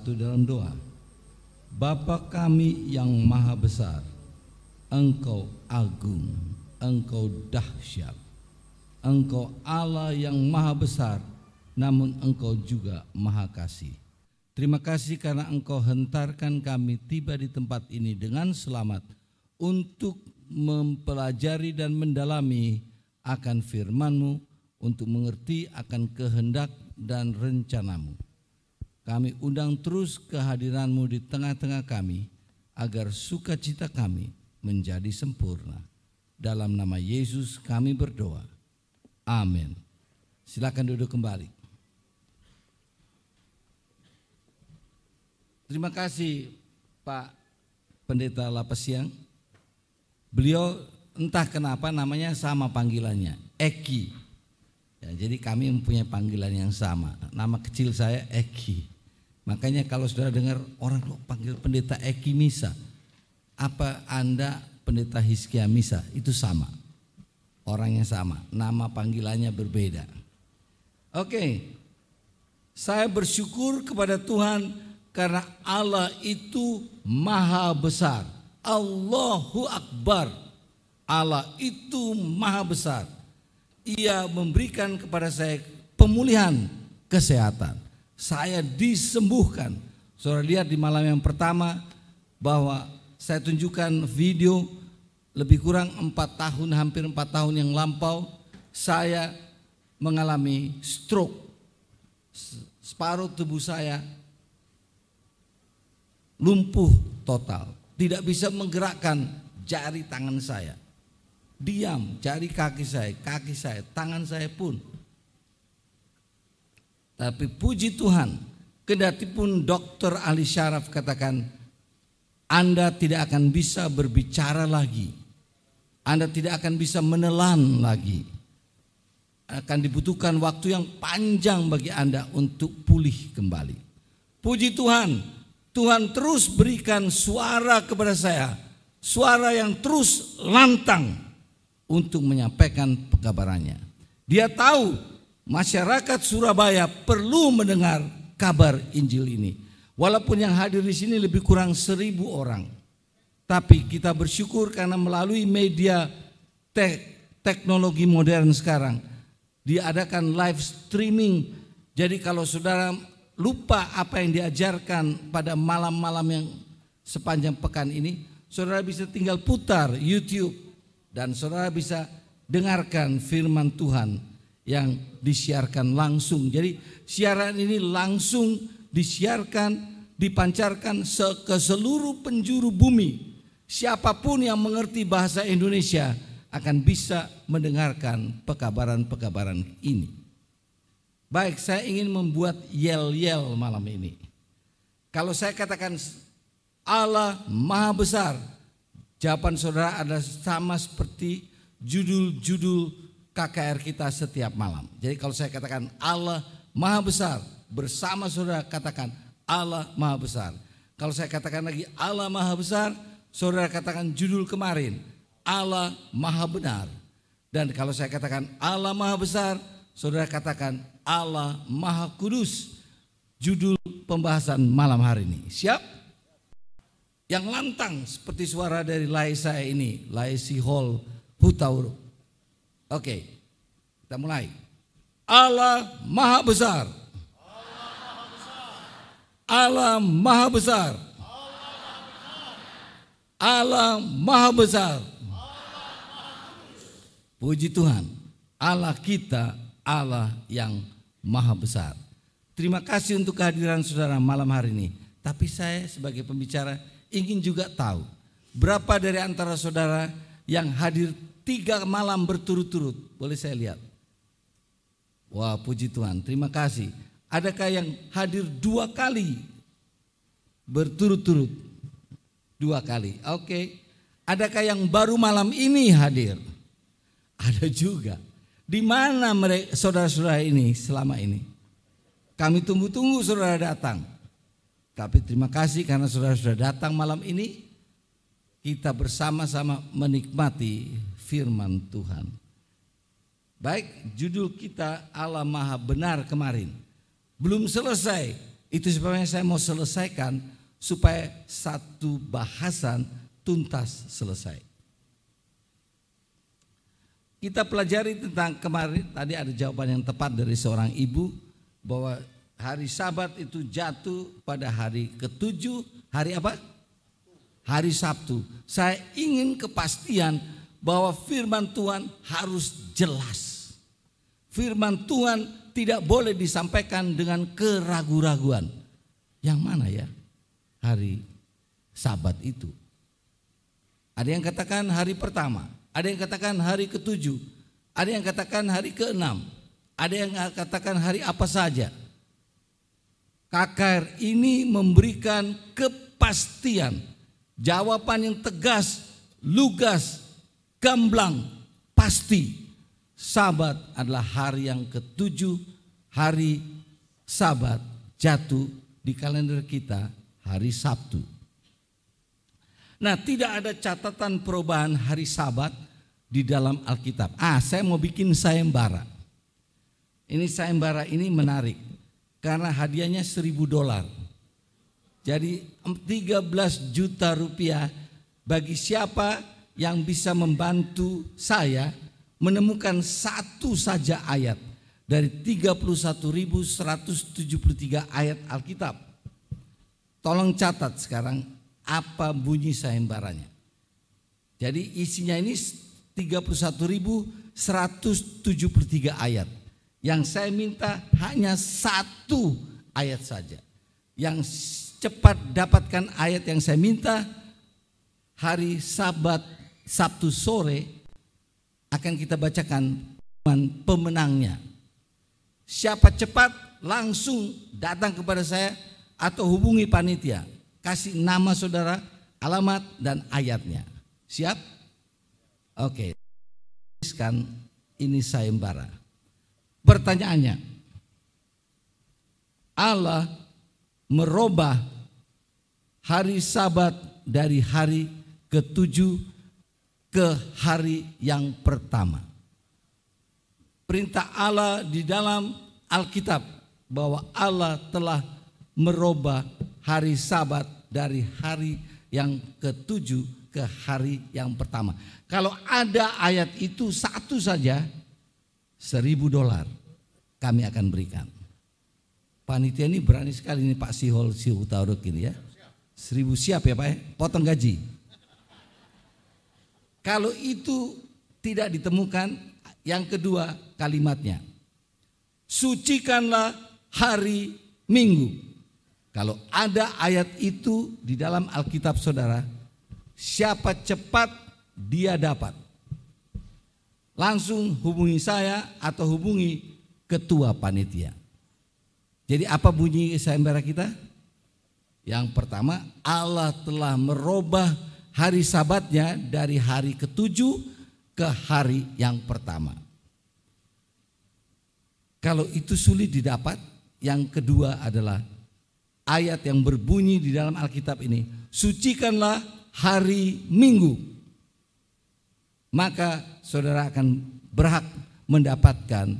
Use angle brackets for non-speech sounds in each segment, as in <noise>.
bersatu dalam doa. Bapa kami yang maha besar, Engkau agung, Engkau dahsyat, Engkau Allah yang maha besar, namun Engkau juga maha kasih. Terima kasih karena Engkau hentarkan kami tiba di tempat ini dengan selamat untuk mempelajari dan mendalami akan firman-Mu untuk mengerti akan kehendak dan rencanamu. Kami undang terus kehadiranmu di tengah-tengah kami agar sukacita kami menjadi sempurna. Dalam nama Yesus kami berdoa. Amin. Silakan duduk kembali. Terima kasih Pak Pendeta Lapesiang. Beliau entah kenapa namanya sama panggilannya, Eki. Ya, jadi kami mempunyai panggilan yang sama. Nama kecil saya Eki. Makanya kalau sudah dengar orang panggil pendeta Eki Misa, apa Anda pendeta Hiskia Misa? Itu sama. Orangnya sama, nama panggilannya berbeda. Oke. Saya bersyukur kepada Tuhan karena Allah itu maha besar. Allahu Akbar. Allah itu maha besar. Ia memberikan kepada saya pemulihan kesehatan. Saya disembuhkan. Saudara lihat di malam yang pertama bahwa saya tunjukkan video lebih kurang empat tahun, hampir empat tahun yang lampau, saya mengalami stroke. Separuh tubuh saya lumpuh total, tidak bisa menggerakkan jari tangan saya. Diam, jari kaki saya, kaki saya, tangan saya pun tapi puji Tuhan, kendati pun dokter ahli syaraf katakan, Anda tidak akan bisa berbicara lagi. Anda tidak akan bisa menelan lagi. Akan dibutuhkan waktu yang panjang bagi Anda untuk pulih kembali. Puji Tuhan, Tuhan terus berikan suara kepada saya. Suara yang terus lantang untuk menyampaikan pekabarannya. Dia tahu masyarakat Surabaya perlu mendengar kabar Injil ini. Walaupun yang hadir di sini lebih kurang seribu orang. Tapi kita bersyukur karena melalui media te teknologi modern sekarang diadakan live streaming. Jadi kalau saudara lupa apa yang diajarkan pada malam-malam yang sepanjang pekan ini, saudara bisa tinggal putar YouTube dan saudara bisa dengarkan firman Tuhan yang disiarkan langsung. Jadi siaran ini langsung disiarkan, dipancarkan ke seluruh penjuru bumi. Siapa pun yang mengerti bahasa Indonesia akan bisa mendengarkan pekabaran-pekabaran ini. Baik, saya ingin membuat yel-yel malam ini. Kalau saya katakan Allah Maha Besar, jawaban saudara adalah sama seperti judul-judul KKR kita setiap malam. Jadi kalau saya katakan Allah Maha Besar, bersama saudara katakan Allah Maha Besar. Kalau saya katakan lagi Allah Maha Besar, saudara katakan judul kemarin Allah Maha Benar. Dan kalau saya katakan Allah Maha Besar, saudara katakan Allah Maha Kudus. Judul pembahasan malam hari ini. Siap? Yang lantang seperti suara dari lai saya ini, lai si hall Oke, kita mulai. Allah Maha Besar. Allah Maha Besar. Allah Maha Besar. Puji Tuhan, Allah kita Allah yang Maha Besar. Terima kasih untuk kehadiran saudara malam hari ini. Tapi saya sebagai pembicara ingin juga tahu berapa dari antara saudara yang hadir tiga malam berturut-turut. Boleh saya lihat? Wah puji Tuhan, terima kasih. Adakah yang hadir dua kali berturut-turut? Dua kali, oke. Okay. Adakah yang baru malam ini hadir? Ada juga. Di mana mereka saudara-saudara ini selama ini? Kami tunggu-tunggu saudara datang. Tapi terima kasih karena saudara sudah datang malam ini. Kita bersama-sama menikmati firman Tuhan. Baik, judul kita Allah Maha Benar kemarin. Belum selesai, Itu sebabnya saya mau selesaikan supaya satu bahasan tuntas selesai. Kita pelajari tentang kemarin tadi ada jawaban yang tepat dari seorang ibu bahwa hari Sabat itu jatuh pada hari ketujuh hari apa? Hari Sabtu. Saya ingin kepastian bahwa firman Tuhan harus jelas. Firman Tuhan tidak boleh disampaikan dengan keraguan-raguan. Yang mana ya hari Sabat itu? Ada yang katakan hari pertama, ada yang katakan hari ketujuh, ada yang katakan hari keenam, ada yang katakan hari apa saja. KKR ini memberikan kepastian, jawaban yang tegas, lugas, gamblang, pasti. Sabat adalah hari yang ketujuh, hari Sabat jatuh di kalender kita hari Sabtu. Nah, tidak ada catatan perubahan hari Sabat di dalam Alkitab. Ah, saya mau bikin sayembara. Ini sayembara ini menarik karena hadiahnya seribu dolar. Jadi 13 juta rupiah bagi siapa yang bisa membantu saya menemukan satu saja ayat dari 31.173 ayat Alkitab. Tolong catat sekarang apa bunyi sayembaranya. Jadi isinya ini 31.173 ayat. Yang saya minta hanya satu ayat saja. Yang cepat dapatkan ayat yang saya minta hari Sabat Sabtu sore akan kita bacakan pemenangnya. Siapa cepat langsung datang kepada saya atau hubungi panitia kasih nama saudara, alamat dan ayatnya. Siap? Oke. Tuliskan ini sayembara. Pertanyaannya, Allah merubah hari Sabat dari hari ketujuh ke hari yang pertama. Perintah Allah di dalam Alkitab bahwa Allah telah merubah hari Sabat dari hari yang ketujuh ke hari yang pertama. Kalau ada ayat itu satu saja, seribu dolar kami akan berikan. Panitia ini berani sekali ini Pak Sihol Siutauruk ini ya. Seribu siap ya Pak ya, potong gaji. Kalau itu tidak ditemukan, yang kedua kalimatnya. Sucikanlah hari Minggu. Kalau ada ayat itu di dalam Alkitab saudara, siapa cepat dia dapat. Langsung hubungi saya atau hubungi ketua panitia. Jadi apa bunyi sayembara kita? Yang pertama, Allah telah merubah hari sabatnya dari hari ketujuh ke hari yang pertama. Kalau itu sulit didapat, yang kedua adalah ayat yang berbunyi di dalam Alkitab ini, sucikanlah hari Minggu. Maka saudara akan berhak mendapatkan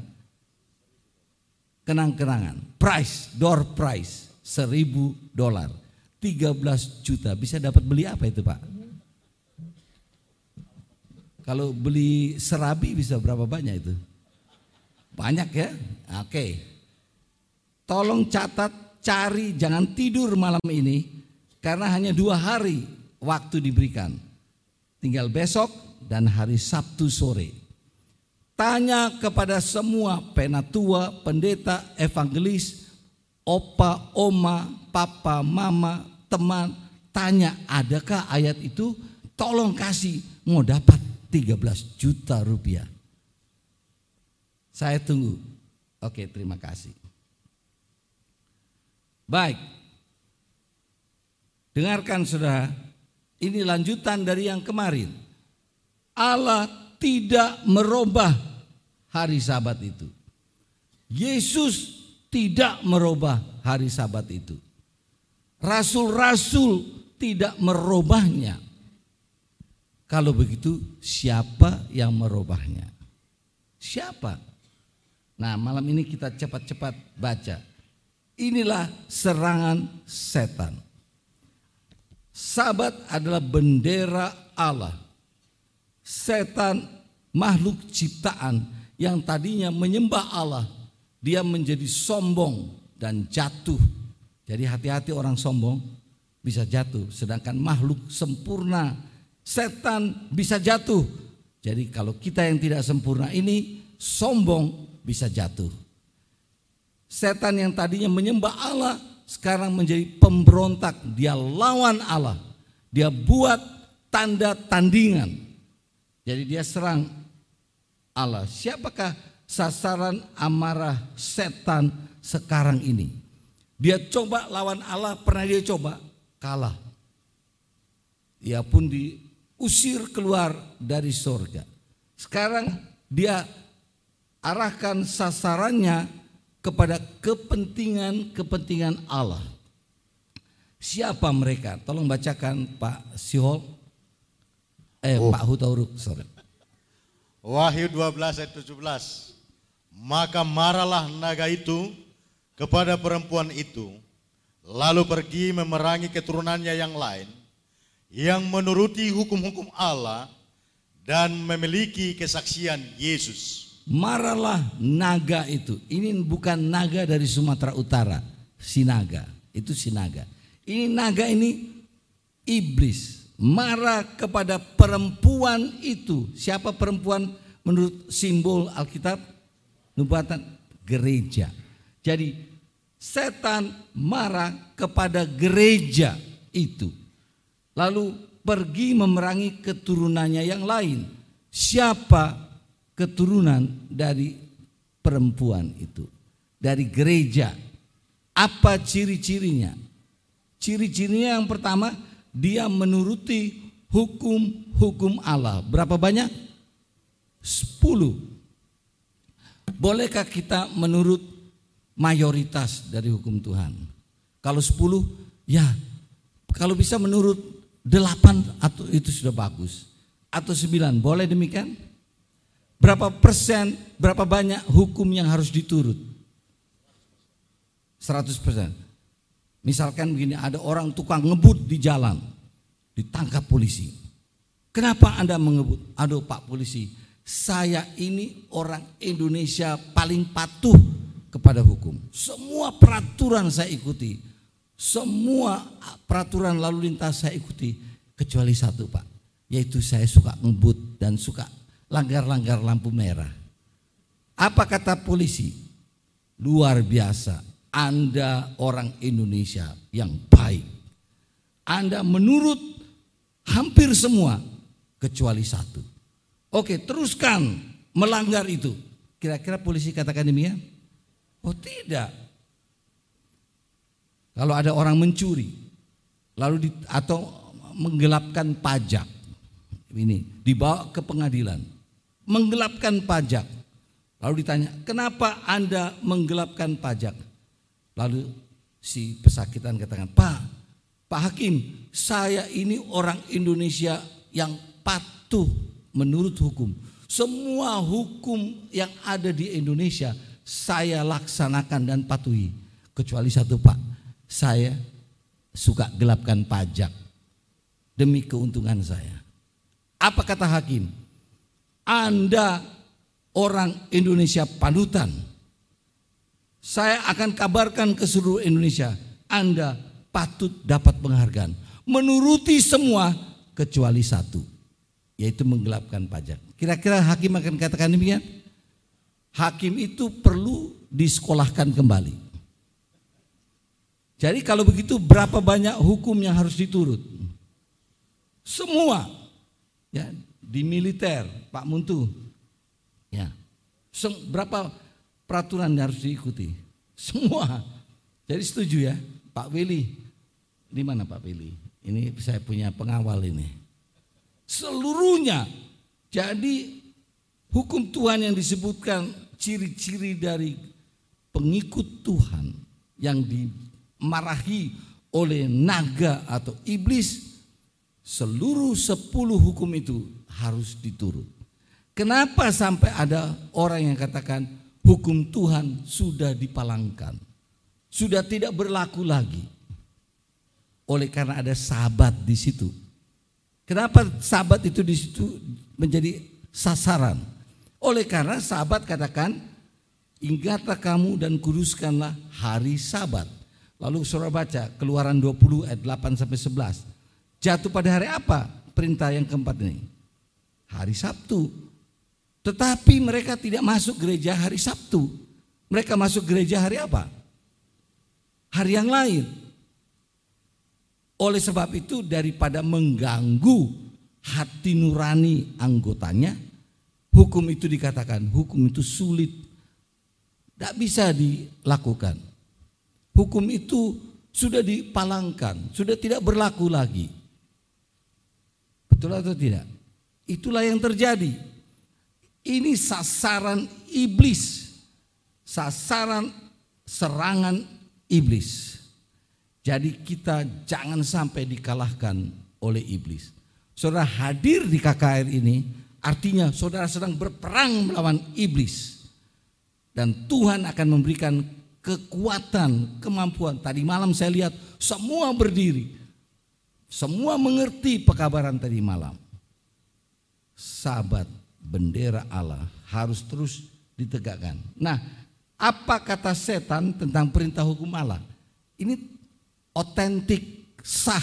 kenang-kenangan, price, door price, seribu dolar, 13 juta. Bisa dapat beli apa itu Pak? Kalau beli serabi bisa berapa banyak itu? Banyak ya? Oke. Tolong catat cari, jangan tidur malam ini karena hanya dua hari waktu diberikan. Tinggal besok dan hari Sabtu sore. Tanya kepada semua penatua, pendeta, evangelis, opa, oma, papa, mama, teman, tanya adakah ayat itu? Tolong kasih, mau dapat 13 juta rupiah. Saya tunggu. Oke, terima kasih. Baik. Dengarkan saudara, ini lanjutan dari yang kemarin. Allah tidak merubah hari sabat itu. Yesus tidak merubah hari sabat itu. Rasul-rasul tidak merubahnya. Kalau begitu siapa yang merubahnya? Siapa? Nah malam ini kita cepat-cepat baca Inilah serangan setan. Sabat adalah bendera Allah. Setan makhluk ciptaan yang tadinya menyembah Allah, dia menjadi sombong dan jatuh. Jadi hati-hati orang sombong bisa jatuh, sedangkan makhluk sempurna setan bisa jatuh. Jadi kalau kita yang tidak sempurna ini sombong bisa jatuh. Setan yang tadinya menyembah Allah sekarang menjadi pemberontak. Dia lawan Allah. Dia buat tanda tandingan. Jadi dia serang Allah. Siapakah sasaran amarah setan sekarang ini? Dia coba lawan Allah, pernah dia coba kalah. Dia pun diusir keluar dari sorga. Sekarang dia arahkan sasarannya kepada kepentingan-kepentingan Allah. Siapa mereka? Tolong bacakan Pak Sihol. Eh oh. Pak Hutauruk, sorry. Wahyu 12 ayat 17. Maka marahlah naga itu kepada perempuan itu, lalu pergi memerangi keturunannya yang lain, yang menuruti hukum-hukum Allah dan memiliki kesaksian Yesus marahlah naga itu. Ini bukan naga dari Sumatera Utara, sinaga. Itu sinaga. Ini naga ini iblis marah kepada perempuan itu. Siapa perempuan menurut simbol Alkitab? Nubuatan gereja. Jadi setan marah kepada gereja itu. Lalu pergi memerangi keturunannya yang lain. Siapa keturunan dari perempuan itu, dari gereja. Apa ciri-cirinya? Ciri-cirinya yang pertama, dia menuruti hukum-hukum Allah. Berapa banyak? Sepuluh. Bolehkah kita menurut mayoritas dari hukum Tuhan? Kalau sepuluh, ya. Kalau bisa menurut delapan atau itu sudah bagus. Atau sembilan, boleh demikian? Berapa persen, berapa banyak hukum yang harus diturut? 100 persen. Misalkan begini, ada orang tukang ngebut di jalan, ditangkap polisi. Kenapa Anda mengebut? Aduh Pak polisi, saya ini orang Indonesia paling patuh kepada hukum. Semua peraturan saya ikuti. Semua peraturan lalu lintas saya ikuti. Kecuali satu Pak, yaitu saya suka ngebut dan suka langgar-langgar lampu merah. Apa kata polisi? Luar biasa, Anda orang Indonesia yang baik. Anda menurut hampir semua kecuali satu. Oke, teruskan melanggar itu. Kira-kira polisi katakan demikian? Oh tidak. Kalau ada orang mencuri, lalu di, atau menggelapkan pajak, ini dibawa ke pengadilan menggelapkan pajak. Lalu ditanya, kenapa Anda menggelapkan pajak? Lalu si pesakitan katakan, Pak, Pak Hakim, saya ini orang Indonesia yang patuh menurut hukum. Semua hukum yang ada di Indonesia saya laksanakan dan patuhi. Kecuali satu Pak, saya suka gelapkan pajak demi keuntungan saya. Apa kata hakim? Anda orang Indonesia panutan. Saya akan kabarkan ke seluruh Indonesia, Anda patut dapat penghargaan. Menuruti semua kecuali satu, yaitu menggelapkan pajak. Kira-kira hakim akan katakan demikian? Hakim itu perlu disekolahkan kembali. Jadi kalau begitu berapa banyak hukum yang harus diturut? Semua. Ya, di militer, Pak Muntu. Ya. Berapa peraturan yang harus diikuti? Semua. Jadi setuju ya, Pak Willy. Di mana Pak Willy? Ini saya punya pengawal ini. Seluruhnya. Jadi hukum Tuhan yang disebutkan ciri-ciri dari pengikut Tuhan yang dimarahi oleh naga atau iblis seluruh sepuluh hukum itu harus diturut. Kenapa sampai ada orang yang katakan hukum Tuhan sudah dipalangkan? sudah tidak berlaku lagi. Oleh karena ada sahabat di situ. Kenapa sahabat itu di situ menjadi sasaran? Oleh karena sahabat katakan, ingatlah kamu dan kuduskanlah hari sabat. Lalu saudara baca keluaran 20 ayat 8 sampai 11. Jatuh pada hari apa perintah yang keempat ini? Hari Sabtu. Tetapi mereka tidak masuk gereja hari Sabtu. Mereka masuk gereja hari apa? Hari yang lain. Oleh sebab itu daripada mengganggu hati nurani anggotanya, hukum itu dikatakan hukum itu sulit. Tidak bisa dilakukan. Hukum itu sudah dipalangkan, sudah tidak berlaku lagi. Betul atau tidak? Itulah yang terjadi. Ini sasaran iblis. Sasaran serangan iblis. Jadi kita jangan sampai dikalahkan oleh iblis. Saudara hadir di KKR ini artinya saudara sedang berperang melawan iblis. Dan Tuhan akan memberikan kekuatan, kemampuan. Tadi malam saya lihat semua berdiri. Semua mengerti pekabaran tadi malam. Sahabat bendera Allah harus terus ditegakkan. Nah, apa kata setan tentang perintah hukum Allah? Ini otentik, sah.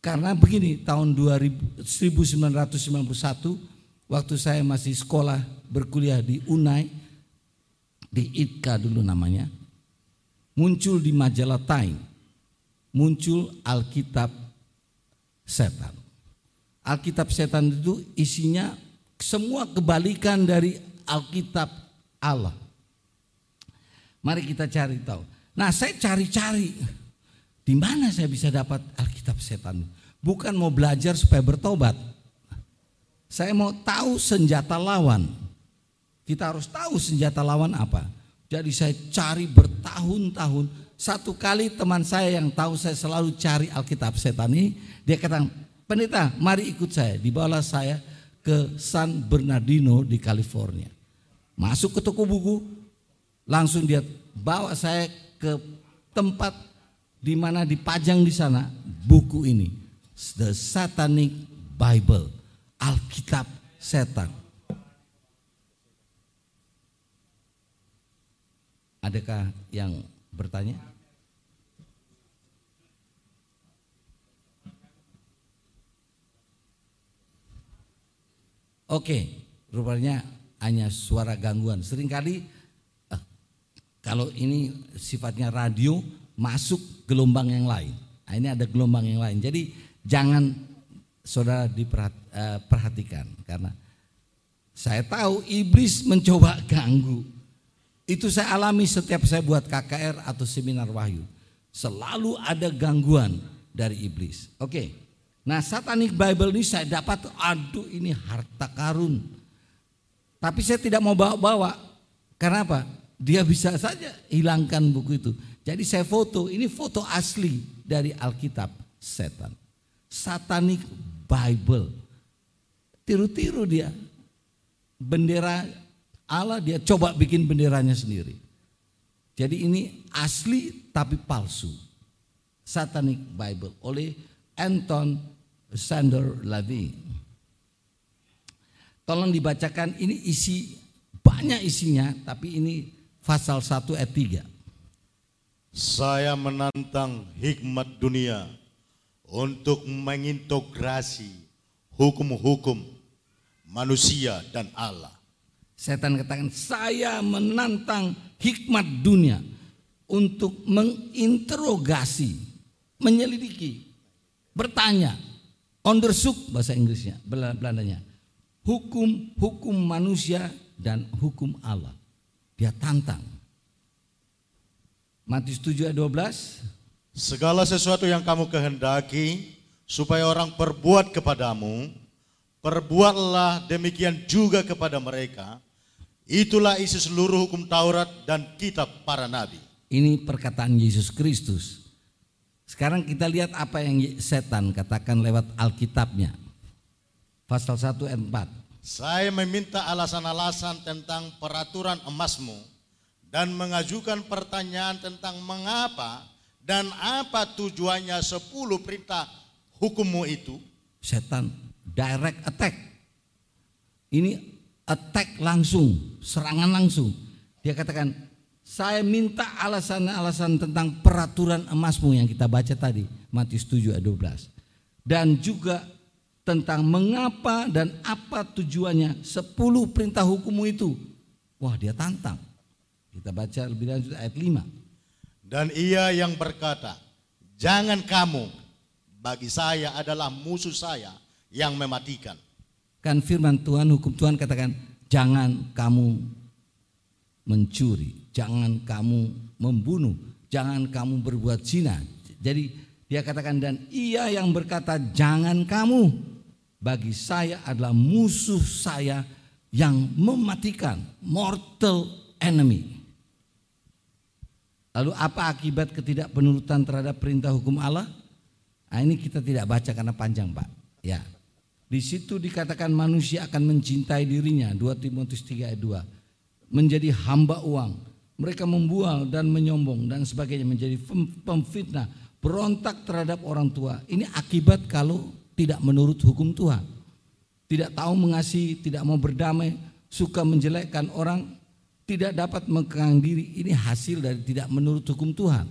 Karena begini, tahun 2000, 1991 waktu saya masih sekolah berkuliah di Unai, di ITKA dulu namanya, muncul di majalah Time, muncul Alkitab Setan. Alkitab Setan itu isinya semua kebalikan dari Alkitab Allah. Mari kita cari tahu. Nah saya cari-cari di mana saya bisa dapat Alkitab setan? Bukan mau belajar supaya bertobat. Saya mau tahu senjata lawan. Kita harus tahu senjata lawan apa. Jadi saya cari bertahun-tahun. Satu kali teman saya yang tahu saya selalu cari Alkitab setan ini, dia kata, pendeta mari ikut saya. Dibawalah saya ke San Bernardino di California. Masuk ke toko buku, langsung dia bawa saya ke tempat di mana dipajang di sana buku ini, The Satanic Bible, Alkitab setan. Adakah yang bertanya? Oke, rupanya hanya suara gangguan. Seringkali eh, kalau ini sifatnya radio, masuk gelombang yang lain. Nah, ini ada gelombang yang lain. Jadi jangan saudara diperhatikan eh, karena saya tahu iblis mencoba ganggu. Itu saya alami setiap saya buat KKR atau seminar wahyu. Selalu ada gangguan dari iblis. Oke. Nah, Satanic Bible ini saya dapat aduh ini harta karun. Tapi saya tidak mau bawa-bawa. Karena apa? Dia bisa saja hilangkan buku itu. Jadi saya foto, ini foto asli dari Alkitab setan. Satanic Bible. Tiru-tiru dia. Bendera Allah dia coba bikin benderanya sendiri. Jadi ini asli tapi palsu. Satanic Bible oleh Anton Sander Lavey. Tolong dibacakan ini isi banyak isinya tapi ini pasal 1 ayat 3. Saya menantang hikmat dunia untuk mengintegrasi hukum-hukum manusia dan Allah. Setan katakan, saya menantang hikmat dunia untuk menginterogasi, menyelidiki, bertanya, onderzoek bahasa Inggrisnya, Belandanya, hukum-hukum manusia dan hukum Allah. Dia tantang. Matius 7 ayat 12. Segala sesuatu yang kamu kehendaki supaya orang perbuat kepadamu, perbuatlah demikian juga kepada mereka. Itulah isi seluruh hukum Taurat dan kitab para nabi. Ini perkataan Yesus Kristus. Sekarang kita lihat apa yang setan katakan lewat Alkitabnya. Pasal 1 ayat 4. Saya meminta alasan-alasan tentang peraturan emasmu dan mengajukan pertanyaan tentang mengapa dan apa tujuannya sepuluh perintah hukummu itu. Setan direct attack. Ini attack langsung, serangan langsung. Dia katakan, saya minta alasan-alasan tentang peraturan emasmu yang kita baca tadi, Matius 7 ayat 12. Dan juga tentang mengapa dan apa tujuannya sepuluh perintah hukummu itu. Wah dia tantang. Kita baca lebih lanjut ayat 5. Dan ia yang berkata, jangan kamu, bagi saya adalah musuh saya yang mematikan. Kan firman Tuhan, hukum Tuhan katakan, jangan kamu mencuri, jangan kamu membunuh, jangan kamu berbuat zina. Jadi dia katakan dan ia yang berkata jangan kamu bagi saya adalah musuh saya yang mematikan, mortal enemy. Lalu apa akibat ketidakpenurutan terhadap perintah hukum Allah? Nah, ini kita tidak baca karena panjang, Pak. Ya. Di situ dikatakan manusia akan mencintai dirinya, 2 Timotius 3 ayat 2. Menjadi hamba uang. Mereka membual dan menyombong dan sebagainya menjadi pemfitnah, berontak terhadap orang tua. Ini akibat kalau tidak menurut hukum Tuhan. Tidak tahu mengasihi, tidak mau berdamai, suka menjelekkan orang, tidak dapat mengekang diri, ini hasil dari tidak menurut hukum Tuhan.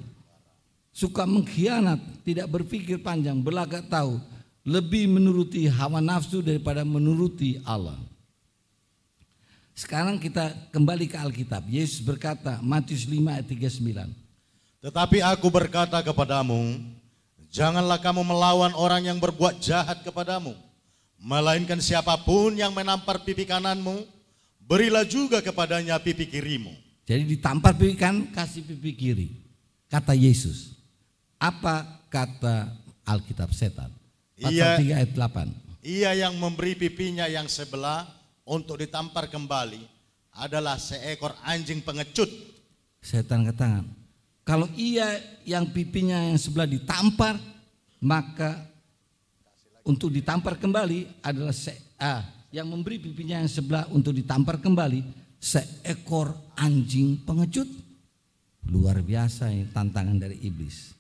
Suka mengkhianat, tidak berpikir panjang, belagak tahu, lebih menuruti hawa nafsu daripada menuruti Allah. Sekarang kita kembali ke Alkitab. Yesus berkata, Matius 5 ayat 39. Tetapi aku berkata kepadamu, janganlah kamu melawan orang yang berbuat jahat kepadamu, melainkan siapa pun yang menampar pipi kananmu, berilah juga kepadanya pipi kirimu. Jadi ditampar pipi kan kasih pipi kiri. Kata Yesus. Apa kata Alkitab setan? Pasal. 3 ayat 8. Ia yang memberi pipinya yang sebelah untuk ditampar kembali adalah seekor anjing pengecut. Setan katakan, kalau ia yang pipinya yang sebelah ditampar, maka untuk ditampar kembali adalah se ah, yang memberi pipinya yang sebelah untuk ditampar kembali seekor anjing pengecut. Luar biasa ini tantangan dari iblis.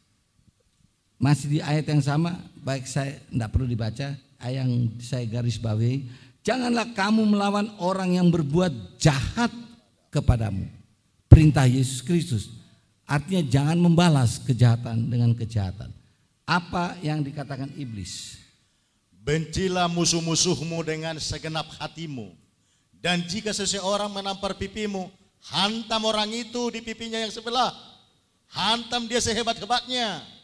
Masih di ayat yang sama, baik saya tidak perlu dibaca, ayat yang saya garis bawahi. Janganlah kamu melawan orang yang berbuat jahat kepadamu. Perintah Yesus Kristus. Artinya jangan membalas kejahatan dengan kejahatan. Apa yang dikatakan iblis? Bencilah musuh-musuhmu dengan segenap hatimu. Dan jika seseorang menampar pipimu, hantam orang itu di pipinya yang sebelah. Hantam dia sehebat-hebatnya.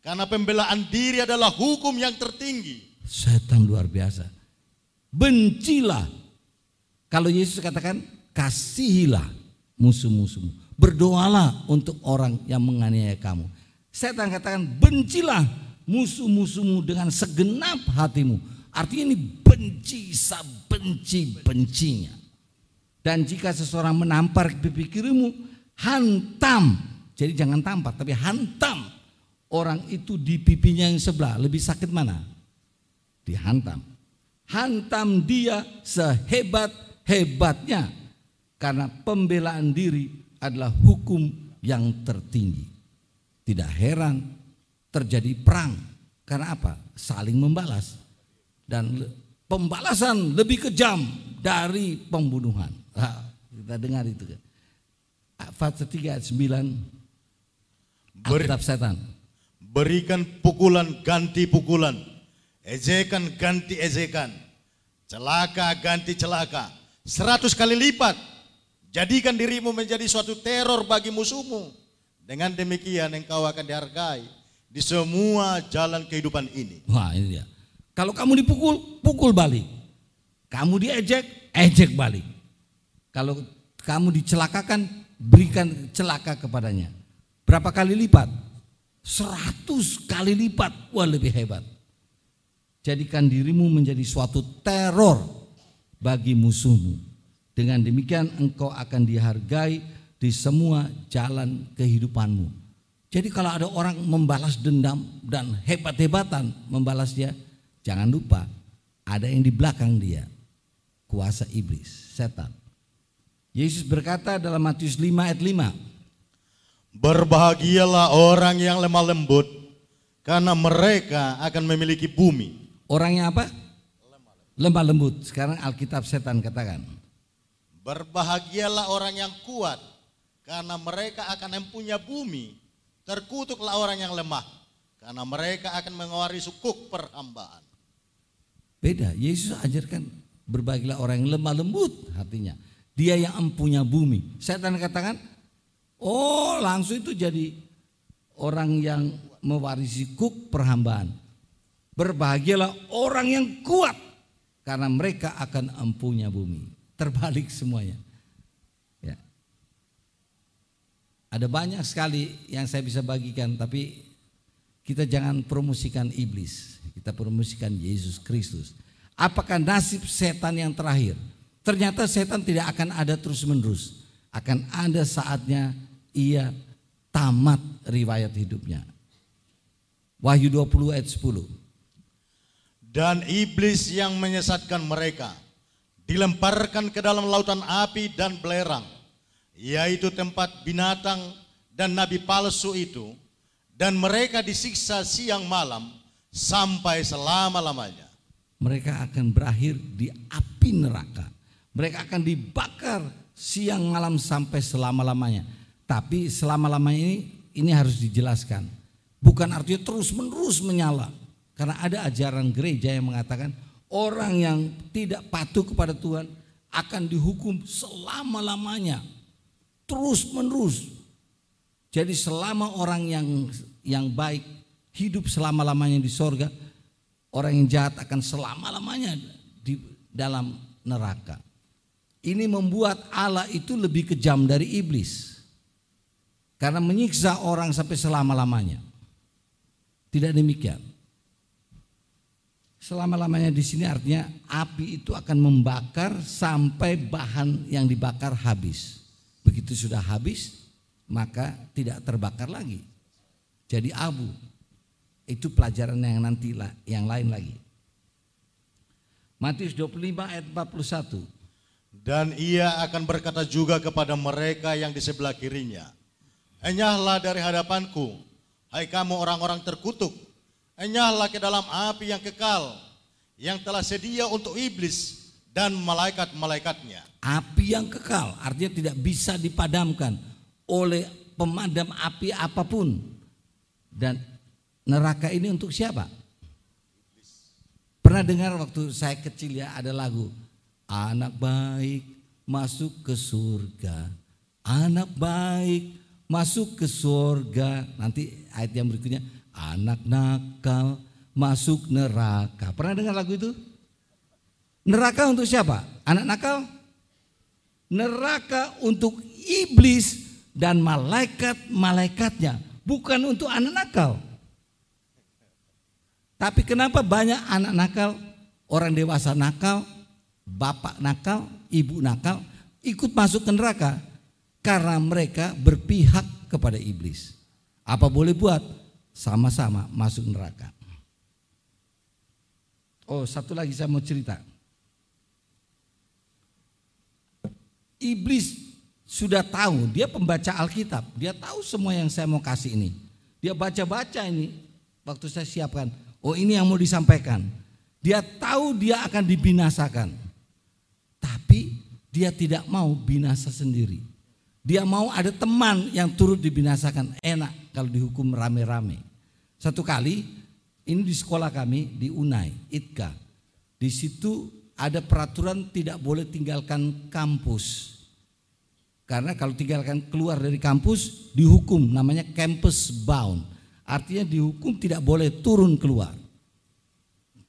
Karena pembelaan diri adalah hukum yang tertinggi. Setan luar biasa. Bencilah. Kalau Yesus katakan kasihilah musuh-musuhmu. Berdoalah untuk orang yang menganiaya kamu. Setan katakan bencilah musuh-musuhmu dengan segenap hatimu. Artinya ini benci, benci, bencinya. Dan jika seseorang menampar pipi kirimu, hantam. Jadi jangan tampar, tapi hantam orang itu di pipinya yang sebelah. Lebih sakit mana? Dihantam. Hantam dia sehebat-hebatnya. Karena pembelaan diri adalah hukum yang tertinggi. Tidak heran terjadi perang. Karena apa? Saling membalas. Dan pembalasan lebih kejam dari pembunuhan. Kita dengar itu. Fase 3 ayat 9 Ber- setan. Berikan pukulan ganti pukulan. Ejekan ganti ejekan. Celaka ganti celaka. Seratus kali lipat. Jadikan dirimu menjadi suatu teror bagi musuhmu. Dengan demikian engkau akan dihargai di semua jalan kehidupan ini. Wah ini dia. Kalau kamu dipukul, pukul balik. Kamu diejek, ejek balik. Kalau kamu dicelakakan, berikan celaka kepadanya. Berapa kali lipat? Seratus kali lipat. Wah lebih hebat. Jadikan dirimu menjadi suatu teror bagi musuhmu. Dengan demikian engkau akan dihargai di semua jalan kehidupanmu. Jadi kalau ada orang membalas dendam dan hebat-hebatan membalas dia, jangan lupa ada yang di belakang dia. Kuasa iblis, setan. Yesus berkata dalam Matius 5 ayat 5. Berbahagialah orang yang lemah lembut karena mereka akan memiliki bumi. Orang yang apa? Lemah lembut. Sekarang Alkitab setan katakan. Berbahagialah orang yang kuat karena mereka akan mempunyai bumi. Terkutuklah orang yang lemah karena mereka akan mengawari sukuk perhambaan. Beda, Yesus ajarkan berbahagialah orang yang lemah lembut hatinya. Dia yang empunya bumi. Setan katakan, oh langsung itu jadi orang yang mewarisi kuk perhambaan. Berbahagialah orang yang kuat karena mereka akan empunya bumi. Terbalik semuanya. Ya. Ada banyak sekali yang saya bisa bagikan tapi kita jangan promosikan iblis, kita promosikan Yesus Kristus. Apakah nasib setan yang terakhir? Ternyata setan tidak akan ada terus-menerus. Akan ada saatnya ia tamat riwayat hidupnya. Wahyu 20 ayat 10. Dan iblis yang menyesatkan mereka dilemparkan ke dalam lautan api dan belerang, yaitu tempat binatang dan nabi palsu itu, dan mereka disiksa siang malam sampai selama-lamanya. Mereka akan berakhir di api neraka. Mereka akan dibakar siang malam sampai selama-lamanya. Tapi selama-lamanya ini ini harus dijelaskan. Bukan artinya terus-menerus menyala. Karena ada ajaran gereja yang mengatakan orang yang tidak patuh kepada Tuhan akan dihukum selama-lamanya. Terus-menerus. Jadi selama orang yang yang baik hidup selama-lamanya di sorga, orang yang jahat akan selama-lamanya di dalam neraka. Ini membuat Allah itu lebih kejam dari iblis. Karena menyiksa orang sampai selama-lamanya. Tidak demikian. Selama-lamanya di sini artinya api itu akan membakar sampai bahan yang dibakar habis. Begitu sudah habis, maka tidak terbakar lagi. Jadi abu. Itu pelajaran yang nanti yang lain lagi. Matius 25 ayat 41. Dan ia akan berkata juga kepada mereka yang di sebelah kirinya, Enyahlah dari hadapanku, hai kamu orang-orang terkutuk, enyahlah ke dalam api yang kekal, yang telah sedia untuk iblis dan malaikat-malaikatnya. Api yang kekal artinya tidak bisa dipadamkan oleh pemadam api apa pun. Dan neraka ini untuk siapa? Pernah dengar waktu saya kecil ya ada lagu Anak baik masuk ke surga. Anak baik masuk ke surga. Nanti ayat yang berikutnya. Anak nakal masuk neraka. Pernah dengar lagu itu? Neraka untuk siapa? Anak nakal? Neraka untuk iblis dan malaikat-malaikatnya. Bukan untuk anak nakal. Tapi kenapa banyak anak nakal, orang dewasa nakal, bapak nakal, ibu nakal ikut masuk ke neraka karena mereka berpihak kepada iblis. Apa boleh buat? Sama-sama masuk neraka. Oh, satu lagi saya mau cerita. Iblis sudah tahu, dia pembaca Alkitab, dia tahu semua yang saya mau kasih ini. Dia baca-baca ini waktu saya siapkan. Oh, ini yang mau disampaikan. Dia tahu dia akan dibinasakan. Tapi dia tidak mau binasa sendiri. Dia mau ada teman yang turut dibinasakan. Enak kalau dihukum rame-rame. Satu kali ini di sekolah kami di Unai, ITKA. Di situ ada peraturan tidak boleh tinggalkan kampus. Karena kalau tinggalkan keluar dari kampus dihukum namanya campus bound. Artinya dihukum tidak boleh turun keluar.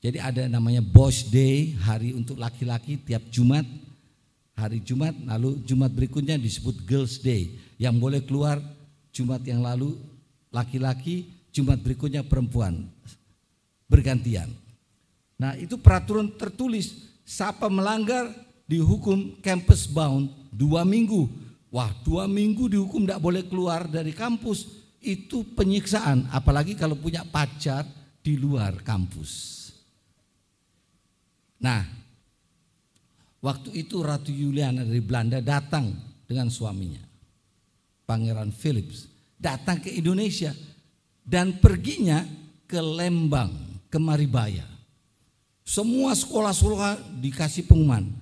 Jadi ada namanya Boss Day, hari untuk laki-laki tiap Jumat. Hari Jumat, lalu Jumat berikutnya disebut Girls Day. Yang boleh keluar Jumat yang lalu laki-laki, Jumat berikutnya perempuan. Bergantian. Nah itu peraturan tertulis. Siapa melanggar dihukum campus bound dua minggu. Wah dua minggu dihukum tidak boleh keluar dari kampus. Itu penyiksaan. Apalagi kalau punya pacar di luar kampus. Nah, Waktu itu Ratu Juliana dari Belanda datang dengan suaminya. Pangeran Philips datang ke Indonesia dan perginya ke Lembang, ke Maribaya. Semua sekolah-sekolah dikasih pengumuman.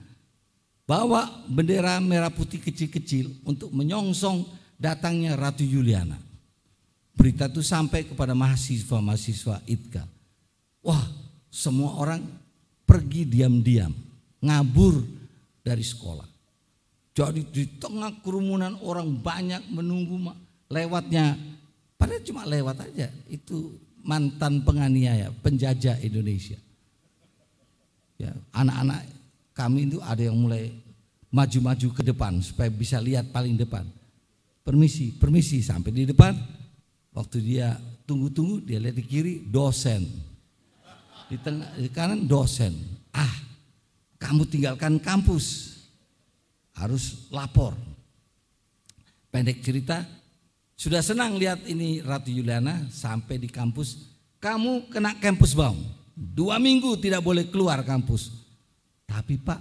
Bawa bendera merah putih kecil-kecil untuk menyongsong datangnya Ratu Juliana. Berita itu sampai kepada mahasiswa-mahasiswa ITKA. Wah, semua orang pergi diam-diam, ngabur dari sekolah. Jadi di tengah kerumunan orang banyak menunggu lewatnya, padahal cuma lewat aja, itu mantan penganiaya, penjajah Indonesia. Ya, anak-anak kami itu ada yang mulai maju-maju ke depan supaya bisa lihat paling depan. Permisi, permisi sampai di depan. Waktu dia tunggu-tunggu, dia lihat di kiri dosen. Di tengah di kanan dosen. Ah, kamu tinggalkan kampus. Harus lapor. Pendek cerita, sudah senang lihat ini Ratu Juliana sampai di kampus. Kamu kena kampus bang. Dua minggu tidak boleh keluar kampus. Tapi pak,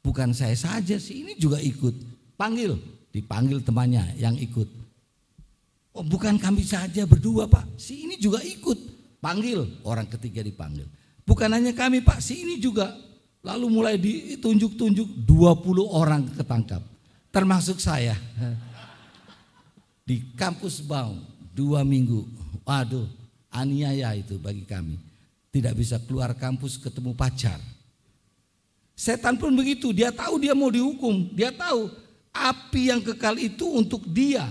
bukan saya saja sih, ini juga ikut. Panggil, dipanggil temannya yang ikut. Oh bukan kami saja berdua pak, si ini juga ikut. Panggil, orang ketiga dipanggil. Bukan hanya kami pak, si ini juga. Lalu mulai ditunjuk-tunjuk 20 orang ketangkap. Termasuk saya <laughs> di kampus Baum dua minggu. Waduh, aniaya itu bagi kami. Tidak bisa keluar kampus ketemu pacar. Setan pun begitu, dia tahu dia mau dihukum, dia tahu api yang kekal itu untuk dia.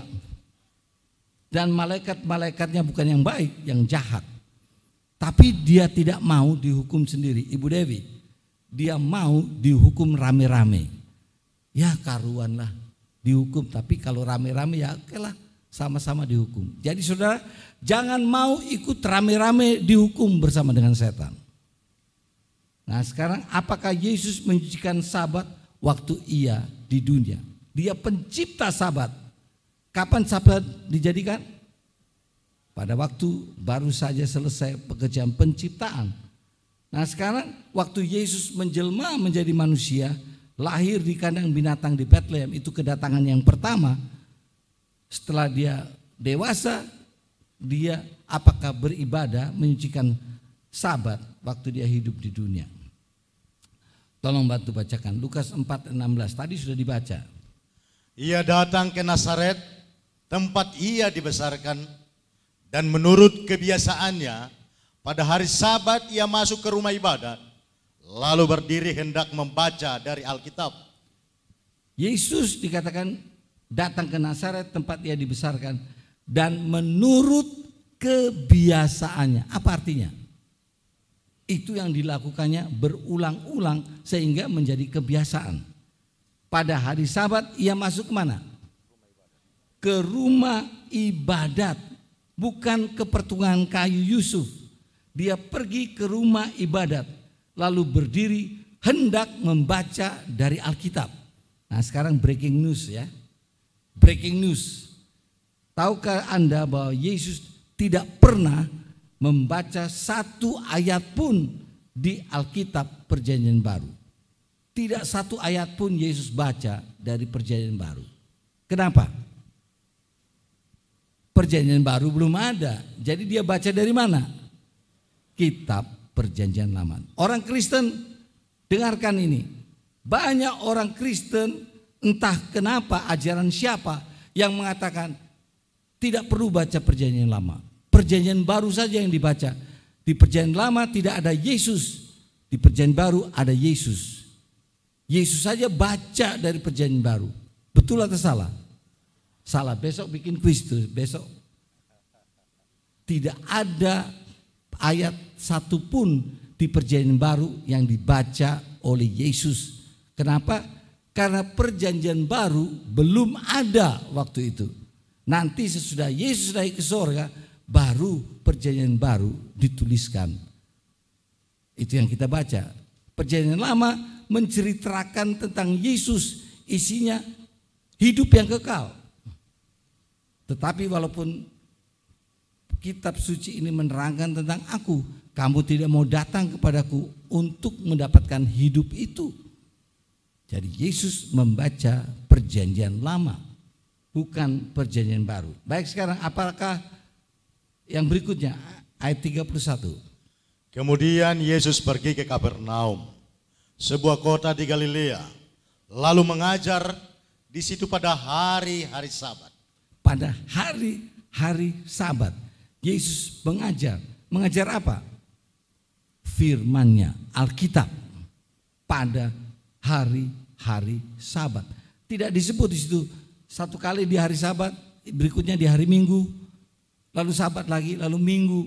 Dan malaikat-malaikatnya bukan yang baik, yang jahat. Tapi dia tidak mau dihukum sendiri, Ibu Dewi. Dia mau dihukum rame-rame. Ya karuanlah dihukum, tapi kalau rame-rame ya oke lah sama-sama dihukum. Jadi saudara, jangan mau ikut rame-rame dihukum bersama dengan setan. Nah sekarang apakah Yesus mencucikan sabat waktu ia di dunia? Dia pencipta sabat. Kapan sabat dijadikan? Pada waktu baru saja selesai pekerjaan penciptaan. Nah sekarang waktu Yesus menjelma menjadi manusia, lahir di kandang binatang di Bethlehem, itu kedatangan yang pertama setelah dia dewasa, dia apakah beribadah menyucikan sabat waktu dia hidup di dunia. Tolong bantu bacakan Lukas 4:16 tadi sudah dibaca. Ia datang ke Nazaret, tempat ia dibesarkan dan menurut kebiasaannya pada hari Sabat ia masuk ke rumah ibadat lalu berdiri hendak membaca dari Alkitab. Yesus dikatakan datang ke Nazaret tempat ia dibesarkan dan menurut kebiasaannya. Apa artinya? Itu yang dilakukannya berulang-ulang sehingga menjadi kebiasaan. Pada hari Sabat ia masuk ke mana? Ke rumah ibadat, bukan ke pertungan kayu Yusuf. Dia pergi ke rumah ibadat, lalu berdiri hendak membaca dari Alkitab. Nah, sekarang breaking news ya breaking news. Tahukah Anda bahwa Yesus tidak pernah membaca satu ayat pun di Alkitab Perjanjian Baru. Tidak satu ayat pun Yesus baca dari Perjanjian Baru. Kenapa? Perjanjian Baru belum ada. Jadi dia baca dari mana? Kitab Perjanjian Lama. Orang Kristen dengarkan ini. Banyak orang Kristen Entah kenapa ajaran siapa yang mengatakan tidak perlu baca perjanjian lama. Perjanjian baru saja yang dibaca. Di perjanjian lama tidak ada Yesus. Di perjanjian baru ada Yesus. Yesus saja baca dari perjanjian baru. Betul atau salah? Salah. Besok bikin kuis tuh. Besok. Tidak ada ayat satupun di perjanjian baru yang dibaca oleh Yesus. Kenapa? Karena perjanjian baru belum ada waktu itu. Nanti sesudah Yesus naik ke sorga, baru perjanjian baru dituliskan. Itu yang kita baca. Perjanjian lama menceritakan tentang Yesus, isinya hidup yang kekal. Tetapi walaupun kitab suci ini menerangkan tentang aku, kamu tidak mau datang kepadaku untuk mendapatkan hidup itu. Jadi Yesus membaca perjanjian lama, bukan perjanjian baru. Baik sekarang apakah yang berikutnya ayat 31. Kemudian Yesus pergi ke Kapernaum, sebuah kota di Galilea, lalu mengajar di situ pada hari-hari Sabat. Pada hari-hari Sabat, Yesus mengajar. Mengajar apa? Firmannya, Alkitab. Pada hari-hari Sabat. Tidak disebut di situ satu kali di hari Sabat, berikutnya di hari Minggu, lalu Sabat lagi, lalu Minggu,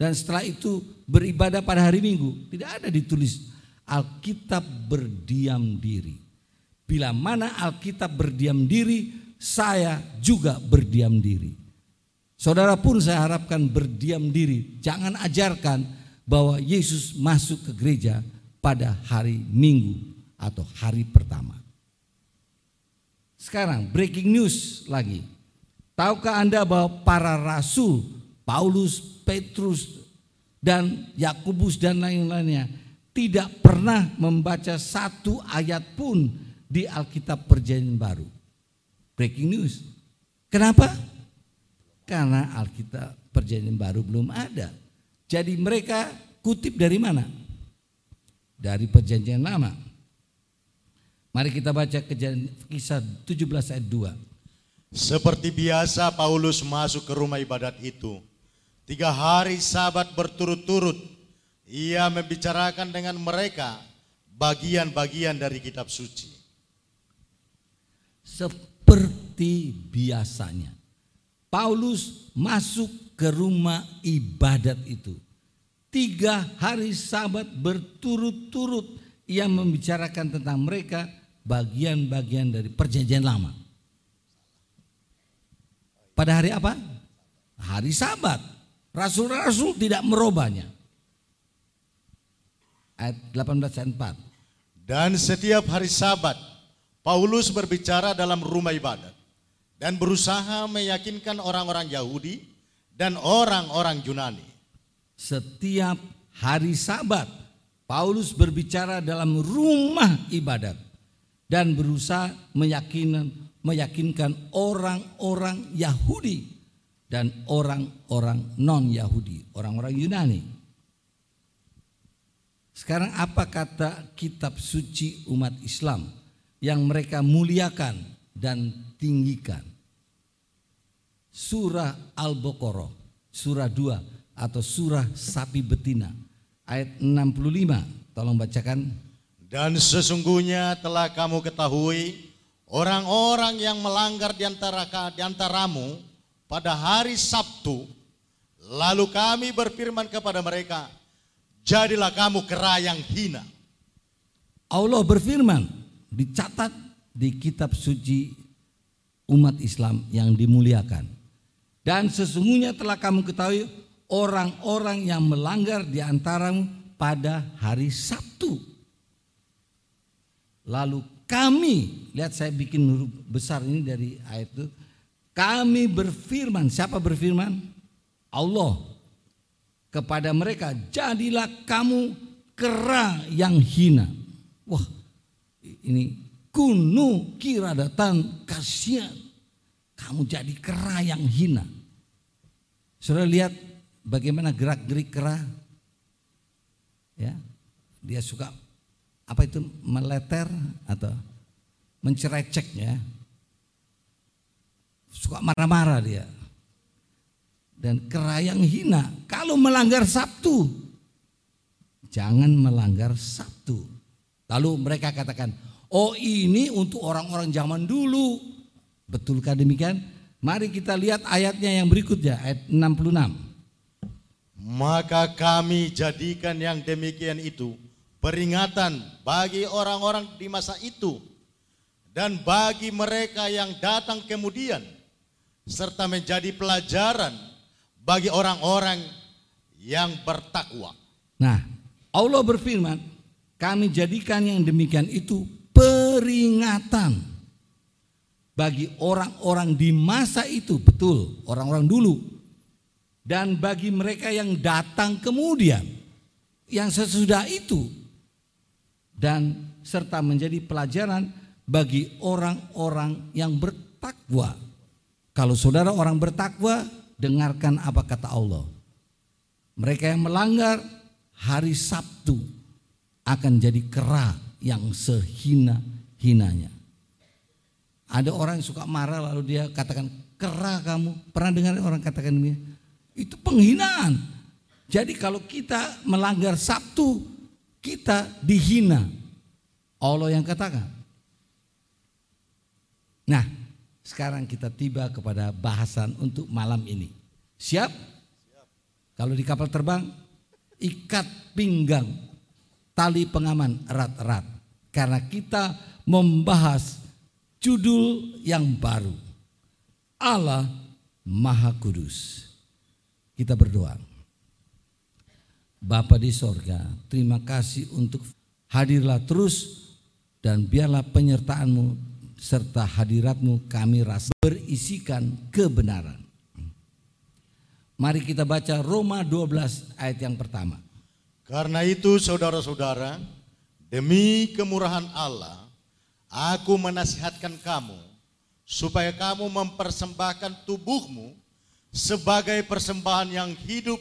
dan setelah itu beribadah pada hari Minggu. Tidak ada ditulis Alkitab berdiam diri. Bila mana Alkitab berdiam diri, saya juga berdiam diri. Saudara pun saya harapkan berdiam diri. Jangan ajarkan bahwa Yesus masuk ke gereja pada hari Minggu atau hari pertama. Sekarang breaking news lagi. Tahukah Anda bahwa para rasul Paulus, Petrus, dan Yakobus dan lain-lainnya tidak pernah membaca satu ayat pun di Alkitab Perjanjian Baru. Breaking news. Kenapa? Karena Alkitab Perjanjian Baru belum ada. Jadi mereka kutip dari mana? Dari Perjanjian Lama. Mari kita baca kisah 17 ayat 2. Seperti biasa Paulus masuk ke rumah ibadat itu. Tiga hari sabat berturut-turut ia membicarakan dengan mereka bagian-bagian dari kitab suci. Seperti biasanya. Paulus masuk ke rumah ibadat itu. Tiga hari sabat berturut-turut ia membicarakan tentang mereka bagian-bagian dari perjanjian lama. Pada hari apa? Hari sabat. Rasul-rasul tidak merubahnya. Ayat 18 ayat 4. Dan setiap hari sabat, Paulus berbicara dalam rumah ibadat dan berusaha meyakinkan orang-orang Yahudi dan orang-orang Yunani. Setiap hari sabat, Paulus berbicara dalam rumah ibadat dan berusaha meyakinkan meyakinkan orang-orang Yahudi dan orang-orang non-Yahudi, orang-orang Yunani. Sekarang apa kata kitab suci umat Islam yang mereka muliakan dan tinggikan? Surah Al-Baqarah, surah 2 atau surah sapi betina ayat 65. Tolong bacakan dan sesungguhnya telah kamu ketahui orang-orang yang melanggar di antara di antaramu pada hari Sabtu lalu kami berfirman kepada mereka jadilah kamu kera yang hina. Allah berfirman dicatat di kitab suci umat Islam yang dimuliakan. Dan sesungguhnya telah kamu ketahui orang-orang yang melanggar di antaramu pada hari Sabtu. Lalu kami, lihat saya bikin huruf besar ini dari ayat itu. Kami berfirman, siapa berfirman? Allah kepada mereka, jadilah kamu kera yang hina. Wah, ini kunu kira datang kasihan. Kamu jadi kera yang hina. Sudah lihat bagaimana gerak-gerik kera? Ya, dia suka apa itu meleter atau mencerecek ya. Suka marah-marah dia. Dan kerayang hina. Kalau melanggar Sabtu, jangan melanggar Sabtu. Lalu mereka katakan, oh ini untuk orang-orang zaman dulu. Betulkah demikian? Mari kita lihat ayatnya yang berikutnya, ayat 66. Maka kami jadikan yang demikian itu peringatan bagi orang-orang di masa itu dan bagi mereka yang datang kemudian serta menjadi pelajaran bagi orang-orang yang bertakwa. Nah, Allah berfirman, kami jadikan yang demikian itu peringatan bagi orang-orang di masa itu, betul, orang-orang dulu. Dan bagi mereka yang datang kemudian, yang sesudah itu dan serta menjadi pelajaran bagi orang-orang yang bertakwa. Kalau saudara orang bertakwa, dengarkan apa kata Allah. Mereka yang melanggar hari Sabtu akan jadi kera yang sehina-hinanya. Ada orang yang suka marah lalu dia katakan kera kamu. Pernah dengar orang katakan ini? Itu penghinaan. Jadi kalau kita melanggar Sabtu, kita dihina. Allah yang katakan. Nah, sekarang kita tiba kepada bahasan untuk malam ini. Siap? Kalau di kapal terbang, ikat pinggang, tali pengaman erat-erat. Karena kita membahas judul yang baru. Allah Maha Kudus. Kita berdoa. Bapa di sorga, terima kasih untuk hadirlah terus dan biarlah penyertaanmu serta hadiratmu kami rasa berisikan kebenaran. Mari kita baca Roma 12 ayat yang pertama. Karena itu saudara-saudara, demi kemurahan Allah, aku menasihatkan kamu supaya kamu mempersembahkan tubuhmu sebagai persembahan yang hidup,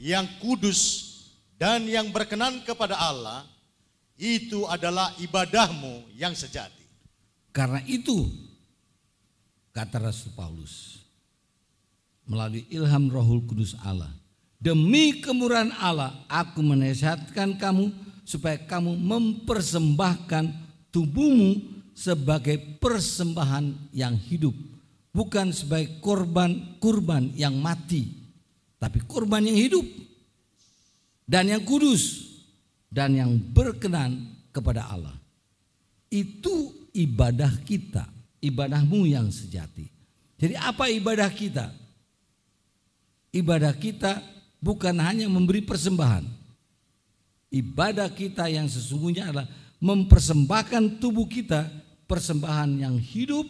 yang kudus, dan yang berkenan kepada Allah, itu adalah ibadahmu yang sejati. Karena itu, kata Rasul Paulus, melalui ilham rohul kudus Allah, demi kemurahan Allah, aku menasihatkan kamu supaya kamu mempersembahkan tubuhmu sebagai persembahan yang hidup, bukan sebagai korban kurban yang mati, tapi korban yang hidup dan yang kudus dan yang berkenan kepada Allah. Itu ibadah kita, ibadahmu yang sejati. Jadi apa ibadah kita? Ibadah kita bukan hanya memberi persembahan. Ibadah kita yang sesungguhnya adalah mempersembahkan tubuh kita persembahan yang hidup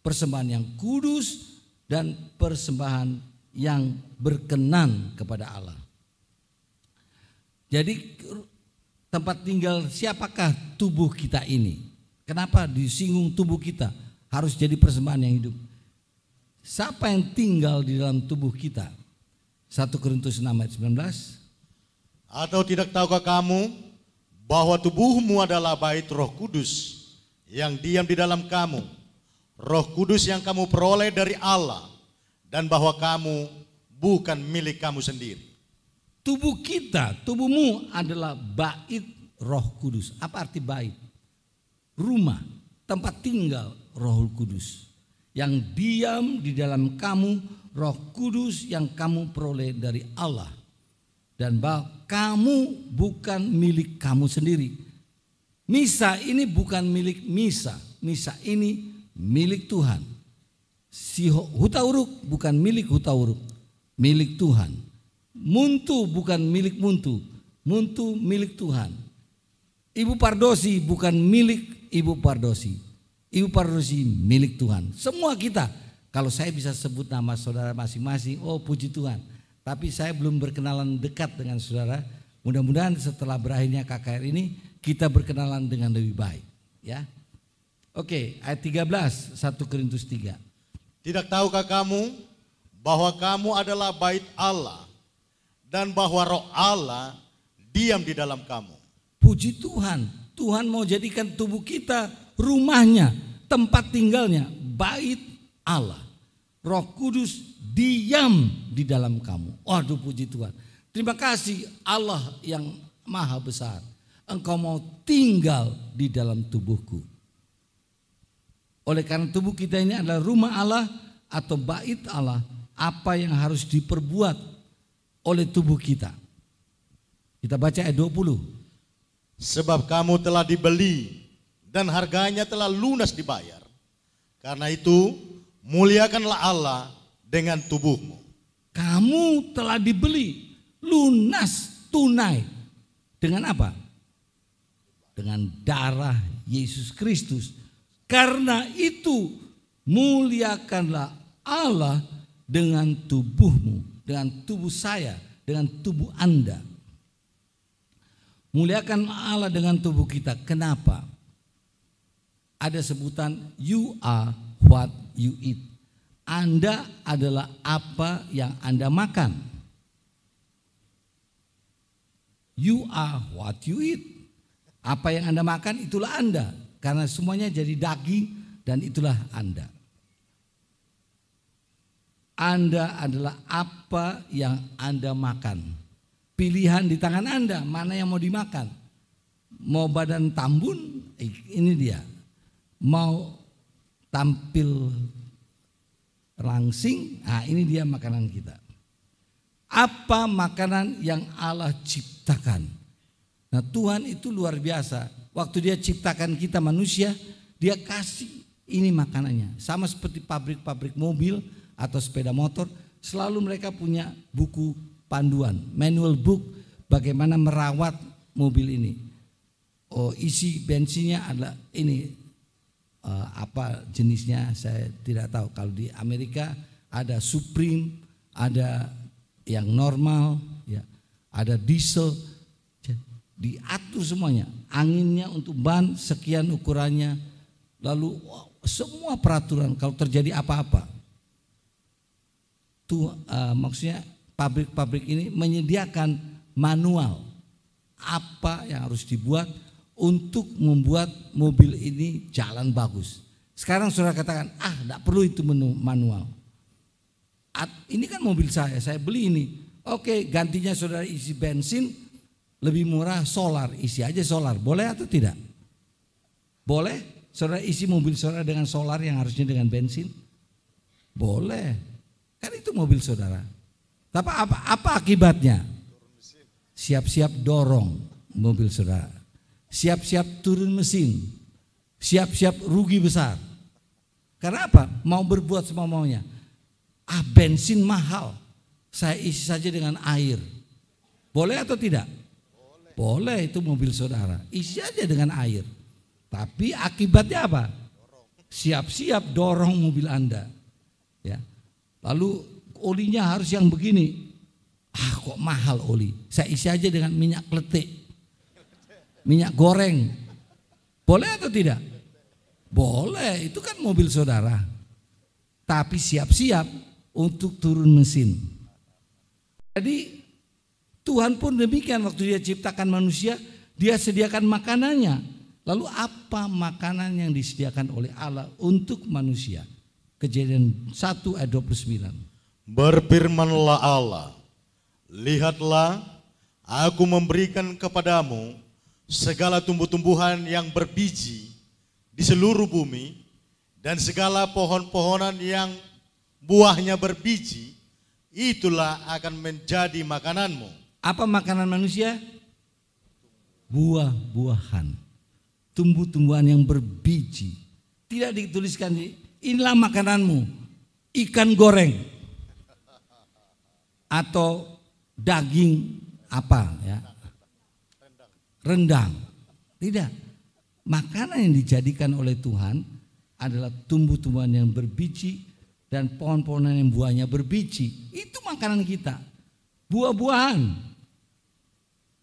persembahan yang kudus dan persembahan yang berkenan kepada Allah. Jadi tempat tinggal siapakah tubuh kita ini? Kenapa disinggung tubuh kita harus jadi persembahan yang hidup? Siapa yang tinggal di dalam tubuh kita? 1 Korintus 6 ayat 19. Atau tidak tahukah kamu bahwa tubuhmu adalah bait Roh Kudus yang diam di dalam kamu Roh Kudus yang kamu peroleh dari Allah dan bahwa kamu bukan milik kamu sendiri. Tubuh kita, tubuhmu adalah bait Roh Kudus. Apa arti bait? Rumah, tempat tinggal Roh Kudus. Yang diam di dalam kamu, Roh Kudus yang kamu peroleh dari Allah. Dan bahwa kamu bukan milik kamu sendiri. Misa ini bukan milik Misa. Misa ini milik Tuhan. Si Hutauruk bukan milik Hutauruk, milik Tuhan. Muntu bukan milik Muntu, Muntu milik Tuhan. Ibu Pardosi bukan milik Ibu Pardosi, Ibu Pardosi milik Tuhan. Semua kita, kalau saya bisa sebut nama saudara masing-masing, oh puji Tuhan. Tapi saya belum berkenalan dekat dengan saudara. Mudah-mudahan setelah berakhirnya KKR ini kita berkenalan dengan lebih baik, ya. Oke, ayat 13, 1 Korintus 3. Tidak tahukah kamu bahwa kamu adalah bait Allah dan bahwa roh Allah diam di dalam kamu. Puji Tuhan, Tuhan mau jadikan tubuh kita rumahnya, tempat tinggalnya, bait Allah. Roh Kudus diam di dalam kamu. Waduh puji Tuhan. Terima kasih Allah yang maha besar. Engkau mau tinggal di dalam tubuhku. Oleh karena tubuh kita ini adalah rumah Allah atau bait Allah, apa yang harus diperbuat oleh tubuh kita? Kita baca ayat 20. Sebab kamu telah dibeli dan harganya telah lunas dibayar. Karena itu muliakanlah Allah dengan tubuhmu. Kamu telah dibeli lunas tunai. Dengan apa? Dengan darah Yesus Kristus karena itu muliakanlah Allah dengan tubuhmu, dengan tubuh saya, dengan tubuh Anda. Muliakan Allah dengan tubuh kita. Kenapa? Ada sebutan you are what you eat. Anda adalah apa yang Anda makan. You are what you eat. Apa yang Anda makan itulah Anda. Karena semuanya jadi daging dan itulah Anda. Anda adalah apa yang Anda makan. Pilihan di tangan Anda, mana yang mau dimakan. Mau badan tambun, ini dia. Mau tampil langsing, nah ini dia makanan kita. Apa makanan yang Allah ciptakan? Nah Tuhan itu luar biasa. Waktu dia ciptakan kita manusia, dia kasih ini makanannya. Sama seperti pabrik-pabrik mobil, atau sepeda motor, selalu mereka punya buku panduan, manual book bagaimana merawat mobil ini. Oh, isi bensinnya adalah ini uh, apa jenisnya saya tidak tahu. Kalau di Amerika ada Supreme, ada yang normal, ya, ada diesel, diatur semuanya. Anginnya untuk ban sekian ukurannya, lalu semua peraturan. Kalau terjadi apa-apa. Tuh uh, maksudnya pabrik-pabrik ini menyediakan manual. Apa yang harus dibuat untuk membuat mobil ini jalan bagus. Sekarang saudara katakan, ah tidak perlu itu menu manual. At, ini kan mobil saya, saya beli ini. Oke gantinya saudara isi bensin lebih murah solar, isi aja solar. Boleh atau tidak? Boleh? Saudara isi mobil saudara dengan solar yang harusnya dengan bensin? Boleh. Kan itu mobil saudara. Tapi apa, apa akibatnya? Siap-siap dorong mobil saudara. Siap-siap turun mesin. Siap-siap rugi besar. Karena apa? Mau berbuat semua maunya. Ah bensin mahal. Saya isi saja dengan air. Boleh atau tidak? Boleh. Boleh itu mobil saudara. Isi aja dengan air. Tapi akibatnya apa? Siap-siap dorong mobil Anda. Ya. Lalu olinya harus yang begini. Ah kok mahal oli. Saya isi aja dengan minyak kletik. Minyak goreng. Boleh atau tidak? Boleh, itu kan mobil saudara. Tapi siap-siap untuk turun mesin. Jadi Tuhan pun demikian waktu dia ciptakan manusia, dia sediakan makanannya. Lalu apa makanan yang disediakan oleh Allah untuk manusia? Kejadian 1 ayat 29. Berfirmanlah Allah, lihatlah aku memberikan kepadamu segala tumbuh-tumbuhan yang berbiji di seluruh bumi dan segala pohon-pohonan yang buahnya berbiji, itulah akan menjadi makananmu. Apa makanan manusia? Buah-buahan. Tumbuh-tumbuhan yang berbiji. Tidak dituliskan inilah makananmu, ikan goreng atau daging apa ya, rendang. Tidak, makanan yang dijadikan oleh Tuhan adalah tumbuh-tumbuhan yang berbiji dan pohon-pohonan yang buahnya berbiji. Itu makanan kita. Buah-buahan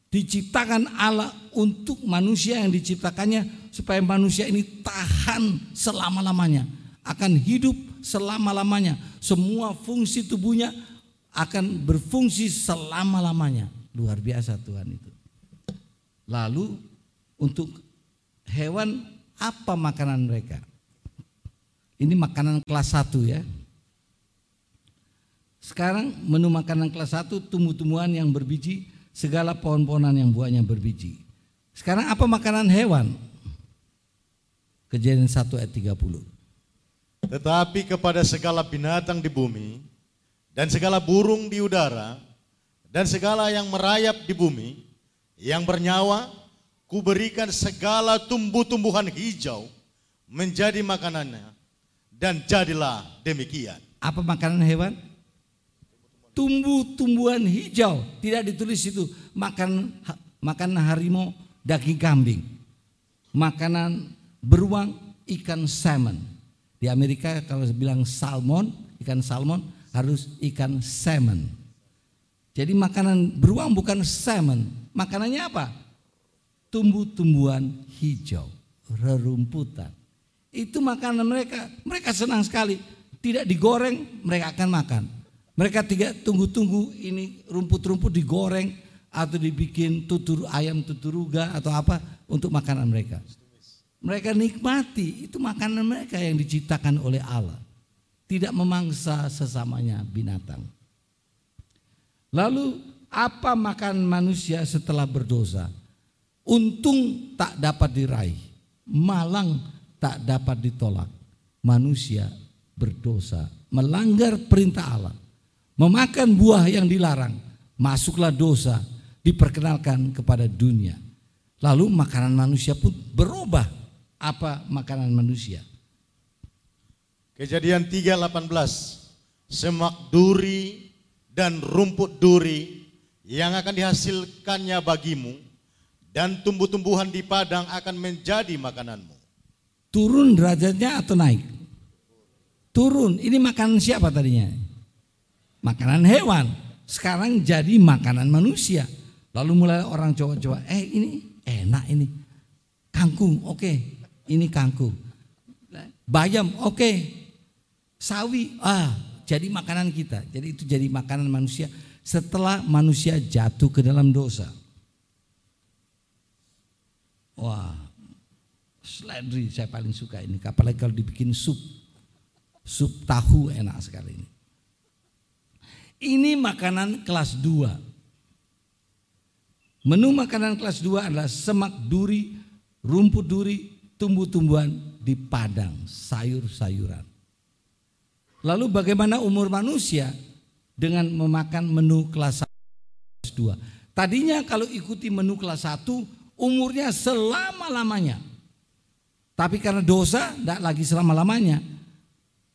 diciptakan Allah untuk manusia yang diciptakannya supaya manusia ini tahan selama-lamanya akan hidup selama-lamanya. Semua fungsi tubuhnya akan berfungsi selama-lamanya. Luar biasa Tuhan itu. Lalu untuk hewan apa makanan mereka? Ini makanan kelas 1 ya. Sekarang menu makanan kelas 1 tumbuh-tumbuhan yang berbiji, segala pohon-pohonan yang buahnya berbiji. Sekarang apa makanan hewan? Kejadian 1 ayat 30. Tetapi kepada segala binatang di bumi dan segala burung di udara dan segala yang merayap di bumi yang bernyawa kuberikan segala tumbuh-tumbuhan hijau menjadi makanannya dan jadilah demikian. Apa makanan hewan? Tumbuh-tumbuhan hijau. Tidak ditulis itu makan makan harimau daging kambing. Makanan beruang ikan salmon di Amerika kalau bilang salmon, ikan salmon harus ikan salmon. Jadi makanan beruang bukan salmon. Makanannya apa? tumbuh-tumbuhan hijau, rerumputan. Itu makanan mereka. Mereka senang sekali. Tidak digoreng, mereka akan makan. Mereka tidak tunggu-tunggu ini rumput-rumput digoreng atau dibikin tutur ayam tuturuga atau apa untuk makanan mereka. Mereka nikmati itu makanan mereka yang diciptakan oleh Allah. Tidak memangsa sesamanya binatang. Lalu apa makan manusia setelah berdosa? Untung tak dapat diraih, malang tak dapat ditolak. Manusia berdosa, melanggar perintah Allah, memakan buah yang dilarang, masuklah dosa, diperkenalkan kepada dunia. Lalu makanan manusia pun berubah. Apa makanan manusia? Kejadian 3:18 Semak duri dan rumput duri yang akan dihasilkannya bagimu dan tumbuh-tumbuhan di padang akan menjadi makananmu. Turun derajatnya atau naik? Turun. Ini makanan siapa tadinya? Makanan hewan. Sekarang jadi makanan manusia. Lalu mulai orang coba-coba, eh ini enak ini. Kangkung, oke. Okay. Ini kangkung. Bayam, oke. Okay. Sawi, ah jadi makanan kita. Jadi itu jadi makanan manusia setelah manusia jatuh ke dalam dosa. Wah, seledri saya paling suka ini. Apalagi kalau dibikin sup. Sup tahu enak sekali ini. Ini makanan kelas 2. Menu makanan kelas 2 adalah semak duri, rumput duri, tumbuh-tumbuhan di padang, sayur-sayuran. Lalu bagaimana umur manusia dengan memakan menu kelas 2? Tadinya kalau ikuti menu kelas 1 umurnya selama-lamanya. Tapi karena dosa tidak lagi selama-lamanya.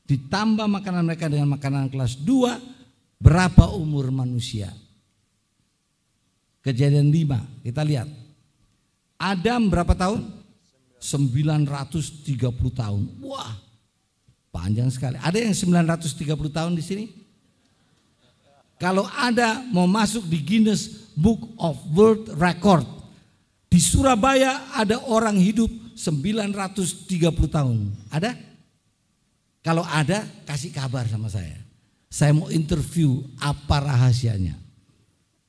Ditambah makanan mereka dengan makanan kelas 2, berapa umur manusia? Kejadian 5, kita lihat. Adam berapa tahun? 930 tahun. Wah, panjang sekali. Ada yang 930 tahun di sini? Kalau ada mau masuk di Guinness Book of World Record, di Surabaya ada orang hidup 930 tahun. Ada? Kalau ada, kasih kabar sama saya. Saya mau interview apa rahasianya.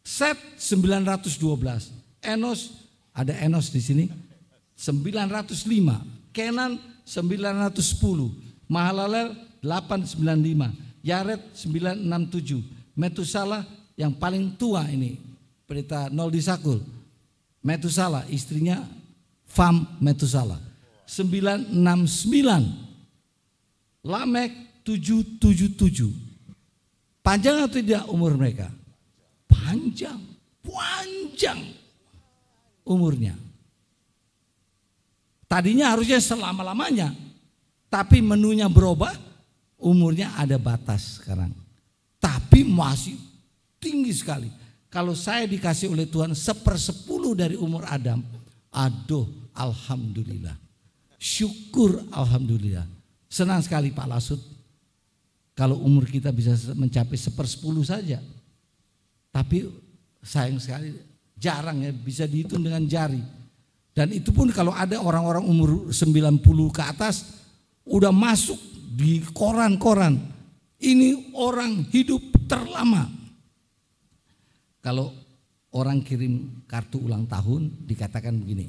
Set 912. Enos, ada Enos di sini. 905. Kenan 910. Mahalalel 895. Yaret 967. Metusala yang paling tua ini. Perita nol disakul Metusala, istrinya Fam Metusala. 969. Lamek 777. Panjang atau tidak umur mereka? Panjang, panjang umurnya. Tadinya harusnya selama-lamanya, tapi menunya berubah, umurnya ada batas sekarang. Tapi masih tinggi sekali. Kalau saya dikasih oleh Tuhan sepersepuluh dari umur Adam, aduh Alhamdulillah. Syukur Alhamdulillah. Senang sekali Pak Lasut. Kalau umur kita bisa mencapai sepersepuluh saja. Tapi sayang sekali jarang ya bisa dihitung dengan jari. Dan itu pun kalau ada orang-orang umur 90 ke atas udah masuk di koran-koran. Ini orang hidup terlama kalau orang kirim kartu ulang tahun dikatakan begini.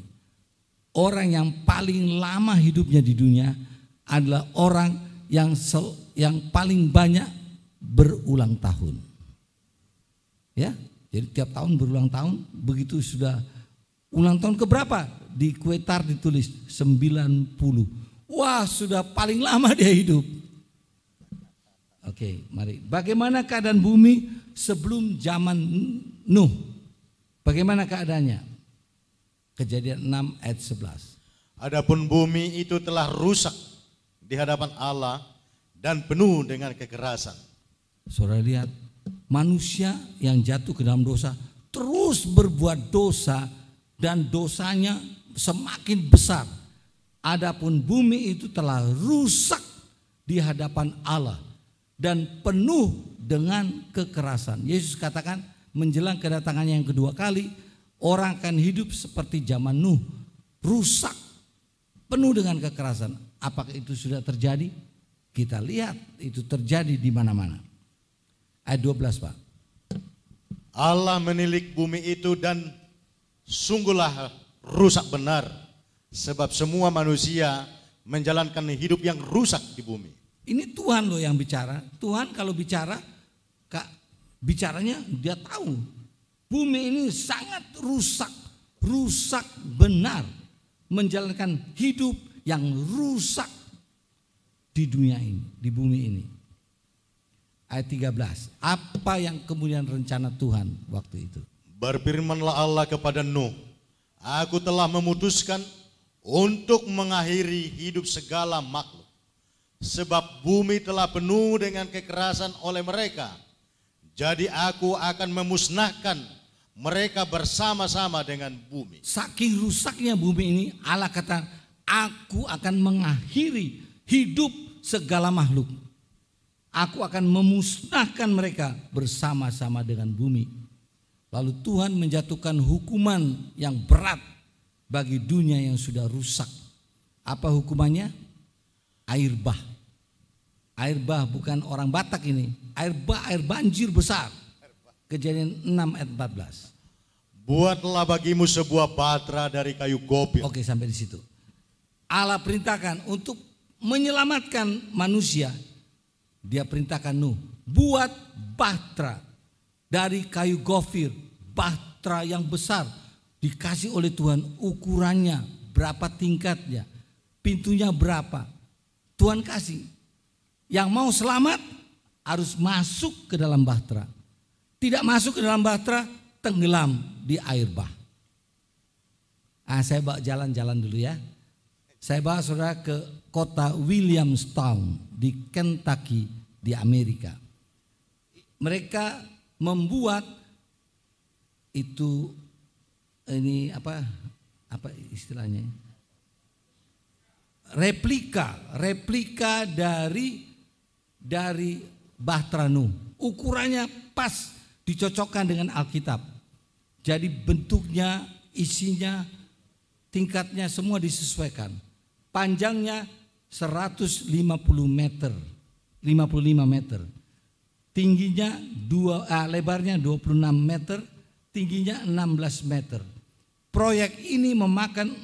Orang yang paling lama hidupnya di dunia adalah orang yang sel, yang paling banyak berulang tahun. Ya, jadi tiap tahun berulang tahun, begitu sudah ulang tahun keberapa? Di kuetar ditulis 90. Wah, sudah paling lama dia hidup. Oke, mari. Bagaimana keadaan bumi sebelum zaman Nuh? Bagaimana keadaannya? Kejadian 6 ayat 11. Adapun bumi itu telah rusak di hadapan Allah dan penuh dengan kekerasan. Saudara lihat, manusia yang jatuh ke dalam dosa terus berbuat dosa dan dosanya semakin besar. Adapun bumi itu telah rusak di hadapan Allah dan penuh dengan kekerasan. Yesus katakan menjelang kedatangannya yang kedua kali, Orang akan hidup seperti zaman Nuh, rusak, penuh dengan kekerasan. Apakah itu sudah terjadi? Kita lihat itu terjadi di mana-mana. Ayat 12 Pak. Allah menilik bumi itu dan sungguhlah rusak benar. Sebab semua manusia menjalankan hidup yang rusak di bumi. Ini Tuhan loh yang bicara. Tuhan kalau bicara, kak bicaranya dia tahu Bumi ini sangat rusak, rusak benar. Menjalankan hidup yang rusak di dunia ini, di bumi ini. Ayat 13. Apa yang kemudian rencana Tuhan waktu itu? Berfirmanlah Allah kepada Nuh, Aku telah memutuskan untuk mengakhiri hidup segala makhluk. Sebab bumi telah penuh dengan kekerasan oleh mereka. Jadi aku akan memusnahkan mereka bersama-sama dengan bumi. Saking rusaknya bumi ini, Allah kata, aku akan mengakhiri hidup segala makhluk. Aku akan memusnahkan mereka bersama-sama dengan bumi. Lalu Tuhan menjatuhkan hukuman yang berat bagi dunia yang sudah rusak. Apa hukumannya? Air bah. Air bah bukan orang Batak ini. Air bah, air banjir besar Kejadian 6 ayat 14. Buatlah bagimu sebuah batra dari kayu gopir. Oke sampai di situ. Allah perintahkan untuk menyelamatkan manusia. Dia perintahkan Nuh, buat batra dari kayu gofir, batra yang besar dikasih oleh Tuhan ukurannya berapa tingkatnya, pintunya berapa. Tuhan kasih. Yang mau selamat harus masuk ke dalam bahtera. Tidak masuk ke dalam bahtera, tenggelam di air bah. Ah, saya bawa jalan-jalan dulu ya. Saya bawa saudara ke kota Williamstown di Kentucky di Amerika. Mereka membuat itu ini apa apa istilahnya replika replika dari dari Bahtera Nuh ukurannya pas dicocokkan dengan Alkitab. Jadi bentuknya, isinya, tingkatnya semua disesuaikan. Panjangnya 150 meter, 55 meter. Tingginya dua, ah, lebarnya 26 meter, tingginya 16 meter. Proyek ini memakan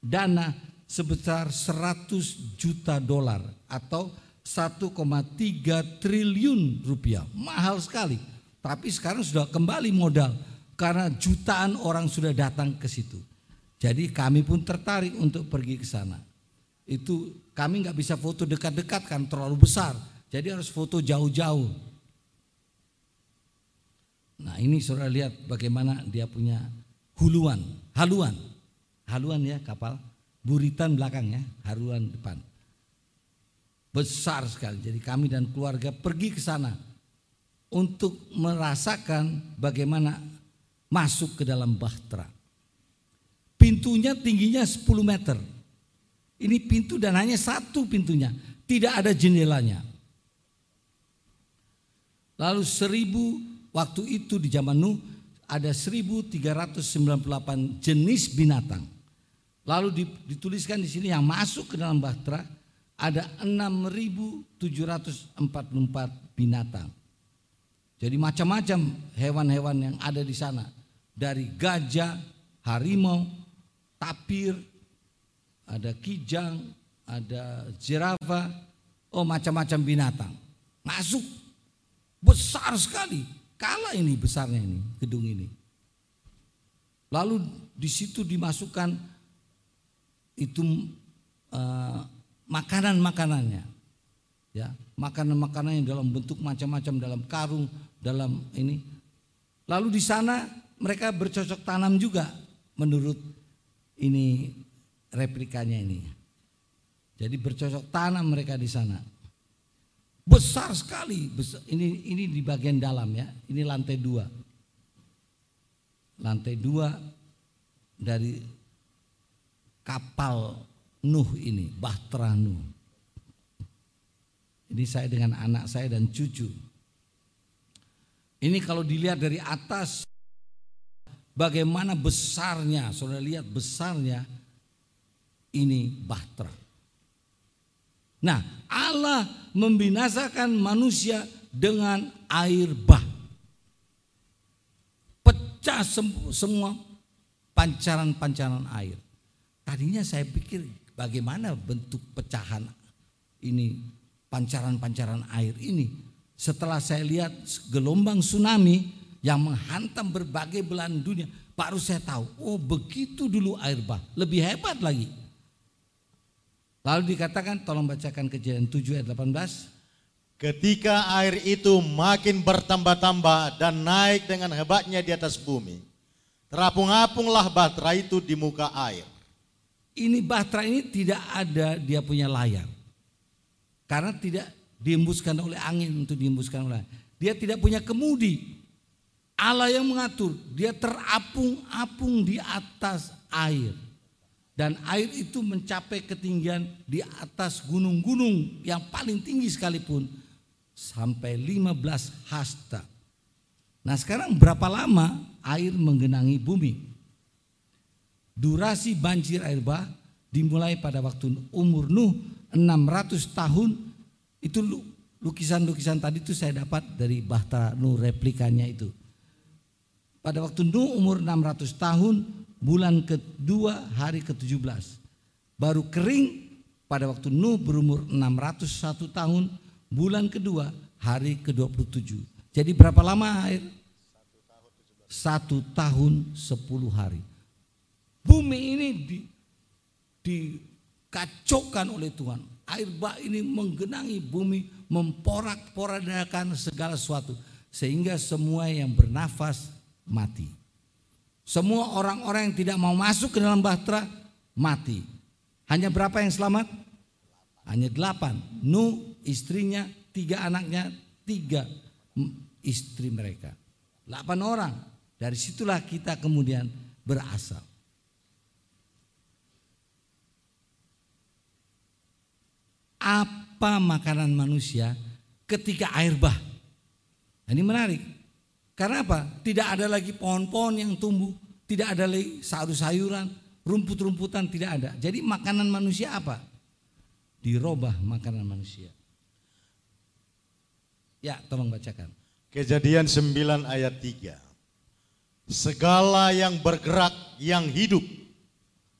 dana sebesar 100 juta dolar atau 1,3 triliun rupiah. Mahal sekali. Tapi sekarang sudah kembali modal karena jutaan orang sudah datang ke situ. Jadi kami pun tertarik untuk pergi ke sana. Itu kami nggak bisa foto dekat-dekat kan terlalu besar. Jadi harus foto jauh-jauh. Nah ini saudara lihat bagaimana dia punya huluan, haluan. Haluan ya kapal, buritan belakang ya, haluan depan. Besar sekali. Jadi kami dan keluarga pergi ke sana untuk merasakan bagaimana masuk ke dalam bahtera. Pintunya tingginya 10 meter. Ini pintu dan hanya satu pintunya, tidak ada jendelanya. Lalu seribu waktu itu di zaman Nuh ada 1398 jenis binatang. Lalu dituliskan di sini yang masuk ke dalam bahtera ada 6744 binatang. Jadi macam-macam hewan-hewan yang ada di sana. Dari gajah, harimau, tapir, ada kijang, ada jirafa, oh macam-macam binatang. Masuk. Besar sekali. Kala ini besarnya ini, gedung ini. Lalu di situ dimasukkan itu uh, makanan-makanannya. Ya, makanan-makanan yang dalam bentuk macam-macam dalam karung, dalam ini. Lalu di sana mereka bercocok tanam juga menurut ini replikanya ini. Jadi bercocok tanam mereka di sana. Besar sekali, besar. ini ini di bagian dalam ya, ini lantai dua. Lantai dua dari kapal Nuh ini, Bahtera Nuh. Ini saya dengan anak saya dan cucu. Ini kalau dilihat dari atas bagaimana besarnya, saudara lihat besarnya ini bahtera. Nah, Allah membinasakan manusia dengan air bah. Pecah semua pancaran-pancaran air. Tadinya saya pikir bagaimana bentuk pecahan ini, pancaran-pancaran air ini. Setelah saya lihat gelombang tsunami yang menghantam berbagai belahan dunia, baru saya tahu, oh begitu dulu air bah, lebih hebat lagi. Lalu dikatakan, tolong bacakan kejadian 7 ayat 18. Ketika air itu makin bertambah-tambah dan naik dengan hebatnya di atas bumi, terapung-apunglah bahtera itu di muka air. Ini bahtera ini tidak ada dia punya layar. Karena tidak diembuskan oleh angin untuk diembuskan oleh dia tidak punya kemudi. Allah yang mengatur, dia terapung-apung di atas air. Dan air itu mencapai ketinggian di atas gunung-gunung yang paling tinggi sekalipun sampai 15 hasta. Nah sekarang berapa lama air menggenangi bumi? Durasi banjir air bah dimulai pada waktu umur Nuh 600 tahun itu lukisan-lukisan tadi itu saya dapat dari Bahtera Nuh replikannya itu. Pada waktu Nuh umur 600 tahun bulan kedua hari ke-17. Baru kering pada waktu Nuh berumur 601 tahun bulan kedua hari ke-27. Jadi berapa lama air? Satu tahun sepuluh hari. Bumi ini di, dikacaukan oleh Tuhan. Air bah ini menggenangi bumi, memporak-porandakan segala sesuatu. Sehingga semua yang bernafas mati. Semua orang-orang yang tidak mau masuk ke dalam bahtera mati. Hanya berapa yang selamat? Hanya delapan. Nu istrinya, tiga anaknya, tiga istri mereka. Delapan orang. Dari situlah kita kemudian berasal. Apa makanan manusia ketika air bah? Ini menarik. Karena apa? Tidak ada lagi pohon-pohon yang tumbuh, tidak ada lagi sayur-sayuran, rumput-rumputan tidak ada. Jadi makanan manusia apa? Dirobah makanan manusia. Ya, tolong bacakan. Kejadian 9 ayat 3. Segala yang bergerak, yang hidup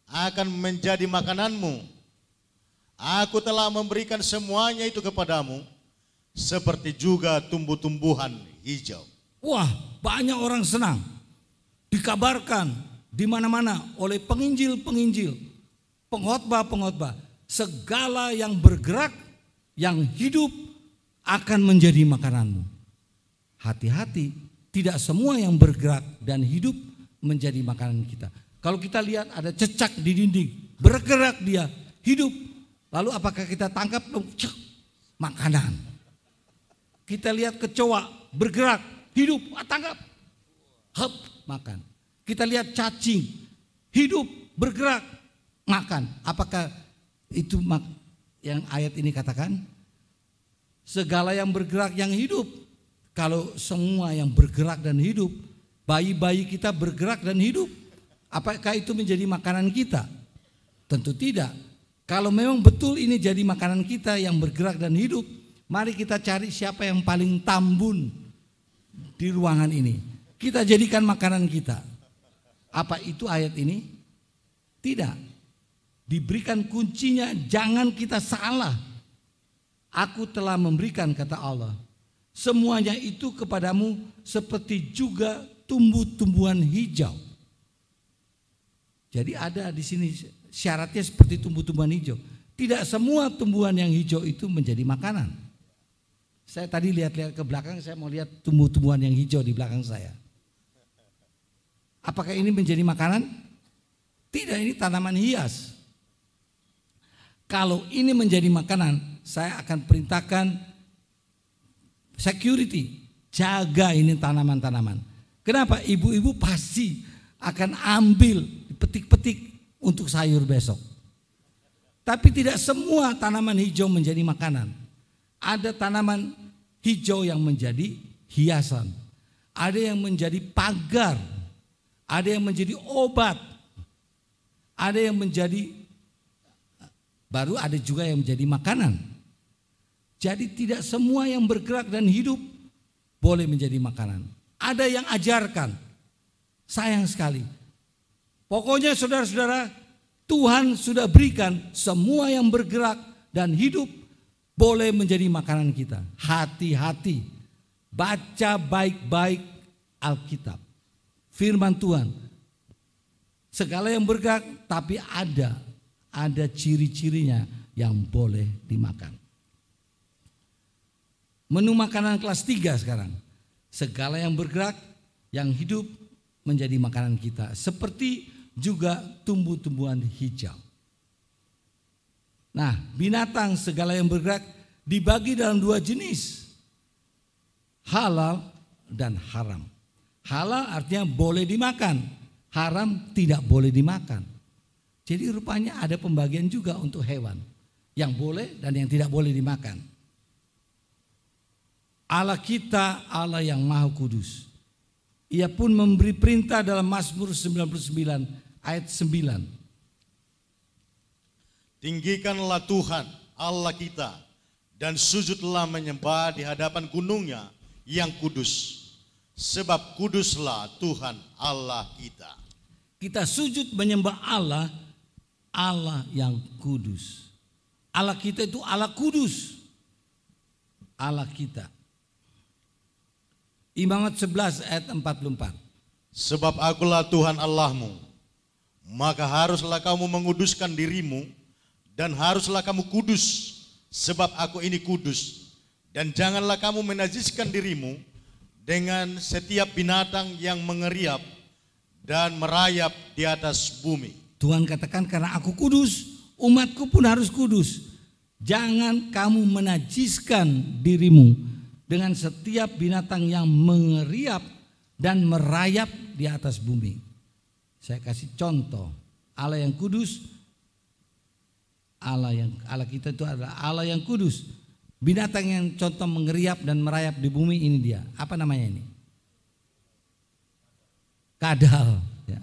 akan menjadi makananmu. Aku telah memberikan semuanya itu kepadamu, seperti juga tumbuh-tumbuhan hijau. Wah, banyak orang senang. Dikabarkan di mana-mana oleh penginjil-penginjil, pengkhotbah-pengkhotbah, segala yang bergerak, yang hidup akan menjadi makananmu. Hati-hati, tidak semua yang bergerak dan hidup menjadi makanan kita. Kalau kita lihat ada cecak di dinding, bergerak dia, hidup. Lalu apakah kita tangkap? Makanan. Kita lihat kecoa bergerak, hidup, ah, tangkap. Hep, makan. Kita lihat cacing, hidup, bergerak, makan. Apakah itu yang ayat ini katakan? Segala yang bergerak yang hidup. Kalau semua yang bergerak dan hidup, bayi-bayi kita bergerak dan hidup, apakah itu menjadi makanan kita? Tentu tidak. Kalau memang betul ini jadi makanan kita yang bergerak dan hidup, mari kita cari siapa yang paling tambun di ruangan ini. Kita jadikan makanan kita. Apa itu ayat ini? Tidak. Diberikan kuncinya, jangan kita salah. Aku telah memberikan kata Allah. Semuanya itu kepadamu seperti juga tumbuh-tumbuhan hijau. Jadi ada di sini syaratnya seperti tumbuh-tumbuhan hijau. Tidak semua tumbuhan yang hijau itu menjadi makanan. Saya tadi lihat-lihat ke belakang, saya mau lihat tumbuh-tumbuhan yang hijau di belakang saya. Apakah ini menjadi makanan? Tidak, ini tanaman hias. Kalau ini menjadi makanan, saya akan perintahkan security, jaga ini tanaman-tanaman. Kenapa? Ibu-ibu pasti akan ambil, petik-petik untuk sayur besok. Tapi tidak semua tanaman hijau menjadi makanan. Ada tanaman hijau yang menjadi hiasan. Ada yang menjadi pagar. ada yang menjadi obat, ada yang menjadi baru ada juga yang menjadi makanan. Jadi tidak semua yang bergerak dan hidup boleh menjadi makanan. Ada yang ajarkan. Sayang sekali. Pokoknya saudara-saudara, Tuhan sudah berikan semua yang bergerak dan hidup boleh menjadi makanan kita. Hati-hati. Baca baik-baik Alkitab. Firman Tuhan. Segala yang bergerak tapi ada ada ciri-cirinya yang boleh dimakan. Menu makanan kelas 3 sekarang. Segala yang bergerak, yang hidup menjadi makanan kita. Seperti juga tumbuh-tumbuhan hijau. Nah, binatang segala yang bergerak dibagi dalam dua jenis. Halal dan haram. Halal artinya boleh dimakan, haram tidak boleh dimakan. Jadi rupanya ada pembagian juga untuk hewan yang boleh dan yang tidak boleh dimakan. Allah kita Allah yang maha kudus. Ia pun memberi perintah dalam Mazmur 99 ayat 9. Tinggikanlah Tuhan Allah kita dan sujudlah menyembah di hadapan gunungnya yang kudus. Sebab kuduslah Tuhan Allah kita. Kita sujud menyembah Allah, Allah yang kudus. Allah kita itu Allah kudus. Allah kita. Imamat 11 ayat 44. Sebab akulah Tuhan Allahmu, maka haruslah kamu menguduskan dirimu dan haruslah kamu kudus, sebab aku ini kudus. Dan janganlah kamu menajiskan dirimu dengan setiap binatang yang mengeriap dan merayap di atas bumi. Tuhan katakan karena aku kudus, umatku pun harus kudus. Jangan kamu menajiskan dirimu dengan setiap binatang yang mengeriap dan merayap di atas bumi. Saya kasih contoh, Allah yang kudus, Allah yang Allah kita itu adalah Allah yang kudus. Binatang yang contoh mengeriap dan merayap di bumi ini dia. Apa namanya ini? Kadal. Ya.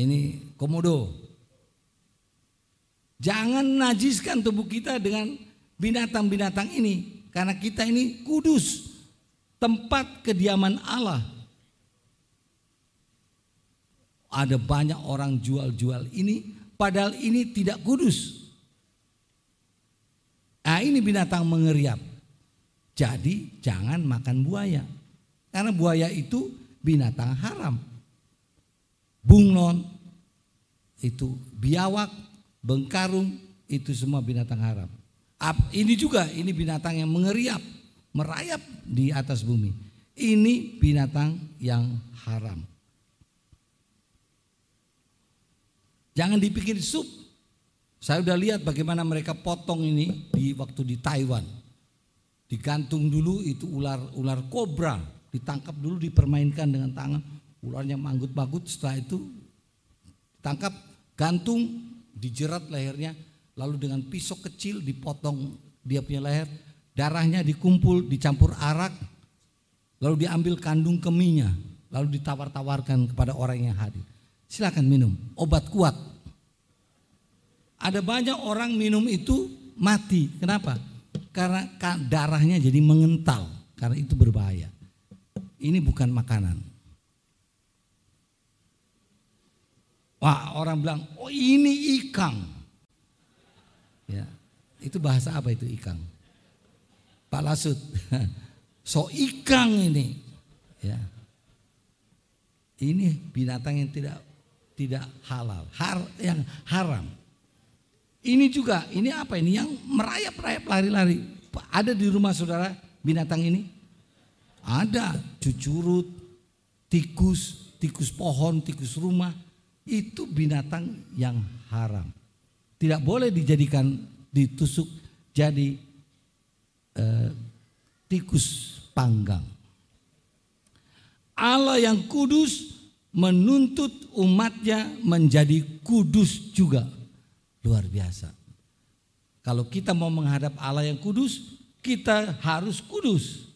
Ini komodo. Jangan najiskan tubuh kita dengan binatang-binatang ini. Karena kita ini kudus, tempat kediaman Allah. Ada banyak orang jual-jual ini, padahal ini tidak kudus. Nah ini binatang mengeriap. Jadi jangan makan buaya. Karena buaya itu binatang haram. Bunglon, itu biawak, bengkarung, itu semua binatang haram. Ini juga, ini binatang yang mengeriap, merayap di atas bumi. Ini binatang yang haram. Jangan dipikir sup. Saya udah lihat bagaimana mereka potong ini di waktu di Taiwan. Digantung dulu itu ular ular kobra, ditangkap dulu dipermainkan dengan tangan, ularnya manggut-manggut setelah itu tangkap gantung dijerat lehernya lalu dengan pisau kecil dipotong dia punya leher, darahnya dikumpul, dicampur arak, lalu diambil kandung keminya, lalu ditawar-tawarkan kepada orang yang hadir. Silakan minum, obat kuat. Ada banyak orang minum itu mati. Kenapa? Karena darahnya jadi mengental, karena itu berbahaya. Ini bukan makanan. Wah, orang bilang, "Oh, ini ikan." Ya. Itu bahasa apa itu ikang? Pak Lasut. <laughs> so ikang ini. Ya. Ini binatang yang tidak tidak halal, har, yang haram. Ini juga, ini apa ini yang merayap-rayap lari-lari. Ada di rumah saudara binatang ini? Ada, cucurut, tikus, tikus pohon, tikus rumah. Itu binatang yang haram tidak boleh dijadikan ditusuk jadi eh, tikus panggang. Allah yang kudus menuntut umatnya menjadi kudus juga. Luar biasa. Kalau kita mau menghadap Allah yang kudus, kita harus kudus.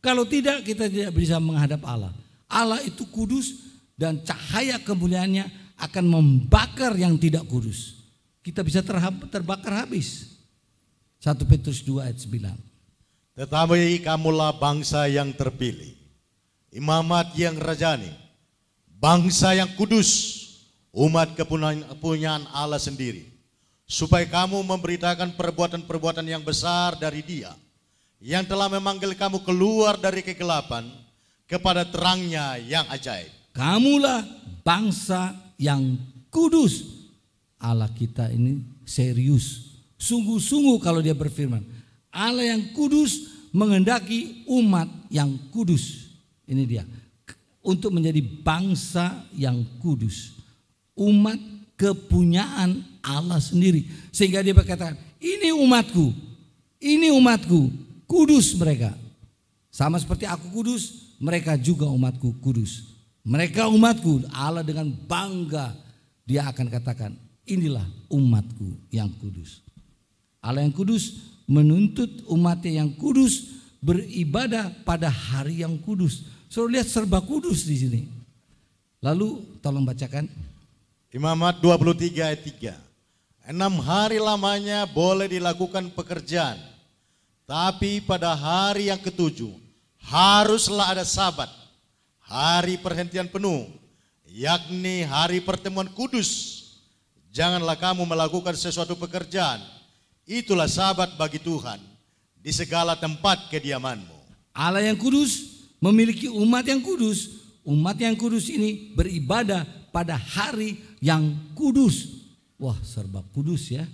Kalau tidak, kita tidak bisa menghadap Allah. Allah itu kudus dan cahaya kemuliaannya akan membakar yang tidak kudus. Kita bisa terbakar habis. 1 Petrus 2 ayat 9. Tetapi kamulah bangsa yang terpilih, imamat yang rajani, bangsa yang kudus, umat kepunyaan Allah sendiri, supaya kamu memberitakan perbuatan-perbuatan yang besar dari Dia, yang telah memanggil kamu keluar dari kegelapan kepada terangnya yang ajaib. Kamulah bangsa yang kudus. Allah kita ini serius. Sungguh-sungguh kalau dia berfirman. Allah yang kudus mengendaki umat yang kudus. Ini dia. Untuk menjadi bangsa yang kudus. Umat kepunyaan Allah sendiri. Sehingga dia berkata, ini umatku. Ini umatku. Kudus mereka. Sama seperti aku kudus, mereka juga umatku kudus. Mereka umatku, Allah dengan bangga dia akan katakan, inilah umatku yang kudus. Allah yang kudus menuntut umatnya yang kudus beribadah pada hari yang kudus. Suruh lihat serba kudus di sini. Lalu tolong bacakan. Imamat 23 ayat 3. Enam hari lamanya boleh dilakukan pekerjaan. Tapi pada hari yang ketujuh haruslah ada sabat hari perhentian penuh, yakni hari pertemuan kudus. Janganlah kamu melakukan sesuatu pekerjaan. Itulah sahabat bagi Tuhan di segala tempat kediamanmu. Allah yang kudus memiliki umat yang kudus. Umat yang kudus ini beribadah pada hari yang kudus. Wah, serba kudus ya.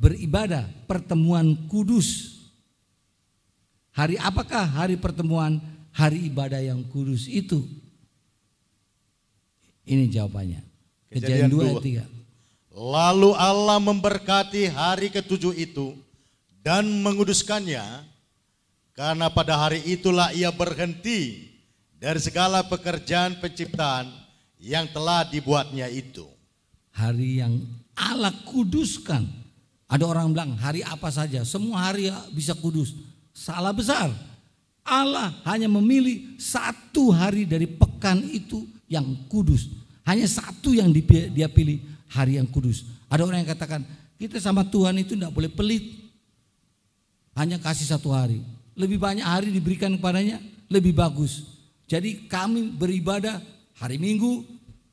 Beribadah pertemuan kudus. Hari apakah hari pertemuan hari ibadah yang kudus itu? Ini jawabannya. Kejadian, dua 2 ayat 3. Lalu Allah memberkati hari ketujuh itu dan menguduskannya karena pada hari itulah ia berhenti dari segala pekerjaan penciptaan yang telah dibuatnya itu. Hari yang Allah kuduskan. Ada orang bilang hari apa saja, semua hari bisa kudus. Salah besar. Allah hanya memilih satu hari dari pekan itu yang kudus. Hanya satu yang dia pilih hari yang kudus. Ada orang yang katakan kita sama Tuhan itu tidak boleh pelit. Hanya kasih satu hari. Lebih banyak hari diberikan kepadanya lebih bagus. Jadi kami beribadah hari Minggu,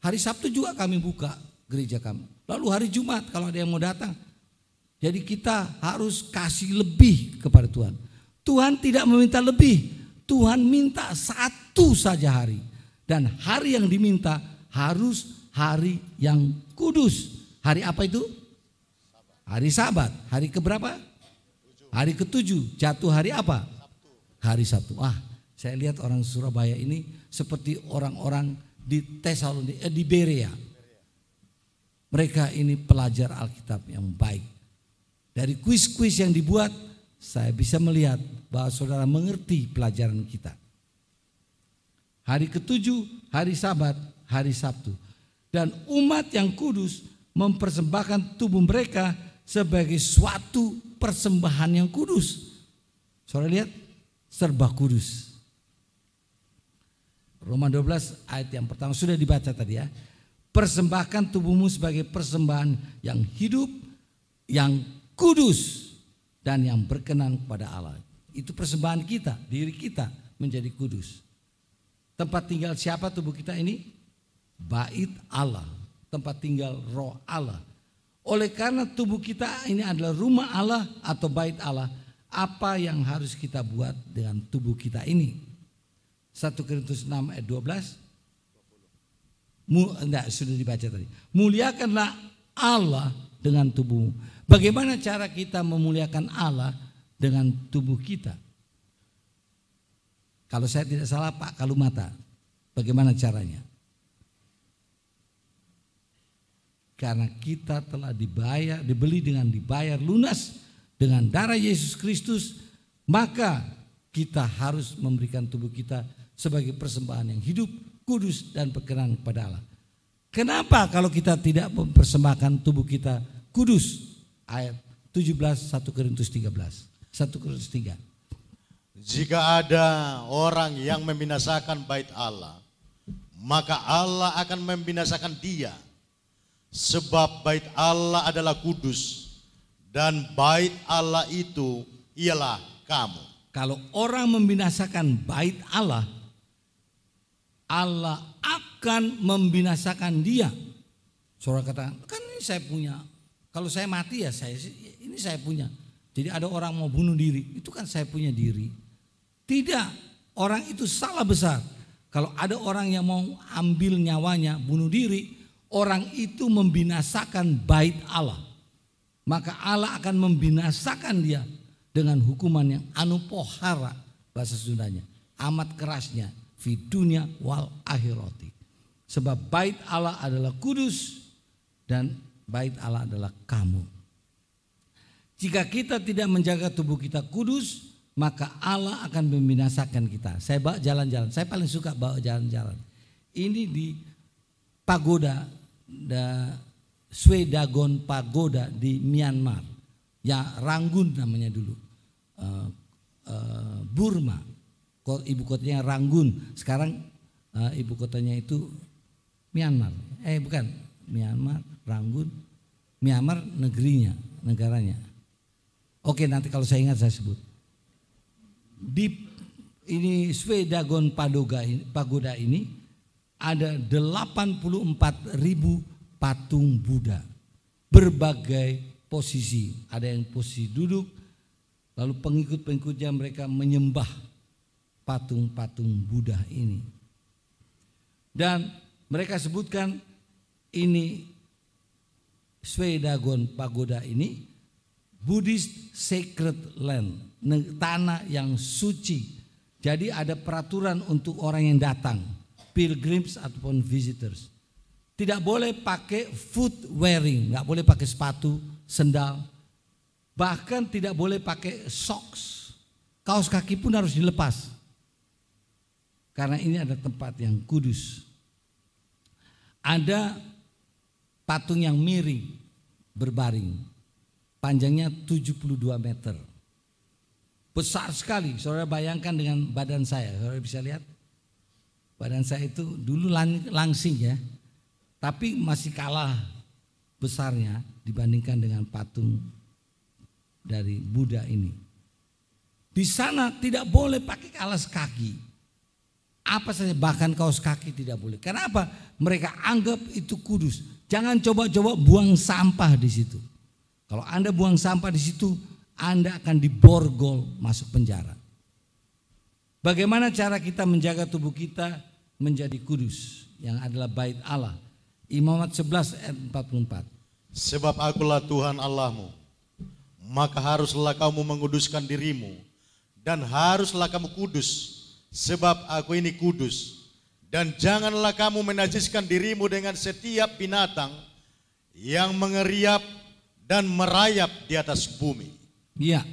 hari Sabtu juga kami buka gereja kami. Lalu hari Jumat kalau ada yang mau datang. Jadi kita harus kasih lebih kepada Tuhan. Tuhan tidak meminta lebih. Tuhan minta satu saja hari. Dan hari yang diminta harus hari yang kudus. Hari apa itu? Hari sabat. Hari keberapa? Hari ketujuh. Jatuh hari apa? Hari Sabtu. Ah, saya lihat orang Surabaya ini seperti orang-orang di Tesalonika, eh, di Berea. Mereka ini pelajar Alkitab yang baik. Dari kuis-kuis yang dibuat, saya bisa melihat bahwa saudara mengerti pelajaran kita. Hari ketujuh, hari sabat, hari Sabtu. Dan umat yang kudus mempersembahkan tubuh mereka sebagai suatu persembahan yang kudus. Saudara lihat, serba kudus. Roma 12 ayat yang pertama sudah dibaca tadi ya. Persembahkan tubuhmu sebagai persembahan yang hidup, yang kudus, dan yang berkenan kepada Allah. Itu persembahan kita, diri kita menjadi kudus. Tempat tinggal siapa tubuh kita ini? Bait Allah, tempat tinggal roh Allah. Oleh karena tubuh kita ini adalah rumah Allah atau bait Allah, apa yang harus kita buat dengan tubuh kita ini? 1 Korintus 6 ayat 12. Mu, enggak, sudah dibaca tadi. Muliakanlah Allah dengan tubuhmu. Bagaimana cara kita memuliakan Allah? dengan tubuh kita. Kalau saya tidak salah Pak Kalumata, bagaimana caranya? Karena kita telah dibayar, dibeli dengan dibayar lunas dengan darah Yesus Kristus, maka kita harus memberikan tubuh kita sebagai persembahan yang hidup, kudus dan berkenan kepada Allah. Kenapa kalau kita tidak mempersembahkan tubuh kita kudus? Ayat 17 1 Korintus 13. 1 Korintus 3. Jika ada orang yang membinasakan bait Allah, maka Allah akan membinasakan dia. Sebab bait Allah adalah kudus dan bait Allah itu ialah kamu. Kalau orang membinasakan bait Allah, Allah akan membinasakan dia. Saudara kata, kan ini saya punya. Kalau saya mati ya saya ini saya punya. Jadi ada orang mau bunuh diri, itu kan saya punya diri. Tidak, orang itu salah besar. Kalau ada orang yang mau ambil nyawanya, bunuh diri, orang itu membinasakan bait Allah. Maka Allah akan membinasakan dia dengan hukuman yang anupohara bahasa Sundanya. Amat kerasnya fidunya wal akhirati. Sebab bait Allah adalah kudus dan bait Allah adalah kamu. Jika kita tidak menjaga tubuh kita kudus, maka Allah akan membinasakan kita. Saya bawa jalan-jalan, saya paling suka bawa jalan-jalan. Ini di pagoda, da Swedagon Pagoda di Myanmar. Ya Ranggun namanya dulu. Uh, uh, Burma. Ibu kotanya Ranggun. Sekarang uh, ibu kotanya itu Myanmar. Eh bukan, Myanmar, Ranggun. Myanmar negerinya, negaranya. Oke nanti kalau saya ingat saya sebut di ini Swedagon Pagoda ini ada 84 ribu patung Buddha berbagai posisi ada yang posisi duduk lalu pengikut-pengikutnya mereka menyembah patung-patung Buddha ini dan mereka sebutkan ini Swedagon Pagoda ini Buddhist Sacred Land tanah yang suci. Jadi ada peraturan untuk orang yang datang, pilgrims ataupun visitors. Tidak boleh pakai foot wearing, nggak boleh pakai sepatu, sendal. Bahkan tidak boleh pakai socks. Kaos kaki pun harus dilepas. Karena ini ada tempat yang kudus. Ada patung yang miring, berbaring. Panjangnya 72 meter. Besar sekali, saudara bayangkan dengan badan saya, saudara bisa lihat. Badan saya itu dulu lang langsing ya, tapi masih kalah besarnya dibandingkan dengan patung dari Buddha ini. Di sana tidak boleh pakai alas kaki. Apa saja bahkan kaos kaki tidak boleh. Kenapa? Mereka anggap itu kudus. Jangan coba-coba buang sampah di situ. Kalau Anda buang sampah di situ, anda akan diborgol masuk penjara. Bagaimana cara kita menjaga tubuh kita menjadi kudus yang adalah bait Allah? Imamat 11 ayat 44. Sebab akulah Tuhan Allahmu, maka haruslah kamu menguduskan dirimu dan haruslah kamu kudus sebab aku ini kudus. Dan janganlah kamu menajiskan dirimu dengan setiap binatang yang mengeriap dan merayap di atas bumi. Ya,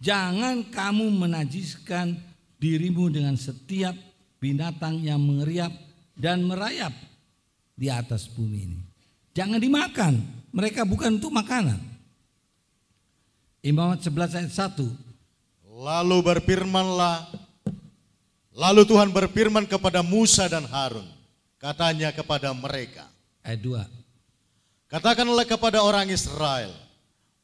jangan kamu menajiskan dirimu dengan setiap binatang yang mengeriap dan merayap di atas bumi ini. Jangan dimakan, mereka bukan untuk makanan. Imamat 11 ayat 1. Lalu berfirmanlah, lalu Tuhan berfirman kepada Musa dan Harun, katanya kepada mereka. Ayat 2. Katakanlah kepada orang Israel,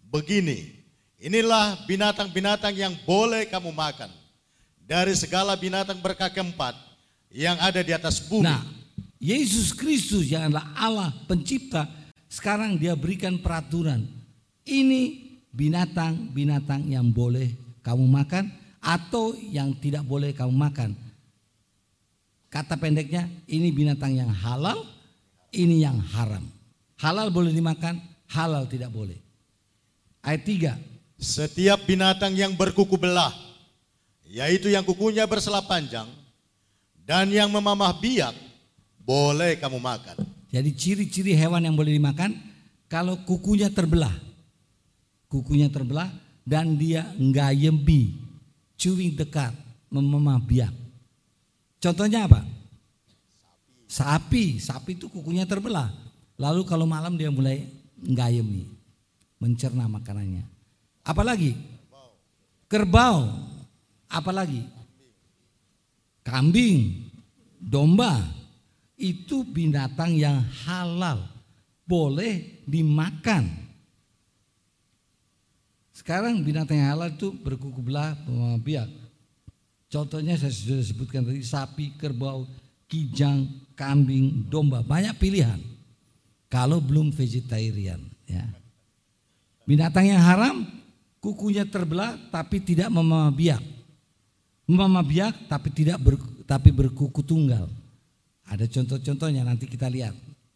begini, Inilah binatang-binatang yang boleh kamu makan. Dari segala binatang berkaki empat yang ada di atas bumi. Nah, Yesus Kristus yang adalah Allah pencipta, sekarang dia berikan peraturan. Ini binatang-binatang yang boleh kamu makan atau yang tidak boleh kamu makan. Kata pendeknya, ini binatang yang halal, ini yang haram. Halal boleh dimakan, halal tidak boleh. Ayat 3, setiap binatang yang berkuku belah, yaitu yang kukunya bersela panjang dan yang memamah biak, boleh kamu makan. Jadi ciri-ciri hewan yang boleh dimakan kalau kukunya terbelah. Kukunya terbelah dan dia yembi, chewing dekat, memamah biak. Contohnya apa? Sapi, sapi itu kukunya terbelah. Lalu kalau malam dia mulai yemi, mencerna makanannya. Apalagi? Kerbau. apalagi kambing, domba itu binatang yang halal, boleh dimakan. Sekarang binatang yang halal itu berkuku belah biak. Contohnya saya sudah sebutkan tadi sapi, kerbau, kijang, kambing, domba, banyak pilihan. Kalau belum vegetarian, ya. Binatang yang haram kukunya terbelah tapi tidak memamah biak. Memamah biak tapi tidak ber, tapi berkuku tunggal. Ada contoh-contohnya nanti kita lihat.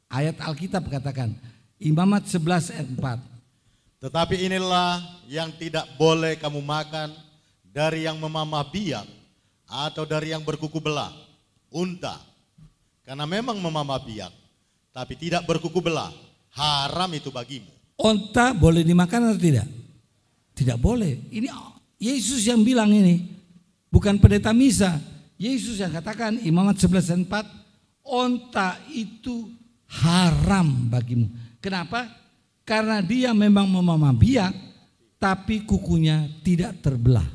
Ayat Alkitab katakan Imamat 11 ayat 4. Tetapi inilah yang tidak boleh kamu makan dari yang memamah biak atau dari yang berkuku belah, unta. Karena memang memamah biak, tapi tidak berkuku belah, haram itu bagimu. Unta boleh dimakan atau tidak? Tidak boleh. Ini Yesus yang bilang ini. Bukan pendeta misa. Yesus yang katakan Imamat 11 dan 4. Onta itu haram bagimu. Kenapa? Karena dia memang memamah biak. Tapi kukunya tidak terbelah.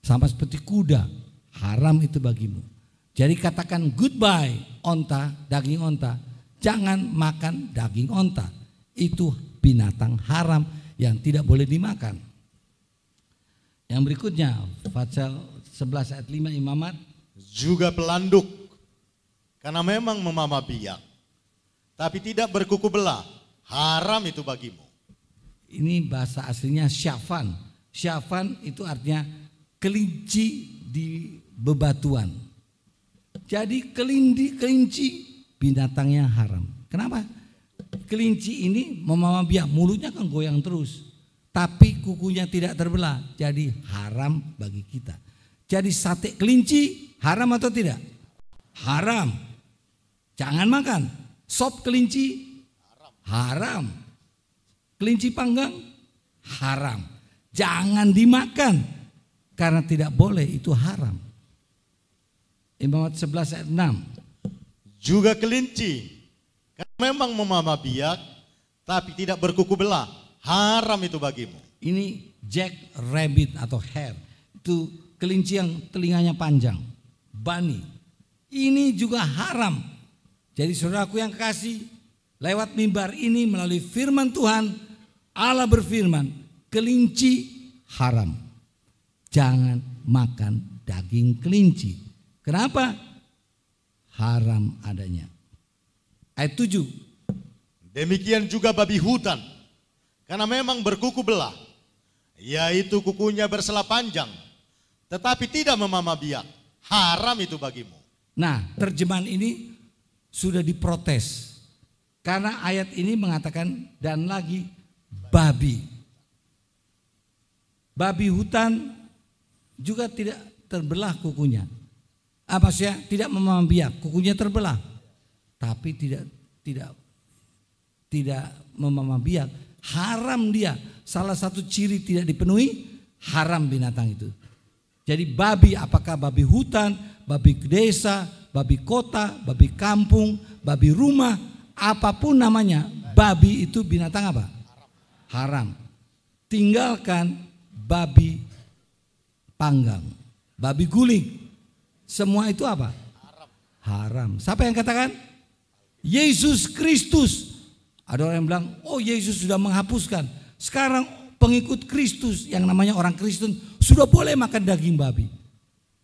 Sama seperti kuda. Haram itu bagimu. Jadi katakan goodbye onta, daging onta. Jangan makan daging onta. Itu binatang haram yang tidak boleh dimakan. Yang berikutnya, Fatsal 11 ayat 5 imamat. Juga pelanduk, karena memang memamah biak, tapi tidak berkuku belah, haram itu bagimu. Ini bahasa aslinya syafan. Syafan itu artinya kelinci di bebatuan. Jadi kelinci, kelinci binatangnya haram. Kenapa? kelinci ini memamah biak, mulutnya kan goyang terus. Tapi kukunya tidak terbelah, jadi haram bagi kita. Jadi sate kelinci haram atau tidak? Haram. Jangan makan. Sop kelinci haram. Kelinci panggang haram. Jangan dimakan karena tidak boleh itu haram. Imamat 11 ayat 6. Juga kelinci memang memamah biak, tapi tidak berkuku belah. Haram itu bagimu. Ini jack rabbit atau hare. Itu kelinci yang telinganya panjang. Bani. Ini juga haram. Jadi saudaraku yang kasih, lewat mimbar ini melalui firman Tuhan, Allah berfirman, kelinci haram. Jangan makan daging kelinci. Kenapa? Haram adanya. Ayat 7. Demikian juga babi hutan. Karena memang berkuku belah. Yaitu kukunya bersela panjang. Tetapi tidak memamah biak. Haram itu bagimu. Nah terjemahan ini sudah diprotes. Karena ayat ini mengatakan dan lagi babi. Babi hutan juga tidak terbelah kukunya. Apa sih? Tidak memamah biak, kukunya terbelah tapi tidak tidak tidak memamah biak, haram dia. Salah satu ciri tidak dipenuhi, haram binatang itu. Jadi babi apakah babi hutan, babi desa, babi kota, babi kampung, babi rumah, apa pun namanya, babi itu binatang apa? Haram. Tinggalkan babi panggang, babi guling. Semua itu apa? Haram. Siapa yang katakan? Yesus Kristus. Ada orang yang bilang, oh Yesus sudah menghapuskan. Sekarang pengikut Kristus yang namanya orang Kristen sudah boleh makan daging babi.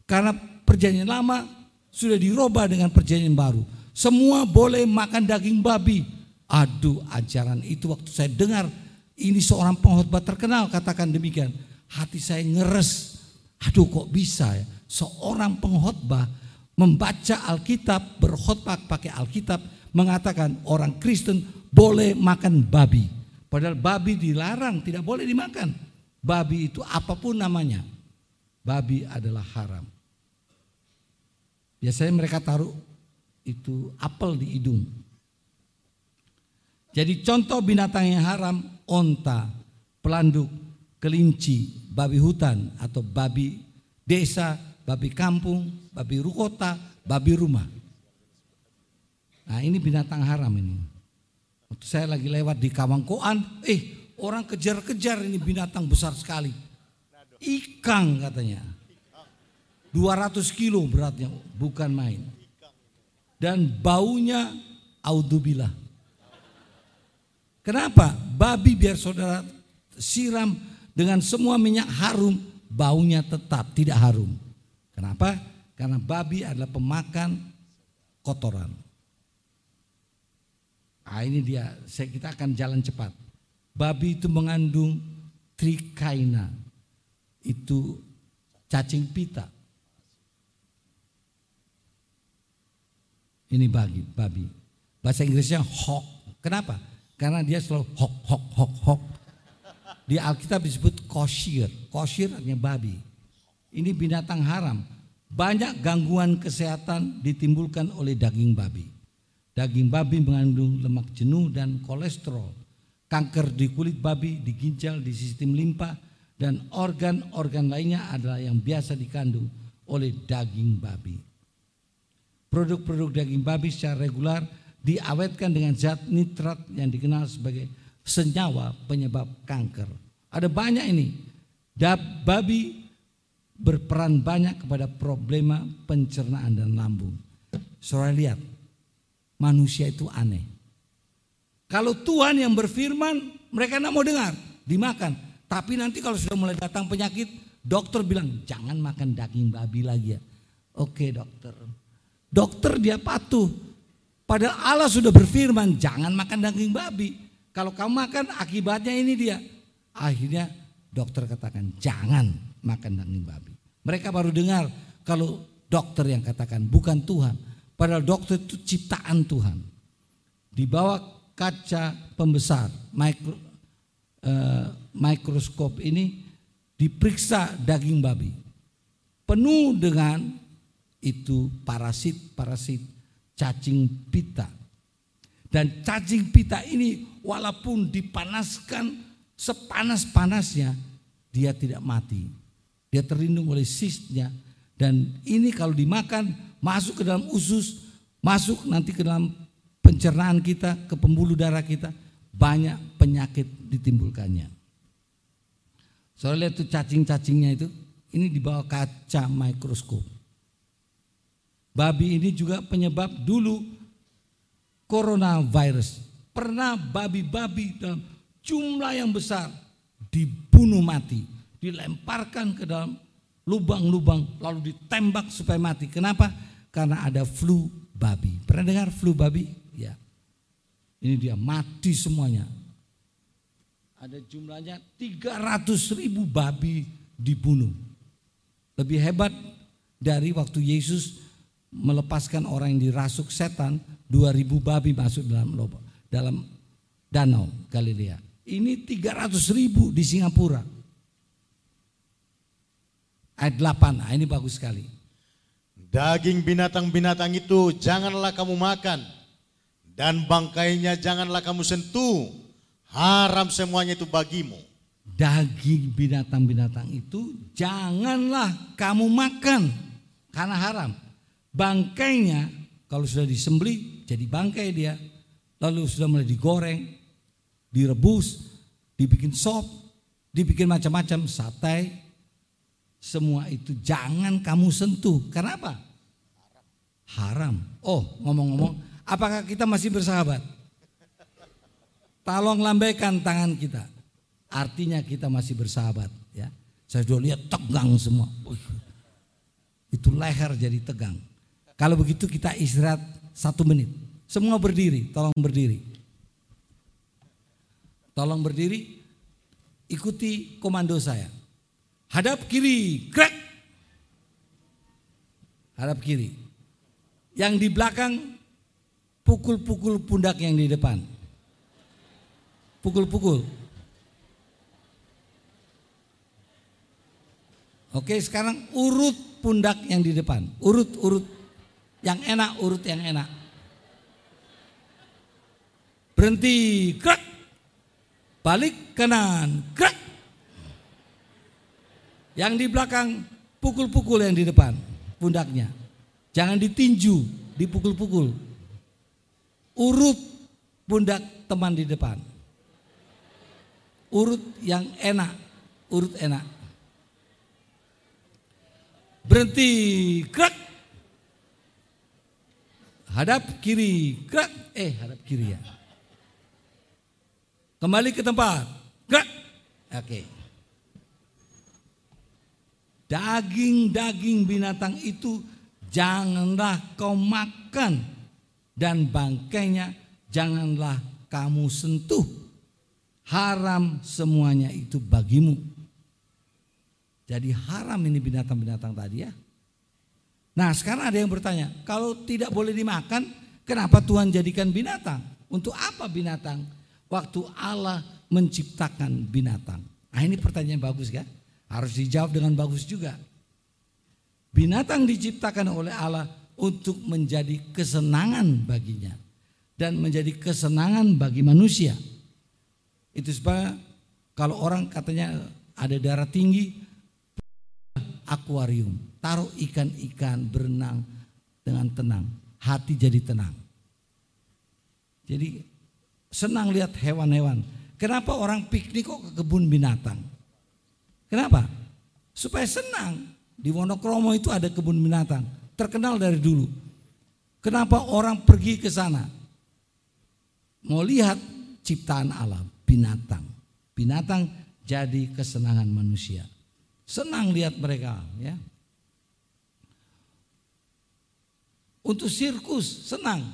Karena perjanjian lama sudah dirubah dengan perjanjian baru. Semua boleh makan daging babi. Aduh ajaran itu waktu saya dengar ini seorang pengkhotbah terkenal katakan demikian. Hati saya ngeres. Aduh kok bisa ya seorang pengkhotbah membaca Alkitab, berkhotbah pakai Alkitab, mengatakan orang Kristen boleh makan babi. Padahal babi dilarang, tidak boleh dimakan. Babi itu apa pun namanya. Babi adalah haram. Biasanya mereka taruh itu apel di hidung. Jadi contoh binatang yang haram, onta, pelanduk, kelinci, babi hutan atau babi desa, babi kampung, babi rukota, babi rumah. Nah ini binatang haram ini. Waktu saya lagi lewat di Kawangkoan, eh orang kejar-kejar ini binatang besar sekali. Ikan katanya. 200 kilo beratnya, bukan main. Dan baunya audubillah. Kenapa? Babi biar saudara siram dengan semua minyak harum, baunya tetap tidak harum. Kenapa? Karena babi adalah pemakan kotoran. Nah, ini dia, saya kita akan jalan cepat. Babi itu mengandung trikaina. Itu cacing pita. Ini babi, babi. Bahasa Inggrisnya hawk. Kenapa? Karena dia selalu hok, hok, hok, hok. Di Alkitab disebut kosir. Kosir artinya babi. Ini binatang haram. Banyak gangguan kesehatan ditimbulkan oleh daging babi. Daging babi mengandung lemak jenuh dan kolesterol. Kanker di kulit babi, di ginjal, di sistem limpa, dan organ-organ lainnya adalah yang biasa dikandung oleh daging babi. Produk-produk daging babi secara regular diawetkan dengan zat nitrat yang dikenal sebagai senyawa penyebab kanker. Ada banyak ini. Dab, babi berperan banyak kepada problema pencernaan dan lambung. Saudara lihat, manusia itu aneh. Kalau Tuhan yang berfirman, mereka tidak mau dengar, dimakan. Tapi nanti kalau sudah mulai datang penyakit, dokter bilang jangan makan daging babi lagi ya. Oke dokter. Dokter dia patuh, Padahal Allah sudah berfirman, jangan makan daging babi. Kalau kamu makan, akibatnya ini dia. Akhirnya dokter katakan, jangan makan daging babi. Mereka baru dengar kalau dokter yang katakan, bukan Tuhan. Padahal dokter itu ciptaan Tuhan. Di bawah kaca pembesar, mikro, uh, mikroskop ini diperiksa daging babi. Penuh dengan itu parasit-parasit cacing pita. Dan cacing pita ini walaupun dipanaskan sepanas-panasnya, dia tidak mati. Dia terlindung oleh sisnya. Dan ini kalau dimakan masuk ke dalam usus, masuk nanti ke dalam pencernaan kita, ke pembuluh darah kita, banyak penyakit ditimbulkannya. Soalnya tuh cacing-cacingnya itu, ini di bawah kaca mikroskop. Babi ini juga penyebab dulu coronavirus. Pernah babi-babi dalam jumlah yang besar dibunuh mati, dilemparkan ke dalam lubang-lubang lalu ditembak supaya mati. Kenapa? Karena ada flu babi. Pernah dengar flu babi? Ya. Ini dia mati semuanya. Ada jumlahnya 300 ribu babi dibunuh. Lebih hebat dari waktu Yesus melepaskan orang yang dirasuk setan, 2000 babi masuk dalam lubang, dalam danau Galilea. Ini 300 ribu di Singapura. Ayat 8, nah ini bagus sekali. Daging binatang-binatang itu janganlah kamu makan. Dan bangkainya janganlah kamu sentuh. Haram semuanya itu bagimu. Daging binatang-binatang itu janganlah kamu makan. Karena haram. Bangkainya kalau sudah disembeli jadi bangkai dia. Lalu sudah mulai digoreng, direbus, dibikin sop, dibikin macam-macam sate. Semua itu jangan kamu sentuh. Kenapa? Haram. Oh, ngomong-ngomong, apakah kita masih bersahabat? Tolong lambaikan tangan kita. Artinya kita masih bersahabat, ya. Saya sudah lihat tegang semua. Itu leher jadi tegang. Kalau begitu kita istirahat satu menit. Semua berdiri, tolong berdiri. Tolong berdiri, ikuti komando saya. Hadap kiri, crack. Hadap kiri. Yang di belakang, pukul-pukul pundak yang di depan. Pukul-pukul. Oke, sekarang urut pundak yang di depan. Urut, urut. Yang enak urut yang enak. Berhenti, gerak. Balik kanan, gerak. Yang di belakang pukul-pukul yang di depan pundaknya. Jangan ditinju, dipukul-pukul. Urut pundak teman di depan. Urut yang enak, urut enak. Berhenti, gerak. Hadap kiri, gerak. Eh, hadap kiri ya. Kembali ke tempat, gerak. Oke. Daging-daging binatang itu janganlah kau makan dan bangkainya janganlah kamu sentuh. Haram semuanya itu bagimu. Jadi haram ini binatang-binatang tadi ya. Nah sekarang ada yang bertanya, kalau tidak boleh dimakan, kenapa Tuhan jadikan binatang? Untuk apa binatang? Waktu Allah menciptakan binatang. Nah ini pertanyaan bagus kan? Harus dijawab dengan bagus juga. Binatang diciptakan oleh Allah untuk menjadi kesenangan baginya dan menjadi kesenangan bagi manusia. Itu sebab kalau orang katanya ada darah tinggi, akuarium, taruh ikan-ikan berenang dengan tenang, hati jadi tenang. Jadi senang lihat hewan-hewan. Kenapa orang piknik kok ke kebun binatang? Kenapa? Supaya senang. Di Wonokromo itu ada kebun binatang, terkenal dari dulu. Kenapa orang pergi ke sana? Mau lihat ciptaan alam, binatang. Binatang jadi kesenangan manusia. Senang lihat mereka ya. Untuk sirkus senang.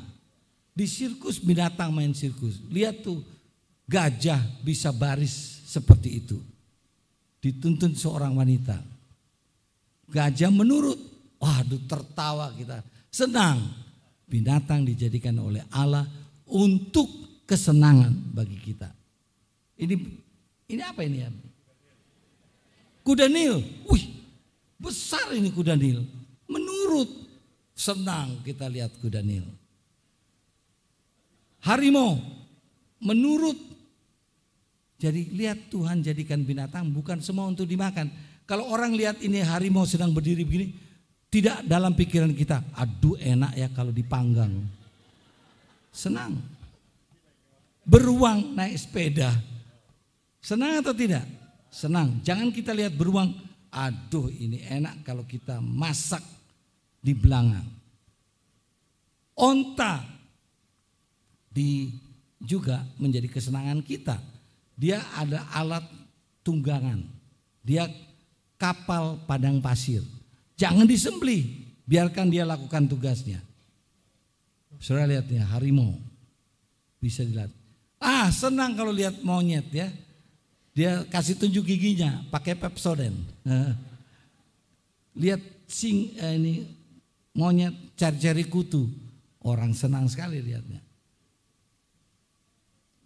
Di sirkus binatang main sirkus. Lihat tuh gajah bisa baris seperti itu. Dituntun seorang wanita. Gajah menurut. Waduh tertawa kita. Senang. Binatang dijadikan oleh Allah untuk kesenangan bagi kita. Ini ini apa ini ya? Kuda Nil, wih besar ini kuda Nil. Menurut senang kita lihat kuda Nil. Harimau, menurut jadi lihat Tuhan jadikan binatang bukan semua untuk dimakan. Kalau orang lihat ini harimau sedang berdiri begini, tidak dalam pikiran kita, aduh enak ya kalau dipanggang. Senang. Beruang naik sepeda. Senang atau tidak? senang. Jangan kita lihat beruang, aduh ini enak kalau kita masak di belakang. Onta di juga menjadi kesenangan kita. Dia ada alat tunggangan. Dia kapal padang pasir. Jangan disembelih, biarkan dia lakukan tugasnya. Saudara lihat ya, harimau. Bisa dilihat. Ah, senang kalau lihat monyet ya. Dia kasih tunjuk giginya pakai Pepsodent. <laughs> Lihat sing eh, ini monyet cari-cari kutu. Orang senang sekali lihatnya.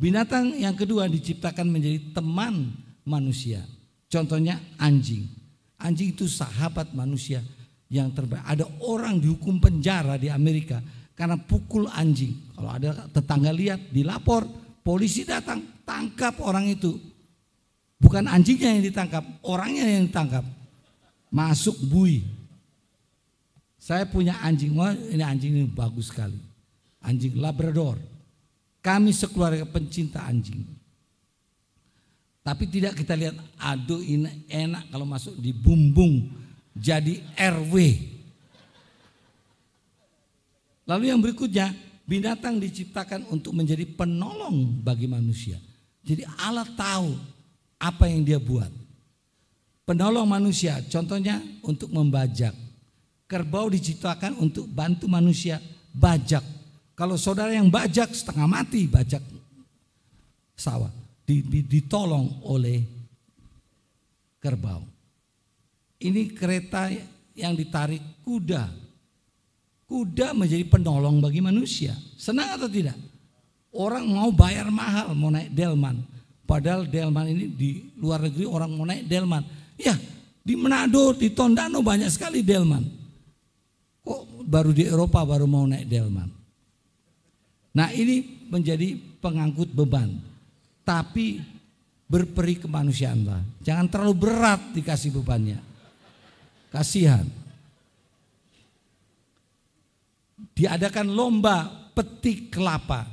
Binatang yang kedua diciptakan menjadi teman manusia. Contohnya anjing. Anjing itu sahabat manusia yang terbaik. Ada orang dihukum penjara di Amerika karena pukul anjing. Kalau ada tetangga lihat, dilapor, polisi datang, tangkap orang itu. Bukan anjingnya yang ditangkap, orangnya yang ditangkap. Masuk bui. Saya punya anjing, ini anjing ini bagus sekali. Anjing Labrador. Kami sekeluarga pencinta anjing. Tapi tidak kita lihat, aduh ini enak kalau masuk di bumbung jadi RW. Lalu yang berikutnya, binatang diciptakan untuk menjadi penolong bagi manusia. Jadi Allah tahu apa yang dia buat. Penolong manusia, contohnya untuk membajak. Kerbau diciptakan untuk bantu manusia bajak. Kalau saudara yang bajak setengah mati bajak sawah, ditolong oleh kerbau. Ini kereta yang ditarik kuda. Kuda menjadi penolong bagi manusia. Senang atau tidak? Orang mau bayar mahal mau naik delman Padahal delman ini di luar negeri orang mau naik delman. Ya di Manado, di Tondano banyak sekali delman. Kok baru di Eropa baru mau naik delman. Nah ini menjadi pengangkut beban. Tapi berperi kemanusiaan lah. Jangan terlalu berat dikasih bebannya. Kasihan. Diadakan lomba petik kelapa.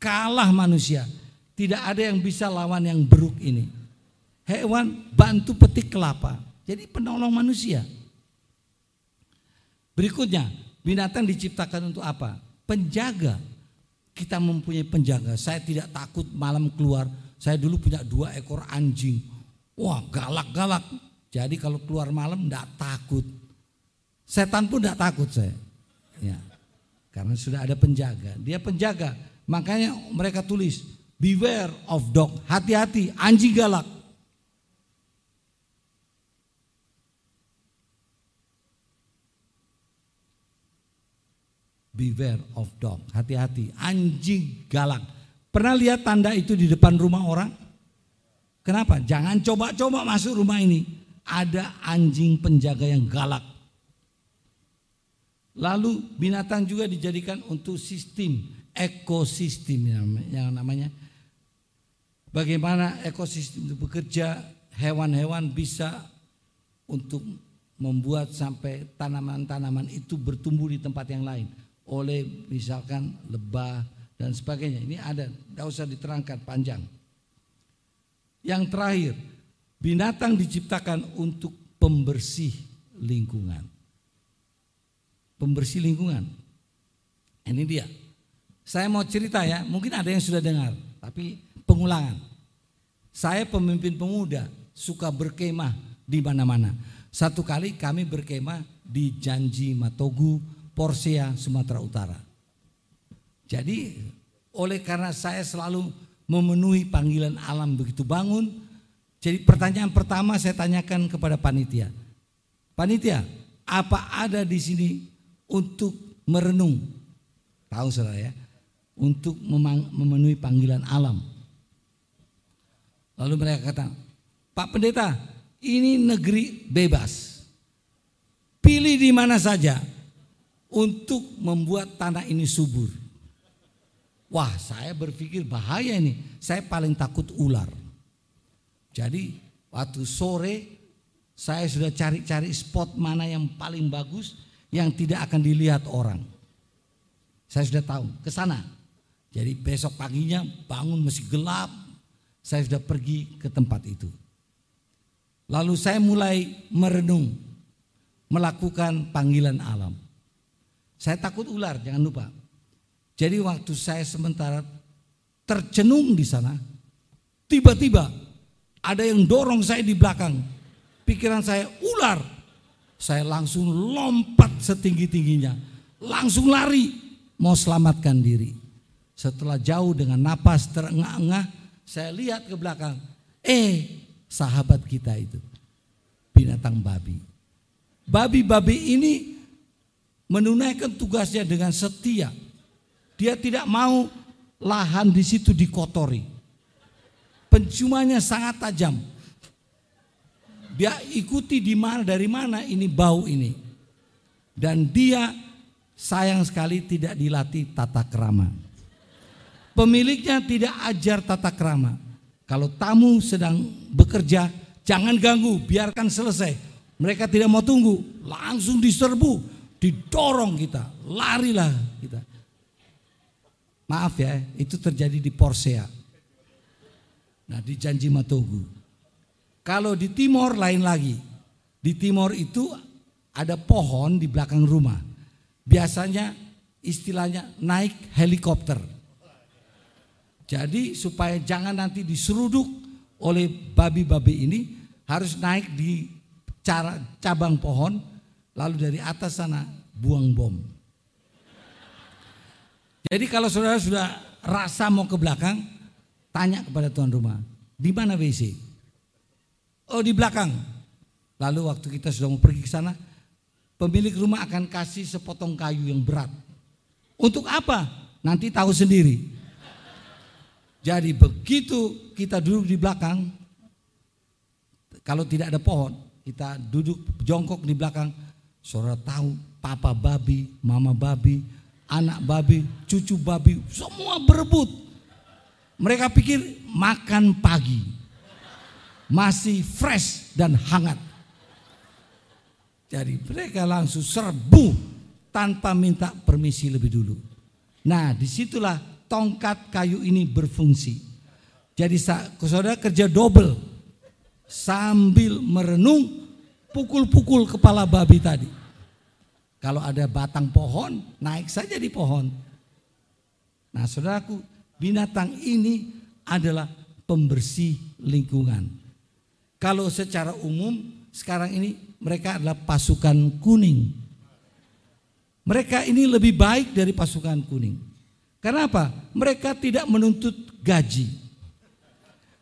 Kalah manusia tidak ada yang bisa lawan yang beruk ini. Hewan bantu petik kelapa. Jadi penolong manusia. Berikutnya, binatang diciptakan untuk apa? Penjaga. Kita mempunyai penjaga. Saya tidak takut malam keluar. Saya dulu punya dua ekor anjing. Wah galak-galak. Jadi kalau keluar malam tidak takut. Setan pun tidak takut saya. Ya. Karena sudah ada penjaga. Dia penjaga. Makanya mereka tulis, beware of dog. Hati-hati, anjing galak. Beware of dog. Hati-hati, anjing galak. Pernah lihat tanda itu di depan rumah orang? Kenapa? Jangan coba-coba masuk rumah ini. Ada anjing penjaga yang galak. Lalu binatang juga dijadikan untuk sistem ekosistem yang namanya bagaimana ekosistem itu bekerja hewan-hewan bisa untuk membuat sampai tanaman-tanaman itu bertumbuh di tempat yang lain oleh misalkan lebah dan sebagainya. Ini ada, tidak usah diterangkan panjang. Yang terakhir, binatang diciptakan untuk pembersih lingkungan. Pembersih lingkungan. Ini dia. Saya mau cerita ya, mungkin ada yang sudah dengar, tapi pengulangan. Saya pemimpin pemuda, suka berkemah di mana-mana. Satu kali kami berkemah di Janji Matogu, Porsea, Sumatera Utara. Jadi oleh karena saya selalu memenuhi panggilan alam begitu bangun, jadi pertanyaan pertama saya tanyakan kepada panitia. Panitia, apa ada di sini untuk merenung? Tahu saudara ya, untuk memenuhi panggilan alam. Lalu mereka kata, Pak Pendeta, ini negeri bebas. Pilih di mana saja untuk membuat tanah ini subur. Wah, saya berpikir bahaya ini. Saya paling takut ular. Jadi, waktu sore saya sudah cari-cari spot mana yang paling bagus yang tidak akan dilihat orang. Saya sudah tahu ke sana. Jadi besok paginya bangun masih gelap, saya sudah pergi ke tempat itu. Lalu saya mulai merenung, melakukan panggilan alam. Saya takut ular, jangan lupa. Jadi waktu saya sementara tercenung di sana, tiba-tiba ada yang dorong saya di belakang. Pikiran saya ular. Saya langsung lompat setinggi-tingginya. Langsung lari mau selamatkan diri. Setelah jauh dengan napas terengah-engah, saya lihat ke belakang. Eh, sahabat kita itu. Binatang babi. Babi-babi ini menunaikan tugasnya dengan setia. Dia tidak mau lahan di situ dikotori. Penciumannya sangat tajam. Dia ikuti di mana dari mana ini bau ini. Dan dia sayang sekali tidak dilatih tata kerama. Pemiliknya tidak ajar tata kerama. Kalau tamu sedang bekerja, jangan ganggu, biarkan selesai. Mereka tidak mau tunggu, langsung diserbu didorong kita, larilah kita. Maaf ya, itu terjadi di Porsea. Nah di Janji Matogu. Kalau di timur lain lagi. Di timur itu ada pohon di belakang rumah. Biasanya istilahnya naik helikopter. Jadi supaya jangan nanti diseruduk oleh babi-babi ini harus naik di cara cabang pohon Lalu dari atas sana buang bom. Jadi kalau saudara sudah rasa mau ke belakang, tanya kepada tuan rumah, di mana WC? Oh di belakang. Lalu waktu kita sudah mau pergi ke sana, pemilik rumah akan kasih sepotong kayu yang berat. Untuk apa? Nanti tahu sendiri. Jadi begitu kita duduk di belakang, kalau tidak ada pohon, kita duduk jongkok di belakang, Saudara tahu papa babi, mama babi, anak babi, cucu babi, semua berebut. Mereka pikir makan pagi. Masih fresh dan hangat. Jadi mereka langsung serbu tanpa minta permisi lebih dulu. Nah di situlah tongkat kayu ini berfungsi. Jadi saudara kerja double sambil merenung pukul-pukul kepala babi tadi. Kalau ada batang pohon, naik saja di pohon. Nah, saudaraku, binatang ini adalah pembersih lingkungan. Kalau secara umum sekarang ini mereka adalah pasukan kuning. Mereka ini lebih baik dari pasukan kuning. Karena apa? Mereka tidak menuntut gaji.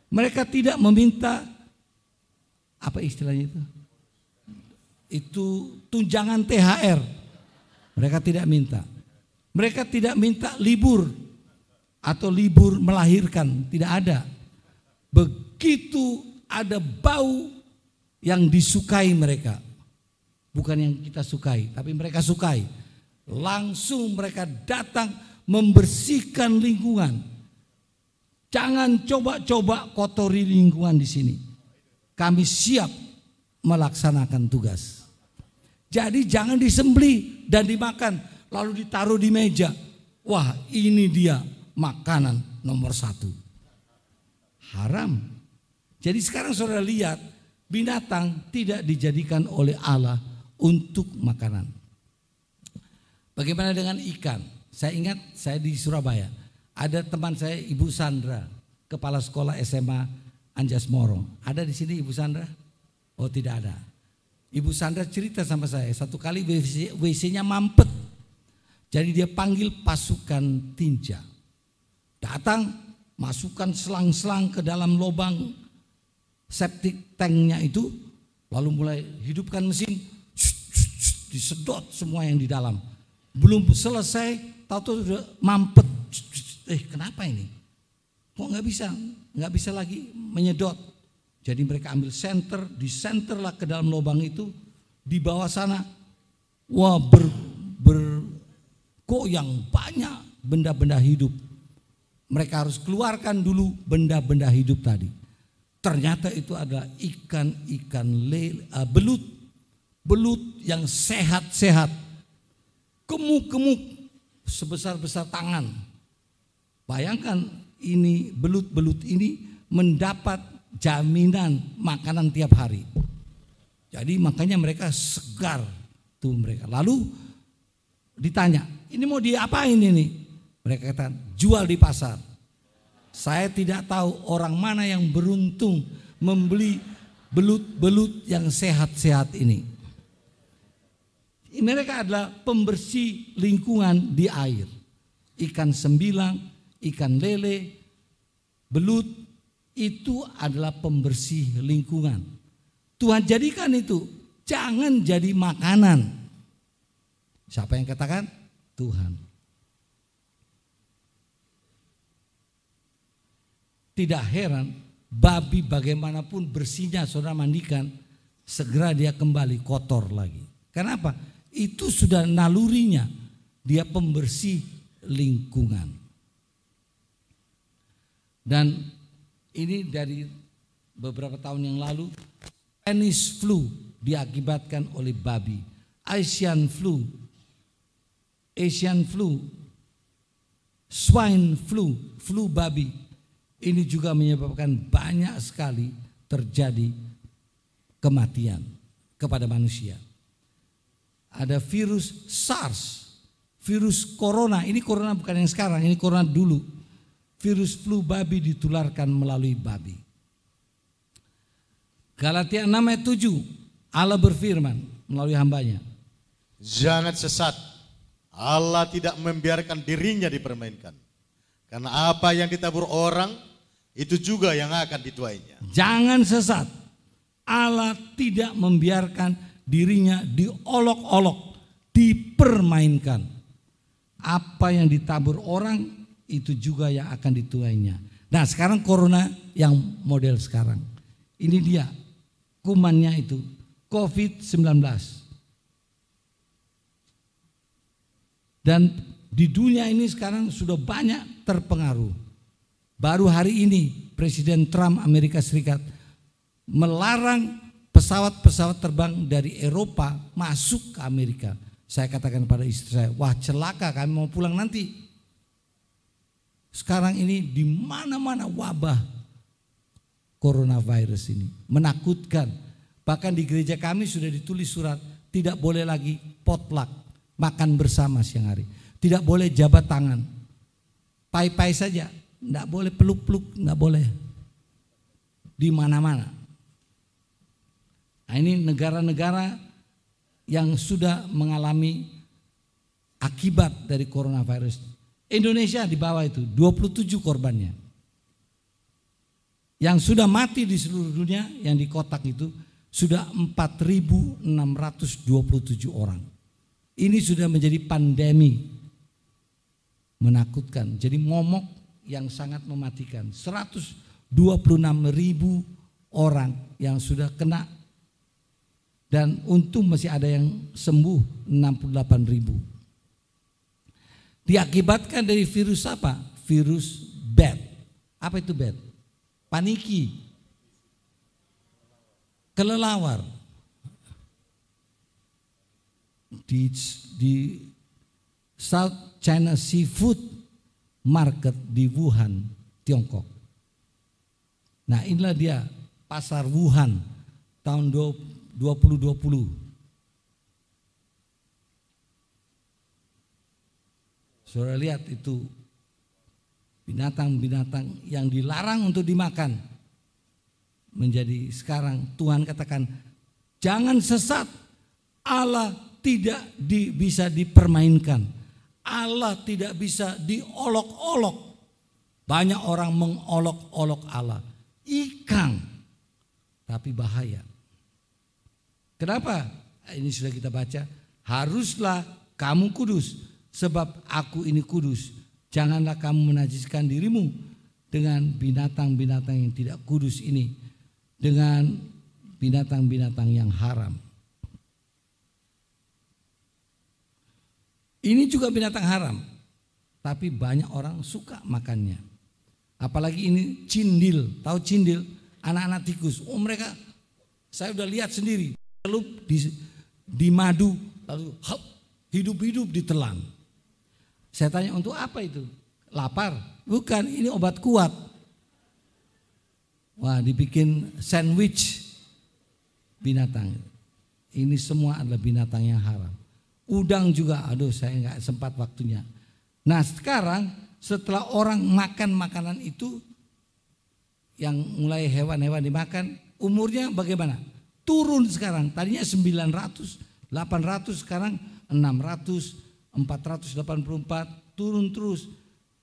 Mereka tidak meminta apa istilahnya itu? Itu tunjangan THR. Mereka tidak minta. Mereka tidak minta libur atau libur melahirkan, tidak ada. Begitu ada bau yang disukai mereka. Bukan yang kita sukai, tapi mereka sukai. Langsung mereka datang membersihkan lingkungan. Jangan coba-coba kotori lingkungan di sini. Kami siap melaksanakan tugas. Jadi jangan disembeli dan dimakan lalu ditaruh di meja. Wah ini dia makanan nomor satu. Haram. Jadi sekarang saudara lihat binatang tidak dijadikan oleh Allah untuk makanan. Bagaimana dengan ikan? Saya ingat saya di Surabaya. Ada teman saya Ibu Sandra, kepala sekolah SMA Anjas Moro. Ada di sini Ibu Sandra? Oh tidak ada. Ibu Sandra cerita sama saya, satu kali WC-nya mampet. Jadi dia panggil pasukan tinja. Datang, masukkan selang-selang ke dalam lubang septic tanknya itu, lalu mulai hidupkan mesin, disedot semua yang di dalam. Belum selesai, tahu-tahu sudah mampet. Eh kenapa ini? Kok nggak bisa? Nggak bisa lagi menyedot. Jadi mereka ambil center lah ke dalam lubang itu, di bawah sana, wah ber, ber yang banyak benda-benda hidup. Mereka harus keluarkan dulu benda-benda hidup tadi. Ternyata itu adalah ikan-ikan uh, belut, belut yang sehat-sehat, gemuk-gemuk sebesar-besar tangan. Bayangkan ini belut-belut ini mendapat jaminan makanan tiap hari. Jadi makanya mereka segar tuh mereka. Lalu ditanya, ini mau diapain ini? Mereka kata jual di pasar. Saya tidak tahu orang mana yang beruntung membeli belut-belut yang sehat-sehat ini. Mereka adalah pembersih lingkungan di air. Ikan sembilang, ikan lele, belut, itu adalah pembersih lingkungan. Tuhan jadikan itu, jangan jadi makanan. Siapa yang katakan? Tuhan. Tidak heran, babi bagaimanapun bersihnya saudara mandikan, segera dia kembali kotor lagi. Kenapa? Itu sudah nalurinya, dia pembersih lingkungan. Dan ini dari beberapa tahun yang lalu Spanish flu diakibatkan oleh babi. Asian flu, Asian flu, swine flu, flu babi. Ini juga menyebabkan banyak sekali terjadi kematian kepada manusia. Ada virus SARS, virus corona. Ini corona bukan yang sekarang, ini corona dulu virus flu babi ditularkan melalui babi. Galatia 6 ayat 7, Allah berfirman melalui hambanya. Jangan sesat, Allah tidak membiarkan dirinya dipermainkan. Karena apa yang ditabur orang, itu juga yang akan dituainya. Jangan sesat, Allah tidak membiarkan dirinya diolok-olok, dipermainkan. Apa yang ditabur orang itu juga yang akan dituainya. Nah sekarang corona yang model sekarang. Ini dia kumannya itu COVID-19. Dan di dunia ini sekarang sudah banyak terpengaruh. Baru hari ini Presiden Trump Amerika Serikat melarang pesawat-pesawat terbang dari Eropa masuk ke Amerika. Saya katakan pada istri saya, wah celaka kami mau pulang nanti. Sekarang ini di mana-mana wabah coronavirus ini menakutkan. Bahkan di gereja kami sudah ditulis surat tidak boleh lagi potluck, makan bersama siang hari. Tidak boleh jabat tangan. Pai-pai saja, tidak boleh peluk-peluk, tidak boleh. Di mana-mana. Nah, ini negara-negara yang sudah mengalami akibat dari coronavirus. Indonesia di bawah itu 27 korbannya. Yang sudah mati di seluruh dunia yang di kotak itu sudah 4.627 orang. Ini sudah menjadi pandemi menakutkan. Jadi momok yang sangat mematikan. 126 ribu orang yang sudah kena dan untung masih ada yang sembuh 68 ribu. Diakibatkan dari virus apa? Virus bad. Apa itu bad? Paniki. Kelelawar di, di South China Seafood Market di Wuhan, Tiongkok. Nah inilah dia pasar Wuhan tahun 2020. Saudara lihat itu binatang-binatang yang dilarang untuk dimakan menjadi sekarang Tuhan katakan jangan sesat Allah tidak di, bisa dipermainkan. Allah tidak bisa diolok-olok. Banyak orang mengolok-olok Allah. Ikan. Tapi bahaya. Kenapa? Ini sudah kita baca. Haruslah kamu kudus. Sebab aku ini kudus. Janganlah kamu menajiskan dirimu dengan binatang-binatang yang tidak kudus ini. Dengan binatang-binatang yang haram. Ini juga binatang haram, tapi banyak orang suka makannya. Apalagi ini cindil, tahu cindil? Anak-anak tikus. Oh mereka, saya udah lihat sendiri. Lalu di, di madu, lalu hidup-hidup ditelan. Saya tanya untuk apa itu? Lapar? Bukan, ini obat kuat. Wah dibikin sandwich binatang. Ini semua adalah binatang yang haram. Udang juga, aduh saya nggak sempat waktunya. Nah sekarang setelah orang makan makanan itu, yang mulai hewan-hewan dimakan, umurnya bagaimana? Turun sekarang, tadinya 900, 800, sekarang 600, 484, turun terus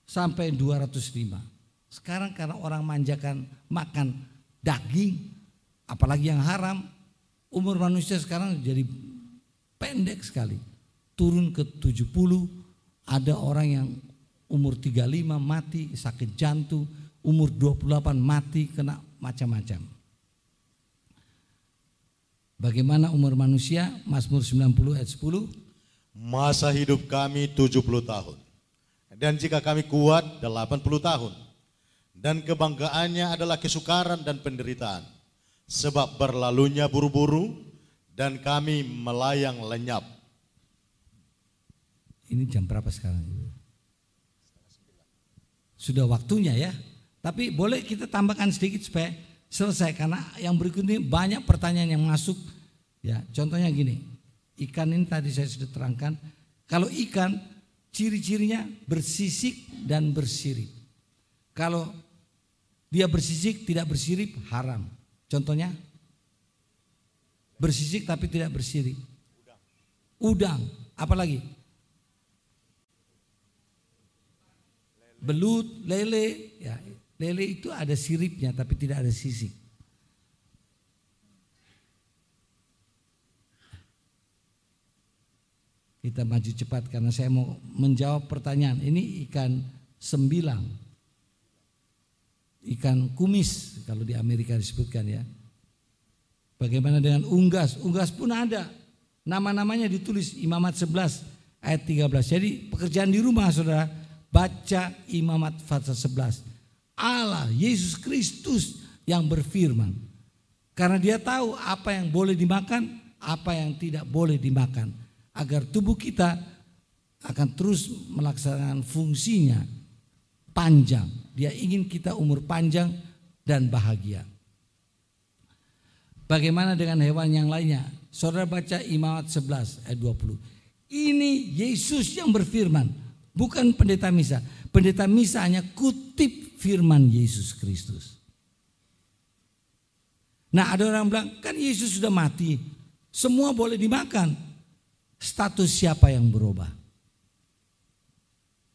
sampai 205. Sekarang karena orang manjakan makan daging, apalagi yang haram, umur manusia sekarang jadi pendek sekali turun ke 70, ada orang yang umur 35 mati sakit jantung, umur 28 mati kena macam-macam. Bagaimana umur manusia? Mazmur 90 ayat 10. Masa hidup kami 70 tahun. Dan jika kami kuat 80 tahun. Dan kebanggaannya adalah kesukaran dan penderitaan. Sebab berlalunya buru-buru dan kami melayang lenyap. Ini jam berapa sekarang? Sudah waktunya ya. Tapi boleh kita tambahkan sedikit supaya selesai karena yang berikut ini banyak pertanyaan yang masuk. Ya, contohnya gini. Ikan ini tadi saya sudah terangkan. Kalau ikan ciri-cirinya bersisik dan bersirip. Kalau dia bersisik tidak bersirip haram. Contohnya bersisik tapi tidak bersirip. Udang, apalagi? belut, lele, ya lele itu ada siripnya tapi tidak ada sisik. Kita maju cepat karena saya mau menjawab pertanyaan. Ini ikan sembilang. Ikan kumis kalau di Amerika disebutkan ya. Bagaimana dengan unggas? Unggas pun ada. Nama-namanya ditulis Imamat 11 ayat 13. Jadi pekerjaan di rumah saudara Baca imamat pasal 11. Allah, Yesus Kristus yang berfirman. Karena dia tahu apa yang boleh dimakan, apa yang tidak boleh dimakan. Agar tubuh kita akan terus melaksanakan fungsinya panjang. Dia ingin kita umur panjang dan bahagia. Bagaimana dengan hewan yang lainnya? Saudara baca Imamat 11 ayat 20. Ini Yesus yang berfirman, bukan pendeta misa. Pendeta misa hanya kutip firman Yesus Kristus. Nah ada orang bilang, kan Yesus sudah mati. Semua boleh dimakan. Status siapa yang berubah?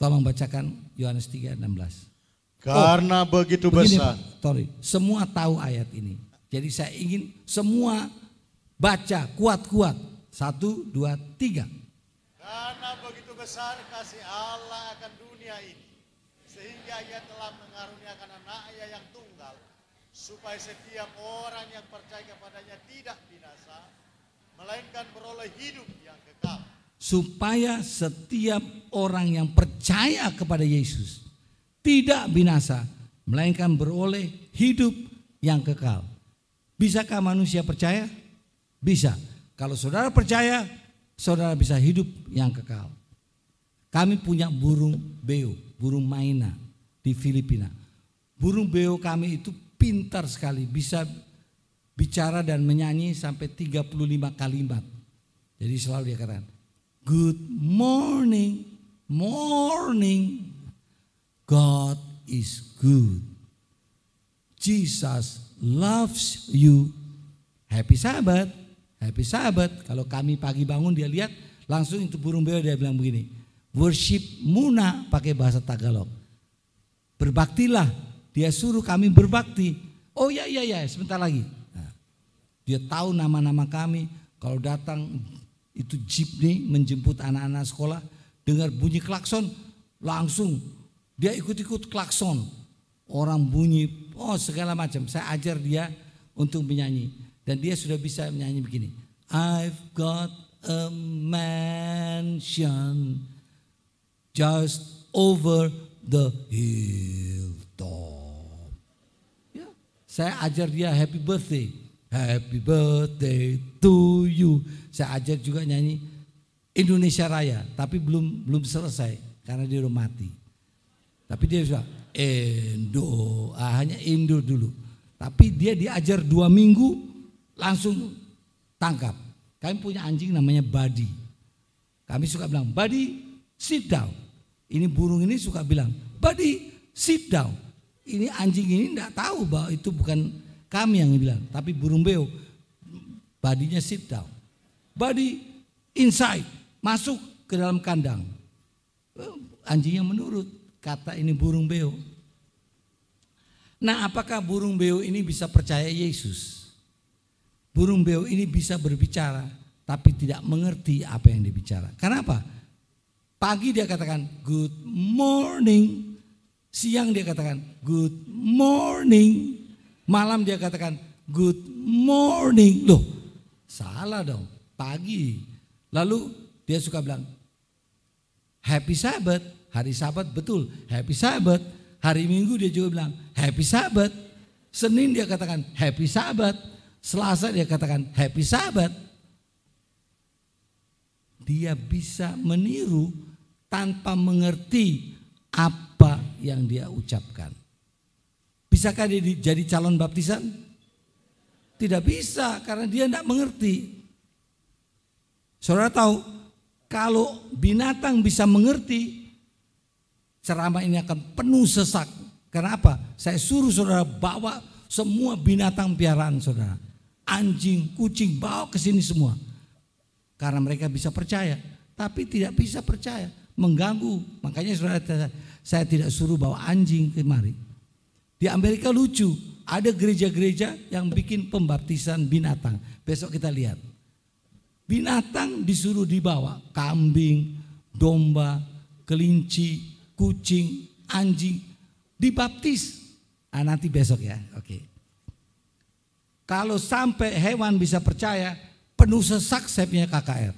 Tolong bacakan Yohanes 3:16. Karena oh, begitu begini, besar. Sorry, semua tahu ayat ini. Jadi saya ingin semua baca kuat-kuat. Satu, dua, tiga. Karena begitu besar kasih Allah akan dunia ini. Sehingga ia telah mengaruniakan anaknya yang tunggal. Supaya setiap orang yang percaya kepadanya tidak binasa. Melainkan beroleh hidup yang kekal supaya setiap orang yang percaya kepada Yesus tidak binasa, melainkan beroleh hidup yang kekal. Bisakah manusia percaya? Bisa. Kalau saudara percaya, saudara bisa hidup yang kekal. Kami punya burung beo, burung maina di Filipina. Burung beo kami itu pintar sekali, bisa bicara dan menyanyi sampai 35 kalimat. Jadi selalu dia katakan, Good morning, morning. God is good. Jesus loves you. Happy Sabat, happy Sabat. Kalau kami pagi bangun dia lihat langsung itu burung beo dia bilang begini. Worship Muna pakai bahasa Tagalog. Berbaktilah. Dia suruh kami berbakti. Oh ya ya ya sebentar lagi. Nah, dia tahu nama-nama kami. Kalau datang itu jeepney menjemput anak-anak sekolah dengar bunyi klakson langsung dia ikut-ikut klakson. Orang bunyi oh segala macam. Saya ajar dia untuk menyanyi. Dan dia sudah bisa menyanyi begini. I've got a mansion just over the hilltop. Ya saya ajar dia happy birthday Happy birthday to you. Saya ajar juga nyanyi Indonesia Raya, tapi belum belum selesai karena dia udah mati. Tapi dia sudah Indo, ah, hanya Indo dulu. Tapi dia diajar dua minggu langsung tangkap. Kami punya anjing namanya Badi. Kami suka bilang, Badi sit down. Ini burung ini suka bilang, Badi sit down. Ini anjing ini tidak tahu bahwa itu bukan kami yang bilang, tapi burung beo badinya sit down. Body inside, masuk ke dalam kandang. Anjing yang menurut, kata ini burung beo. Nah apakah burung beo ini bisa percaya Yesus? Burung beo ini bisa berbicara tapi tidak mengerti apa yang dibicara. Kenapa? Pagi dia katakan good morning, siang dia katakan good morning, Malam dia katakan good morning. Loh, salah dong. Pagi. Lalu dia suka bilang happy Sabbath. Hari Sabat betul, happy Sabbath. Hari Minggu dia juga bilang happy Sabbath. Senin dia katakan happy Sabbath. Selasa dia katakan happy Sabbath. Dia bisa meniru tanpa mengerti apa yang dia ucapkan. Bisakah dia jadi calon baptisan? Tidak bisa karena dia tidak mengerti. Saudara tahu kalau binatang bisa mengerti ceramah ini akan penuh sesak. Karena apa? Saya suruh saudara bawa semua binatang piaraan saudara. Anjing, kucing bawa ke sini semua. Karena mereka bisa percaya. Tapi tidak bisa percaya. Mengganggu. Makanya saudara saya tidak suruh bawa anjing kemari. Di Amerika lucu, ada gereja-gereja yang bikin pembaptisan binatang. Besok kita lihat. Binatang disuruh dibawa, kambing, domba, kelinci, kucing, anjing, dibaptis. Ah, nanti besok ya, oke. Kalau sampai hewan bisa percaya, penuh sesak saya punya KKR.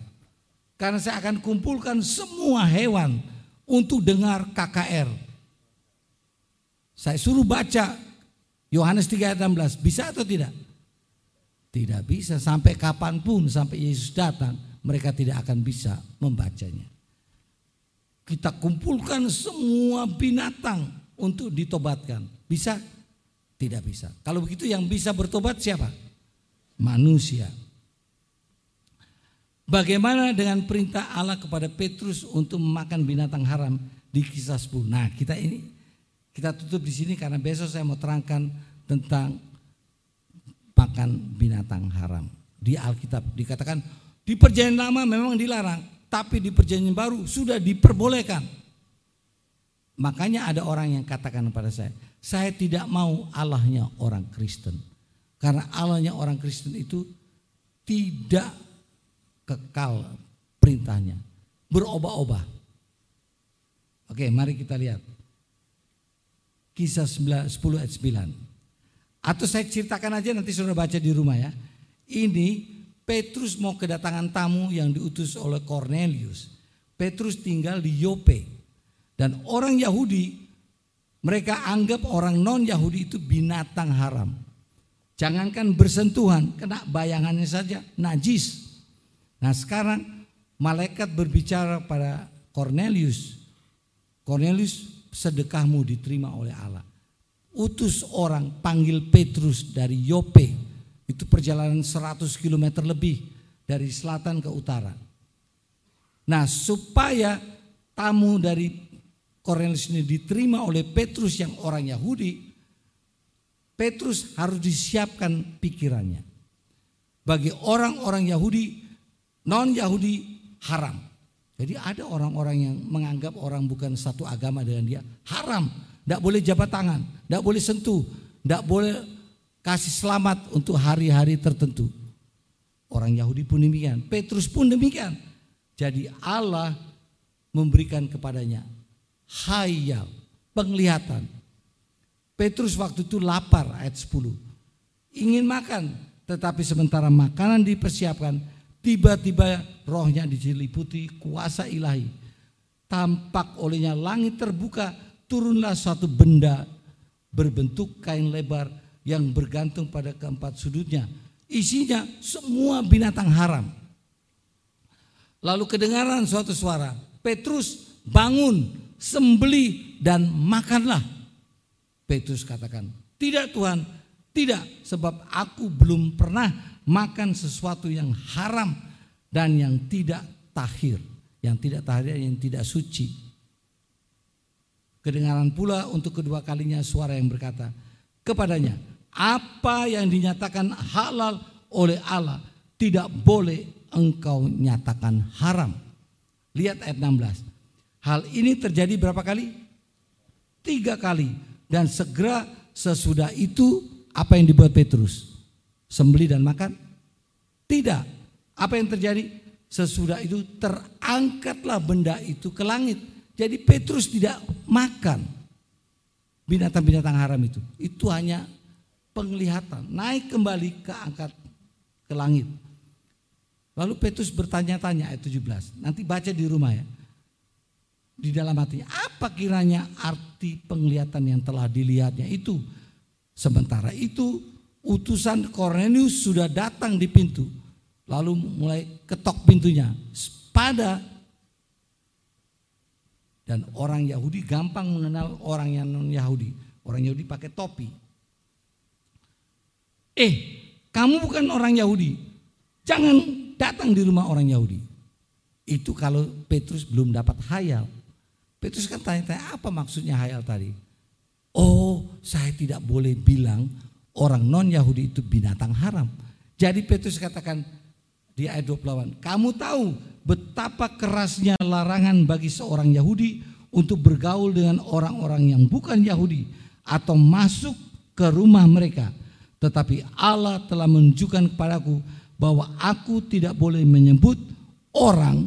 Karena saya akan kumpulkan semua hewan untuk dengar KKR saya suruh baca Yohanes 3 ayat 16. Bisa atau tidak? Tidak bisa. Sampai kapan pun, sampai Yesus datang, mereka tidak akan bisa membacanya. Kita kumpulkan semua binatang untuk ditobatkan. Bisa? Tidak bisa. Kalau begitu yang bisa bertobat siapa? Manusia. Bagaimana dengan perintah Allah kepada Petrus untuk memakan binatang haram di kisah 10. Nah, kita ini kita tutup di sini karena besok saya mau terangkan tentang makan binatang haram. Di Alkitab dikatakan di perjanjian lama memang dilarang, tapi di perjanjian baru sudah diperbolehkan. Makanya ada orang yang katakan kepada saya, saya tidak mau Allahnya orang Kristen. Karena Allahnya orang Kristen itu tidak kekal perintahnya, berubah-ubah. Oke, mari kita lihat. Kisah 10 ayat 9. Atau saya ceritakan aja nanti sudah baca di rumah ya. Ini Petrus mau kedatangan tamu yang diutus oleh Cornelius. Petrus tinggal di Yope. Dan orang Yahudi mereka anggap orang non Yahudi itu binatang haram. Jangankan bersentuhan, kena bayangannya saja najis. Nah sekarang malaikat berbicara pada Cornelius. Cornelius sedekahmu diterima oleh Allah. Utus orang panggil Petrus dari Yope. Itu perjalanan 100 km lebih dari selatan ke utara. Nah supaya tamu dari Cornelius ini diterima oleh Petrus yang orang Yahudi. Petrus harus disiapkan pikirannya. Bagi orang-orang Yahudi, non-Yahudi haram. Jadi ada orang-orang yang menganggap orang bukan satu agama dengan dia haram. Tidak boleh jabat tangan, tidak boleh sentuh, tidak boleh kasih selamat untuk hari-hari tertentu. Orang Yahudi pun demikian, Petrus pun demikian. Jadi Allah memberikan kepadanya hayal, penglihatan. Petrus waktu itu lapar ayat 10. Ingin makan, tetapi sementara makanan dipersiapkan, tiba-tiba rohnya dijeliputi kuasa ilahi. Tampak olehnya langit terbuka turunlah suatu benda berbentuk kain lebar yang bergantung pada keempat sudutnya. Isinya semua binatang haram. Lalu kedengaran suatu suara, Petrus bangun, sembeli dan makanlah. Petrus katakan, tidak Tuhan, tidak sebab aku belum pernah makan sesuatu yang haram dan yang tidak tahir. Yang tidak tahir, yang tidak suci. Kedengaran pula untuk kedua kalinya suara yang berkata kepadanya, apa yang dinyatakan halal oleh Allah tidak boleh engkau nyatakan haram. Lihat ayat 16. Hal ini terjadi berapa kali? Tiga kali. Dan segera sesudah itu apa yang dibuat Petrus? Sembeli dan makan? Tidak. Apa yang terjadi? Sesudah itu terangkatlah benda itu ke langit jadi Petrus tidak makan binatang-binatang haram itu. Itu hanya penglihatan, naik kembali ke angkat ke langit. Lalu Petrus bertanya-tanya ayat 17. Nanti baca di rumah ya. Di dalam hatinya, apa kiranya arti penglihatan yang telah dilihatnya itu? Sementara itu utusan Cornelius sudah datang di pintu. Lalu mulai ketok pintunya. Pada dan orang Yahudi gampang mengenal orang yang non Yahudi. Orang Yahudi pakai topi. Eh, kamu bukan orang Yahudi. Jangan datang di rumah orang Yahudi. Itu kalau Petrus belum dapat hayal. Petrus kan tanya-tanya apa maksudnya hayal tadi. Oh, saya tidak boleh bilang orang non Yahudi itu binatang haram. Jadi Petrus katakan di ayat 28, kamu tahu betapa kerasnya larangan bagi seorang Yahudi untuk bergaul dengan orang-orang yang bukan Yahudi atau masuk ke rumah mereka. Tetapi Allah telah menunjukkan kepadaku bahwa aku tidak boleh menyebut orang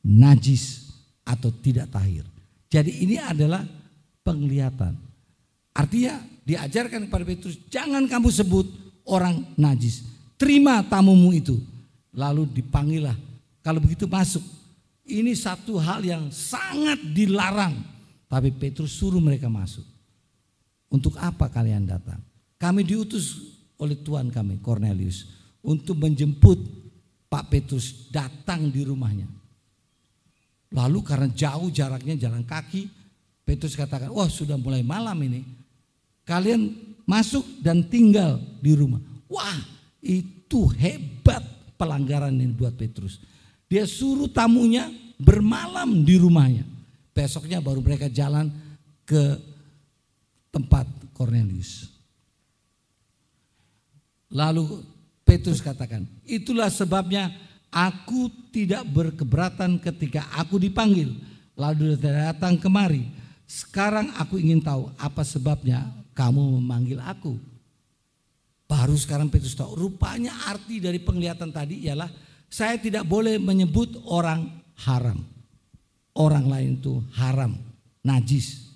najis atau tidak tahir. Jadi ini adalah penglihatan. Artinya diajarkan kepada Petrus, jangan kamu sebut orang najis. Terima tamumu itu. Lalu dipanggillah kalau begitu masuk. Ini satu hal yang sangat dilarang. Tapi Petrus suruh mereka masuk. Untuk apa kalian datang? Kami diutus oleh Tuhan kami, Cornelius. Untuk menjemput Pak Petrus datang di rumahnya. Lalu karena jauh jaraknya jalan kaki, Petrus katakan, wah sudah mulai malam ini. Kalian masuk dan tinggal di rumah. Wah itu hebat pelanggaran yang buat Petrus. Dia suruh tamunya bermalam di rumahnya. Besoknya baru mereka jalan ke tempat Cornelius. Lalu Petrus katakan, itulah sebabnya aku tidak berkeberatan ketika aku dipanggil. Lalu datang kemari. Sekarang aku ingin tahu apa sebabnya kamu memanggil aku. Baru sekarang Petrus tahu. Rupanya arti dari penglihatan tadi ialah saya tidak boleh menyebut orang haram. Orang lain itu haram, najis.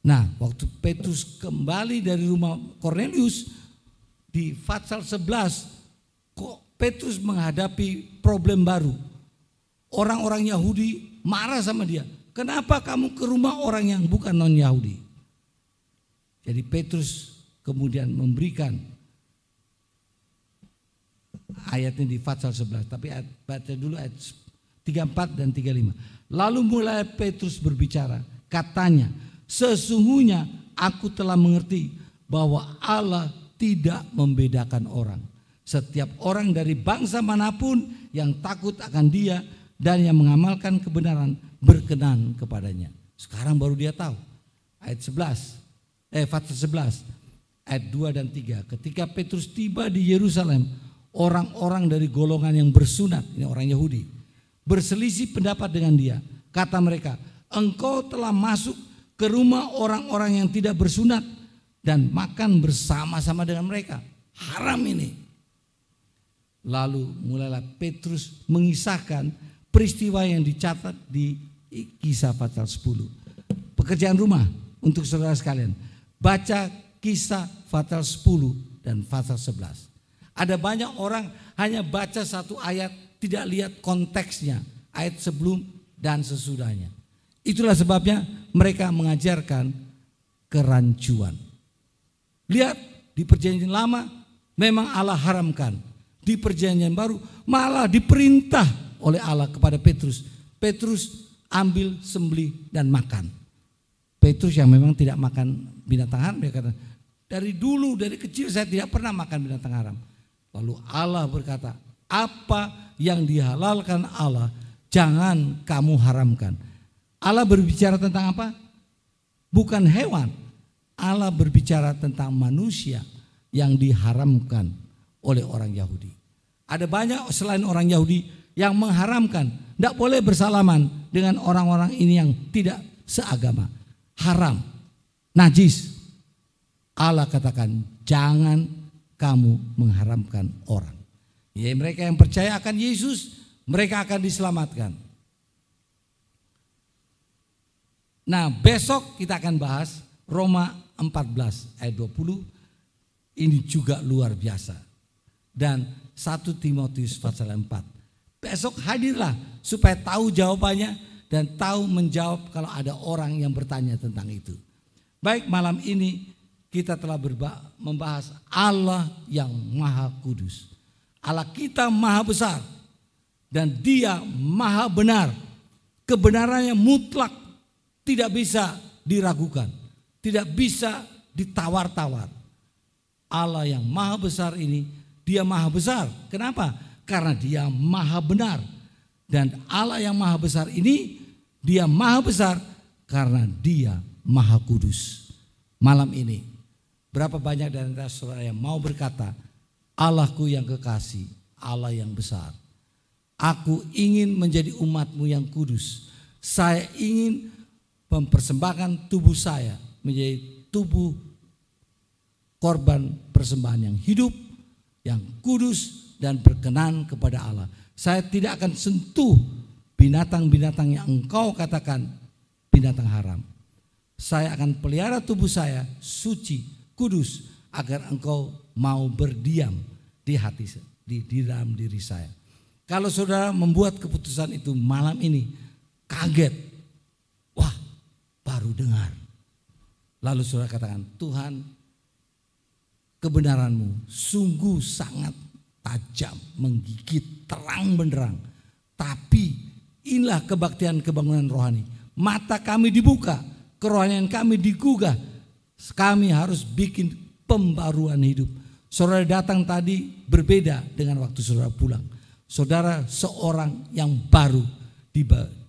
Nah, waktu Petrus kembali dari rumah Cornelius di Fatsal 11, kok Petrus menghadapi problem baru. Orang-orang Yahudi marah sama dia. Kenapa kamu ke rumah orang yang bukan non-Yahudi? Jadi Petrus kemudian memberikan ayatnya di Fatsal 11. Tapi baca dulu ayat 34 dan 35. Lalu mulai Petrus berbicara. Katanya, sesungguhnya aku telah mengerti bahwa Allah tidak membedakan orang. Setiap orang dari bangsa mana pun yang takut akan dia dan yang mengamalkan kebenaran berkenan kepadanya. Sekarang baru dia tahu. Ayat 11, eh Fatsal 11, ayat 2 dan 3. Ketika Petrus tiba di Yerusalem, orang-orang dari golongan yang bersunat, ini orang Yahudi, berselisih pendapat dengan dia. Kata mereka, engkau telah masuk ke rumah orang-orang yang tidak bersunat dan makan bersama-sama dengan mereka. Haram ini. Lalu mulailah Petrus mengisahkan peristiwa yang dicatat di kisah pasal 10. Pekerjaan rumah untuk saudara sekalian. Baca kisah Fatal 10 dan Fatal 11. Ada banyak orang hanya baca satu ayat tidak lihat konteksnya. Ayat sebelum dan sesudahnya. Itulah sebabnya mereka mengajarkan kerancuan. Lihat di perjanjian lama memang Allah haramkan. Di perjanjian baru malah diperintah oleh Allah kepada Petrus. Petrus ambil, sembeli dan makan. Petrus yang memang tidak makan binatang haram dia kata, dari dulu, dari kecil saya tidak pernah makan binatang haram. Lalu Allah berkata, apa yang dihalalkan Allah, jangan kamu haramkan. Allah berbicara tentang apa? Bukan hewan. Allah berbicara tentang manusia yang diharamkan oleh orang Yahudi. Ada banyak selain orang Yahudi yang mengharamkan. Tidak boleh bersalaman dengan orang-orang ini yang tidak seagama. Haram, najis, Allah katakan jangan kamu mengharamkan orang. Ya mereka yang percaya akan Yesus mereka akan diselamatkan. Nah besok kita akan bahas Roma 14 ayat 20 ini juga luar biasa. Dan 1 Timotius pasal 4. Besok hadirlah supaya tahu jawabannya dan tahu menjawab kalau ada orang yang bertanya tentang itu. Baik malam ini kita telah membahas Allah yang maha kudus. Allah kita maha besar dan dia maha benar. Kebenarannya mutlak tidak bisa diragukan. Tidak bisa ditawar-tawar. Allah yang maha besar ini dia maha besar. Kenapa? Karena dia maha benar. Dan Allah yang maha besar ini dia maha besar karena dia maha kudus. Malam ini Berapa banyak dari antara saudara yang mau berkata, Allahku yang kekasih, Allah yang besar. Aku ingin menjadi umatmu yang kudus. Saya ingin mempersembahkan tubuh saya menjadi tubuh korban persembahan yang hidup, yang kudus dan berkenan kepada Allah. Saya tidak akan sentuh binatang-binatang yang engkau katakan binatang haram. Saya akan pelihara tubuh saya suci kudus agar engkau mau berdiam di hati di, di dalam diri saya. Kalau saudara membuat keputusan itu malam ini kaget, wah baru dengar. Lalu saudara katakan, Tuhan kebenaranmu sungguh sangat tajam, menggigit, terang benderang. Tapi inilah kebaktian kebangunan rohani. Mata kami dibuka, kerohanian kami digugah, kami harus bikin pembaruan hidup. Saudara datang tadi berbeda dengan waktu saudara pulang. Saudara seorang yang baru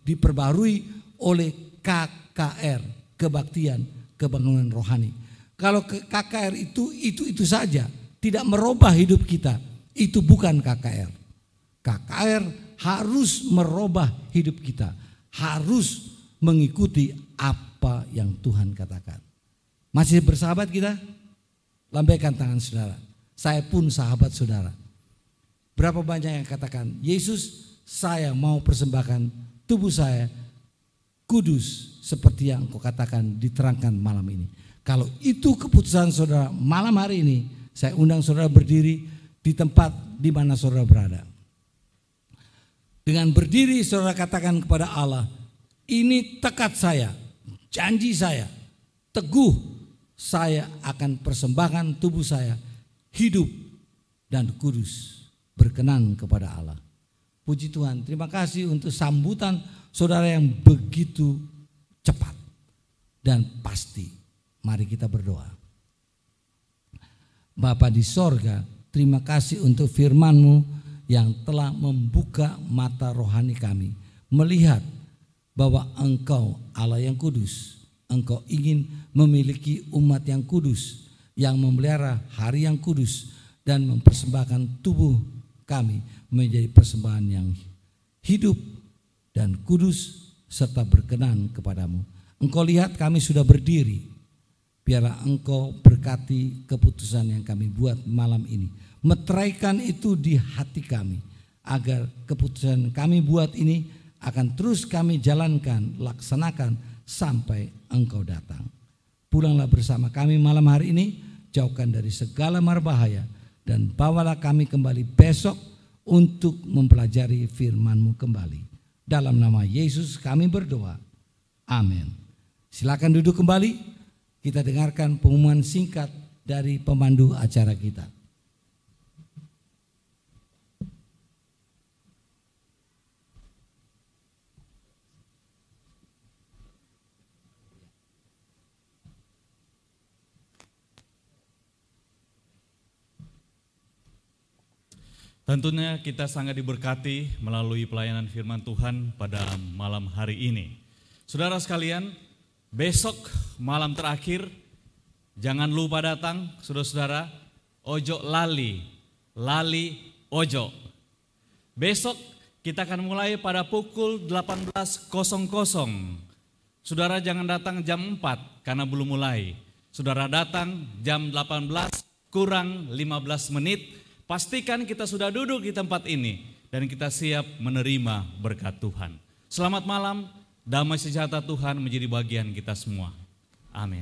diperbarui oleh KKR, kebaktian, kebangunan rohani. Kalau KKR itu itu itu saja, tidak merubah hidup kita. Itu bukan KKR. KKR harus merubah hidup kita, harus mengikuti apa yang Tuhan katakan. Masih bersahabat kita? Lambaikan tangan saudara. Saya pun sahabat saudara. Berapa banyak yang katakan, Yesus saya mau persembahkan tubuh saya kudus seperti yang kau katakan diterangkan malam ini. Kalau itu keputusan saudara malam hari ini, saya undang saudara berdiri di tempat di mana saudara berada. Dengan berdiri saudara katakan kepada Allah, ini tekad saya, janji saya, teguh saya akan persembahkan tubuh saya hidup dan kudus berkenan kepada Allah. Puji Tuhan, terima kasih untuk sambutan saudara yang begitu cepat dan pasti. Mari kita berdoa. Bapa di sorga, terima kasih untuk firmanmu yang telah membuka mata rohani kami. Melihat bahwa engkau Allah yang kudus. Engkau ingin memiliki umat yang kudus. Yang memelihara hari yang kudus. Dan mempersembahkan tubuh kami menjadi persembahan yang hidup dan kudus serta berkenan kepadamu. Engkau lihat kami sudah berdiri. Biarlah engkau berkati keputusan yang kami buat malam ini. Meteraikan itu di hati kami. Agar keputusan kami buat ini akan terus kami jalankan, laksanakan sampai engkau datang. Pulanglah bersama kami malam hari ini, jauhkan dari segala marbahaya dan bawalah kami kembali besok untuk mempelajari firman-Mu kembali. Dalam nama Yesus kami berdoa. Amin. Silakan duduk kembali. Kita dengarkan pengumuman singkat dari pemandu acara kita. Tentunya kita sangat diberkati melalui pelayanan firman Tuhan pada malam hari ini. Saudara sekalian, besok malam terakhir jangan lupa datang, saudara-saudara, ojo lali, lali ojo. Besok kita akan mulai pada pukul 18.00. Saudara jangan datang jam 4 karena belum mulai. Saudara datang jam 18 kurang 15 menit Pastikan kita sudah duduk di tempat ini dan kita siap menerima berkat Tuhan. Selamat malam, damai sejahtera Tuhan menjadi bagian kita semua. Amin.